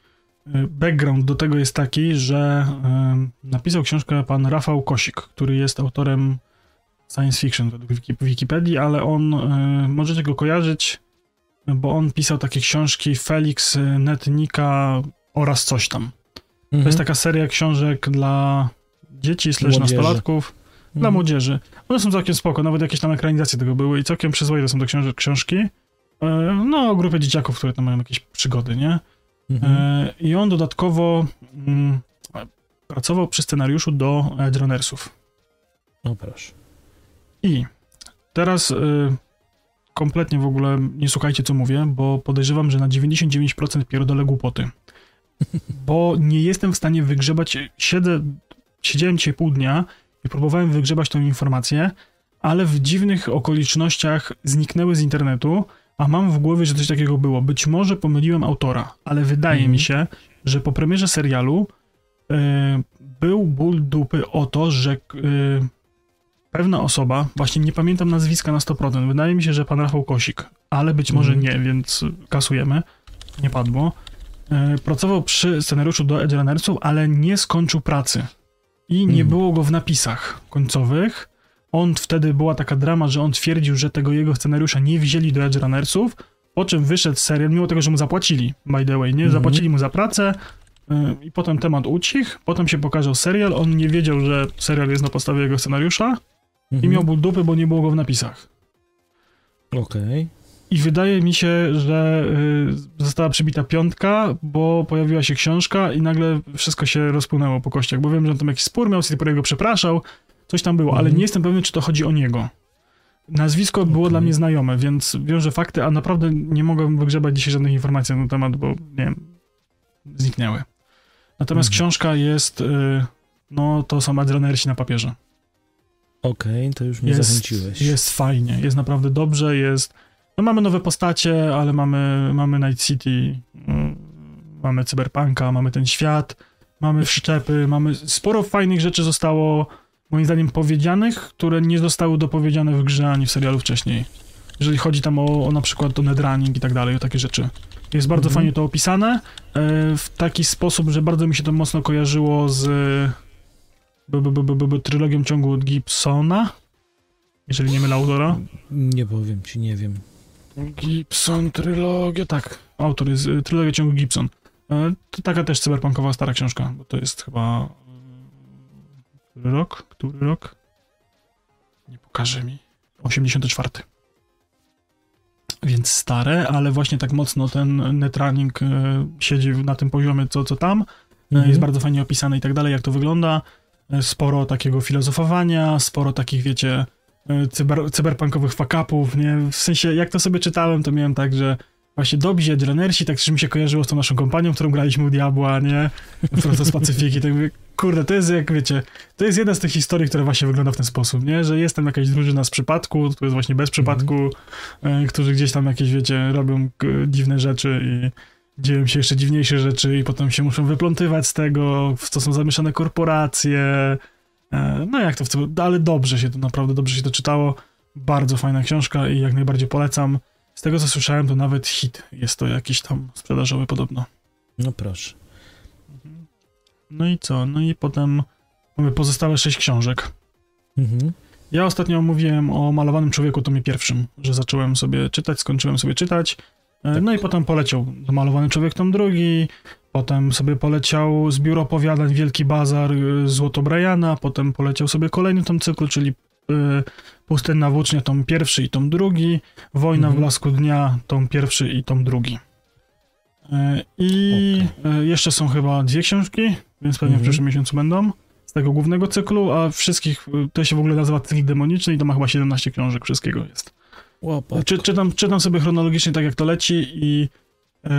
y, background do tego jest taki, że em, napisał książkę pan Rafał Kosik, który jest autorem science fiction według Wiki- Wikipedii, ale on, możecie go kojarzyć, bo on pisał takie książki Felix, Netnika oraz coś tam. To Mhm. jest taka seria książek dla dzieci, slash nastolatków, dla Mhm. młodzieży. One są całkiem spoko, nawet jakieś tam ekranizacje tego były i całkiem przyzwoite są to książ- książki. E, No, o grupie dzieciaków, które tam mają jakieś przygody, nie? Mhm. E, I on dodatkowo mm, pracował przy scenariuszu do Edge Runnersów. No proszę. I teraz y, kompletnie w ogóle nie słuchajcie, co mówię, bo podejrzewam, że na 99% pierdolę głupoty. Bo nie jestem w stanie wygrzebać. Siedzę, siedziałem dzisiaj pół dnia i próbowałem wygrzebać tą informację, ale w dziwnych okolicznościach zniknęły z internetu, a mam w głowie, że coś takiego było. Być może pomyliłem autora, ale wydaje Mhm. mi się, że po premierze serialu y, był ból dupy o to, że y, pewna osoba, właśnie nie pamiętam nazwiska na 100%, wydaje mi się, że pan Rafał Kosik, ale być może Mhm. nie, więc kasujemy, nie padło. Y, pracował przy scenariuszu do Edge Runnersów, ale nie skończył pracy i nie Mhm. było go w napisach końcowych. On wtedy była taka drama, że on twierdził, że tego jego scenariusza nie wzięli do Edge Runnersów, po czym wyszedł serial, mimo tego, że mu zapłacili, by the way, nie? Mhm. Zapłacili mu za pracę y, i potem temat ucichł, potem się pokazał serial, on nie wiedział, że serial jest na podstawie jego scenariusza i Mhm. miał ból dupy, bo nie było go w napisach. Okej. I wydaje mi się, że y, została przybita piątka, bo pojawiła się książka i nagle wszystko się rozpłynęło po kościach, bo wiem, że on tam jakiś spór miał, City go przepraszał, coś tam było, ale Mhm. nie jestem pewien, czy to chodzi o niego. Nazwisko było Okej. dla mnie znajome, więc wiążę fakty, a naprawdę nie mogłem wygrzebać dzisiaj żadnych informacji na ten temat, bo nie wiem, zniknęły. Natomiast Mhm. książka jest, y, no to są adrenersi na papierze. Okej, to już mnie Jest, zachęciłeś. jest fajnie, jest naprawdę dobrze, jest... No mamy nowe postacie, ale mamy, mamy Night City, mm, mamy Cyberpunka, mamy ten świat, mamy wszczepy, mamy... Sporo fajnych rzeczy zostało, moim zdaniem, powiedzianych, które nie zostały dopowiedziane w grze ani w serialu wcześniej. Jeżeli chodzi tam o, o na przykład o netrunning i tak dalej, o takie rzeczy. Jest bardzo Mhm. fajnie to opisane, e, w taki sposób, że bardzo mi się to mocno kojarzyło z b, b, b, b, trylogią ciągu od Gibsona, jeżeli nie mylę autora. Nie powiem ci, nie wiem. Gibson, trylogia, tak, autor jest y, trylogia ciągu Gibson. E, To taka też cyberpunkowa stara książka, bo to jest chyba... y, Który rok? Który rok? Nie pokaże mi. 84. Więc stare, ale właśnie tak mocno ten netrunning y, siedzi na tym poziomie, co, co tam. Mhm. Jest bardzo fajnie opisane i tak dalej, jak to wygląda. E, Sporo takiego filozofowania, sporo takich, wiecie, e, cyber, cyberpunkowych fuck-upów, nie? W sensie, jak to sobie czytałem, to miałem tak, że właśnie dobrzy Edgerunersi, tak też mi się kojarzyło z tą naszą kompanią, którą graliśmy u Diabła, nie? Prosto z Pacyfiki, tak mówię, kurde, to jest jak, wiecie, to jest jedna z tych historii, która właśnie wygląda w ten sposób, nie? Że jest tam jakaś drużyna z przypadku, to jest właśnie bez przypadku, e, którzy gdzieś tam jakieś, wiecie, robią dziwne rzeczy i dzieją się jeszcze dziwniejsze rzeczy i potem się muszą wyplątywać z tego, w co są zamieszane korporacje. E, No jak to w tym, ale dobrze się to, naprawdę dobrze się to czytało. Bardzo fajna książka i jak najbardziej polecam. Z tego co słyszałem, to nawet hit jest to jakiś tam sprzedażowy podobno. No proszę. No i co? No i potem mamy pozostałe sześć książek. Mhm. Ja ostatnio mówiłem o malowanym człowieku tomie pierwszym, że zacząłem sobie czytać, skończyłem sobie czytać. E, Tak. No i potem poleciał malowany człowiek tom drugi, potem sobie poleciał zbiór opowiadań Wielki Bazar y, Złoto Briana, potem poleciał sobie kolejny tom cyklu, czyli y, Pustynna Włócznia tom pierwszy i tom drugi, Wojna Mhm. w blasku dnia tom pierwszy i tom drugi. E, I e, jeszcze są chyba dwie książki, więc pewnie w Mhm. przyszłym miesiącu będą z tego głównego cyklu, a wszystkich, y, to się w ogóle nazywa cykl demoniczny i to ma chyba 17 książek, wszystkiego jest. Czy, czytam, czytam sobie chronologicznie tak jak to leci i y,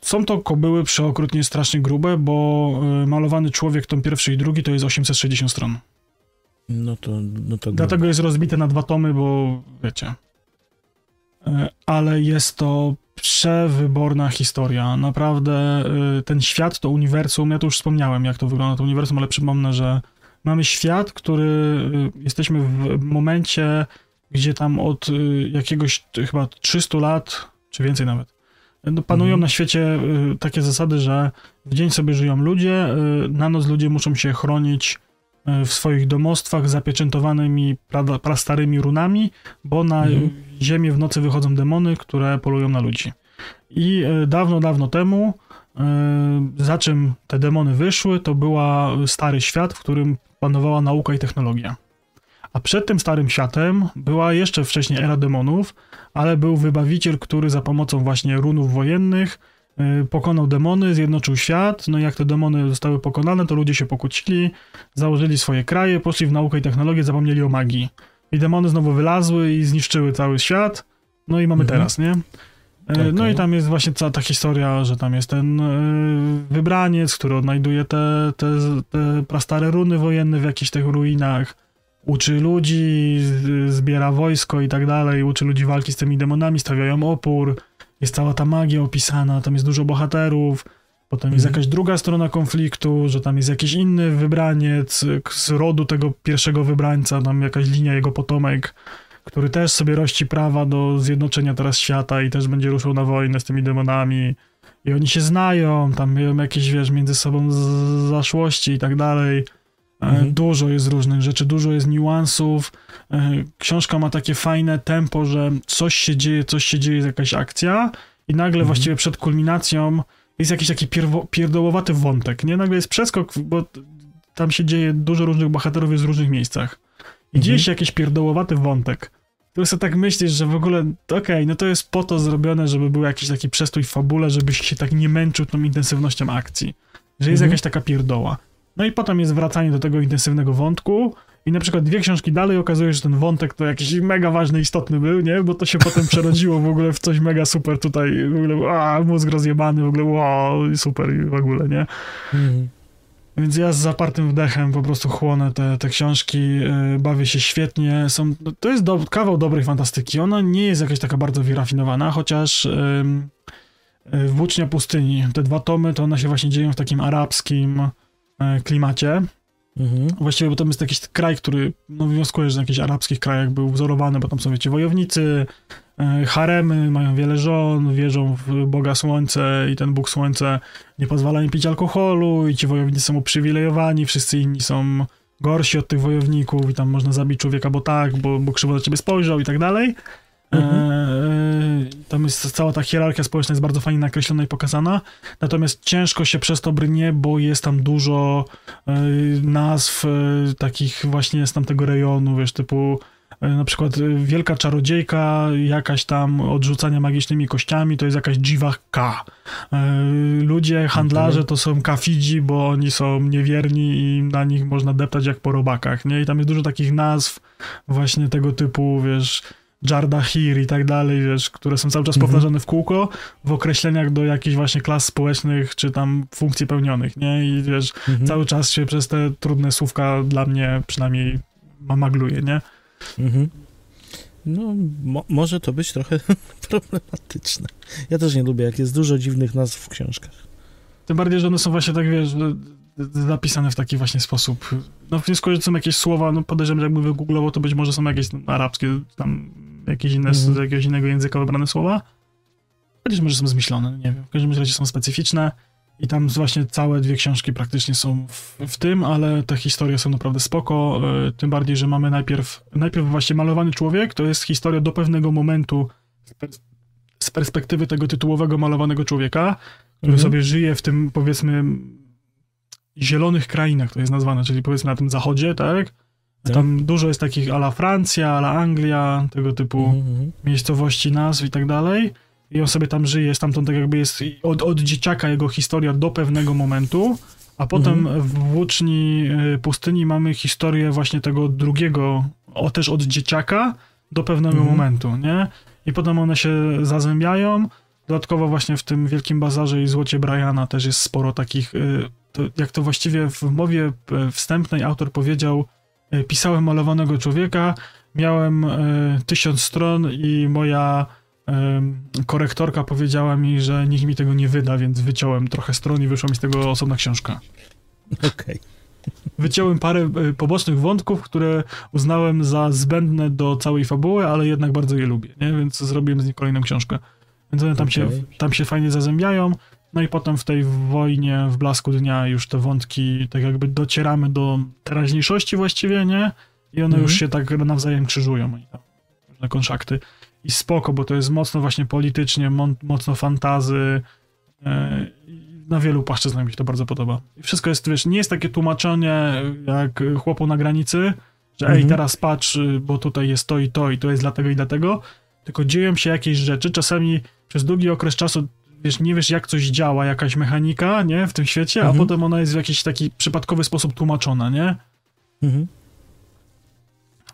są to kobyły przeokrutnie strasznie grube, bo y, malowany człowiek tom pierwszy i drugi to jest 860 stron. No to, no to Dlatego jest rozbite na dwa tomy, bo wiecie. E, Ale jest to przewyborna historia. Naprawdę y, ten świat, to uniwersum, ja to już wspomniałem, jak to wygląda to uniwersum, ale przypomnę, że mamy świat, który y, jesteśmy w momencie, gdzie tam od y, jakiegoś y, chyba 300 lat, czy więcej nawet, no, panują Mhm. na świecie y, takie zasady, że w dzień sobie żyją ludzie, y, na noc ludzie muszą się chronić y, w swoich domostwach zapieczętowanymi pra, prastarymi runami, bo na Mhm. ziemię w nocy wychodzą demony, które polują na ludzi. I dawno, dawno temu, za czym te demony wyszły, to była stary świat, w którym panowała nauka i technologia. A przed tym starym światem była jeszcze wcześniej era demonów, ale był wybawiciel, który za pomocą właśnie runów wojennych y, pokonał demony, zjednoczył świat, no i jak te demony zostały pokonane, to ludzie się pokłócili, założyli swoje kraje, poszli w naukę i technologię, zapomnieli o magii. I demony znowu wylazły i zniszczyły cały świat, no i mamy Mhm. teraz, nie? E, No Okej. i tam jest właśnie cała ta historia, że tam jest ten y, wybraniec, który odnajduje te, te, te prastare runy wojenne w jakichś tych ruinach, uczy ludzi, zbiera wojsko i tak dalej, uczy ludzi walki z tymi demonami, stawiają opór, jest cała ta magia opisana, tam jest dużo bohaterów, potem jest Mhm. jakaś druga strona konfliktu, że tam jest jakiś inny wybraniec z rodu tego pierwszego wybrańca, tam jakaś linia jego potomek, który też sobie rości prawa do zjednoczenia teraz świata i też będzie ruszał na wojnę z tymi demonami. I oni się znają, tam mają jakieś, wiesz, między sobą z- zaszłości i tak dalej. E, Mhm. Dużo jest różnych rzeczy, dużo jest niuansów. E, Książka ma takie fajne tempo, że coś się dzieje, coś się dzieje, jest jakaś akcja i nagle Mhm. właściwie przed kulminacją jest jakiś taki pierwo, pierdołowaty wątek, nie? Nagle jest przeskok, bo tam się dzieje dużo różnych bohaterów jest w różnych miejscach. I Mhm. dzieje się jakiś pierdołowaty wątek. Tu sobie tak myślisz, że w ogóle, okej, no to jest po to zrobione, żeby był jakiś taki przestój w fabule, żebyś się tak nie męczył tą intensywnością akcji. Że jest Mhm. jakaś taka pierdoła. No i potem jest wracanie do tego intensywnego wątku i na przykład dwie książki dalej okazuje się, że ten wątek to jakiś mega ważny, istotny był, nie? Bo to się potem przerodziło w ogóle w coś mega super tutaj, w ogóle, a, mózg rozjebany, w ogóle, wow, super i w ogóle, nie? Mhm. Więc ja z zapartym wdechem po prostu chłonę te, te książki, yy, bawię się świetnie. Są, no, to jest do, kawał dobrej fantastyki. Ona nie jest jakaś taka bardzo wyrafinowana, chociaż ym, yy, Włócznia Pustyni, te dwa tomy, to one się właśnie dzieją w takim arabskim yy, klimacie. Mhm. Właściwie, bo tam jest jakiś kraj, który, no wnioskujesz, że na jakichś arabskich krajach był wzorowany, bo tam są, wiecie, wojownicy, e, haremy, mają wiele żon, wierzą w Boga Słońce i ten Bóg Słońce nie pozwala im pić alkoholu i ci wojownicy są uprzywilejowani, wszyscy inni są gorsi od tych wojowników i tam można zabić człowieka, bo tak, bo, bo krzywo na ciebie spojrzał i tak dalej. Mhm. e, tam jest cała ta hierarchia społeczna jest bardzo fajnie nakreślona i pokazana, natomiast ciężko się przez to brnie, bo jest tam dużo e, nazw e, takich właśnie z tamtego rejonu, wiesz, typu na przykład wielka czarodziejka, jakaś tam odrzucania magicznymi kościami, to jest jakaś dziwa K. Ludzie, handlarze to są kafidzi, bo oni są niewierni i na nich można deptać jak po robakach, nie? I tam jest dużo takich nazw właśnie tego typu, wiesz, Jardahir i tak dalej, wiesz, które są cały czas Mhm. powtarzane w kółko w określeniach do jakichś właśnie klas społecznych czy tam funkcji pełnionych, nie? I wiesz, Mhm. cały czas się przez te trudne słówka dla mnie przynajmniej ma- magluje, nie? Mhm. No, mo- może to być trochę problematyczne. Ja też nie lubię, jak jest dużo dziwnych nazw w książkach. Tym bardziej, że one są właśnie tak, wiesz, że- zapisane w taki właśnie sposób. No wnioskuję, że są jakieś słowa, no podejrzewam, że jakby wygooglował, to być może są jakieś no, arabskie, tam jakieś inne, z Mhm. jakiegoś innego języka wybrane słowa. Chociaż może są zmyślone, nie wiem. W każdym razie są specyficzne i tam właśnie całe dwie książki praktycznie są w, w tym, ale te historie są naprawdę spoko, e, tym bardziej, że mamy najpierw, najpierw właśnie malowany człowiek, to jest historia do pewnego momentu z pers- z perspektywy tego tytułowego malowanego człowieka, który Mhm. sobie żyje w tym, powiedzmy, zielonych krainach, to jest nazwane, czyli powiedzmy na tym zachodzie, tak? Tak. Tam dużo jest takich ala Francja, ala Anglia, tego typu Mhm, mhm. miejscowości, nazw i tak dalej. I on sobie tam żyje, stamtąd tak jakby jest od, od dzieciaka jego historia do pewnego momentu, a potem Mhm. w Włóczni y, Pustyni mamy historię właśnie tego drugiego, o też od dzieciaka do pewnego Mhm. momentu, nie? I potem one się zazębiają. Dodatkowo właśnie w tym Wielkim Bazarze i Złocie Briana też jest sporo takich, y, to, jak to właściwie w mowie y, wstępnej autor powiedział, pisałem malowanego człowieka, miałem y, tysiąc stron i moja y, korektorka powiedziała mi, że nikt mi tego nie wyda, więc wyciąłem trochę stron i wyszła mi z tego osobna książka. Okej. Wyciąłem parę pobocznych wątków, które uznałem za zbędne do całej fabuły, ale jednak bardzo je lubię, nie? więc zrobiłem z nich kolejną książkę. Więc one tam, Okej. się, tam się fajnie zazębiają. No i potem w tej wojnie, w blasku dnia już te wątki, tak jakby docieramy do teraźniejszości właściwie, nie? I one Mhm. już się tak nawzajem krzyżują. I tam różne konszakty. I spoko, bo to jest mocno właśnie politycznie, mocno fantazy. e, Na wielu płaszczyznach mi się to bardzo podoba. I wszystko jest, wiesz, nie jest takie tłumaczenie jak chłopu na granicy, że ej, Mhm. teraz patrz, bo tutaj jest to i to i to jest dlatego i dlatego, tylko dzieją się jakieś rzeczy, czasami przez długi okres czasu wiesz, nie wiesz jak coś działa, jakaś mechanika, nie, w tym świecie, Mhm. a potem ona jest w jakiś taki przypadkowy sposób tłumaczona, nie? Mhm.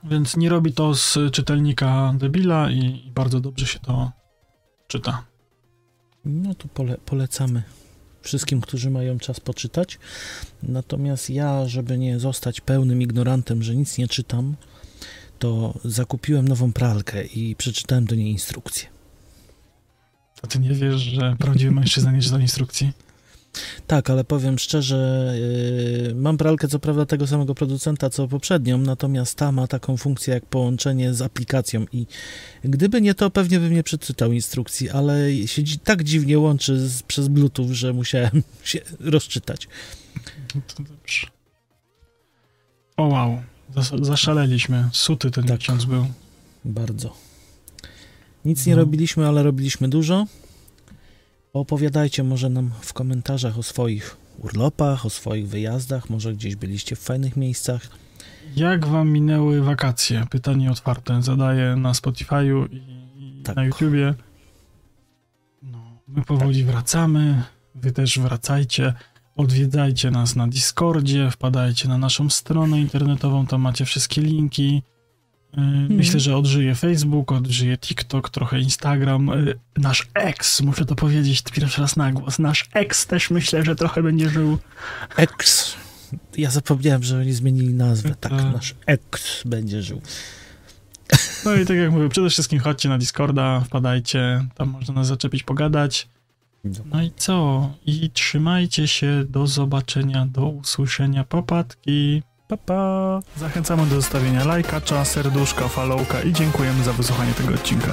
Więc nie robi to z czytelnika debila i, i bardzo dobrze się to czyta. No tu pole, polecamy wszystkim, którzy mają czas poczytać. Natomiast ja, żeby nie zostać pełnym ignorantem, że nic nie czytam, to zakupiłem nową pralkę i przeczytałem do niej instrukcję. A ty nie wiesz, że prawdziwy mężczyzna nie czyta instrukcji? Tak, ale powiem szczerze, yy, mam pralkę co prawda tego samego producenta co poprzednią, natomiast ta ma taką funkcję jak połączenie z aplikacją i gdyby nie to, pewnie bym nie przeczytał instrukcji, ale się tak dziwnie łączy z, przez Bluetooth, że musiałem się rozczytać. No to dobrze. O wow, Zas- zaszaleliśmy. Suty ten Tak. ksiądz był. Bardzo. Nic nie No. robiliśmy, ale robiliśmy dużo. Opowiadajcie może nam w komentarzach o swoich urlopach, o swoich wyjazdach, może gdzieś byliście w fajnych miejscach. Jak wam minęły wakacje? Pytanie otwarte. Zadaję na Spotify'u i, Tak. na YouTubie. No, my powoli wracamy. Wy też wracajcie. Odwiedzajcie nas na Discordzie, wpadajcie na naszą stronę internetową, tam macie wszystkie linki. Yy, Myślę, że odżyje Facebook, odżyje TikTok, trochę Instagram. Yy, Nasz ex, muszę to powiedzieć pierwszy raz na głos, nasz ex też myślę, że trochę będzie żył. X. Ja zapomniałem, że oni zmienili nazwę. Tak, Tak. nasz X będzie żył. No i tak jak mówię, przede wszystkim chodźcie na Discorda, wpadajcie, tam można nas zaczepić, pogadać. No i co? I trzymajcie się, do zobaczenia, do usłyszenia, popatki. Pa, pa. Zachęcamy do zostawienia lajka, serduszka, followka i dziękujemy za wysłuchanie tego odcinka.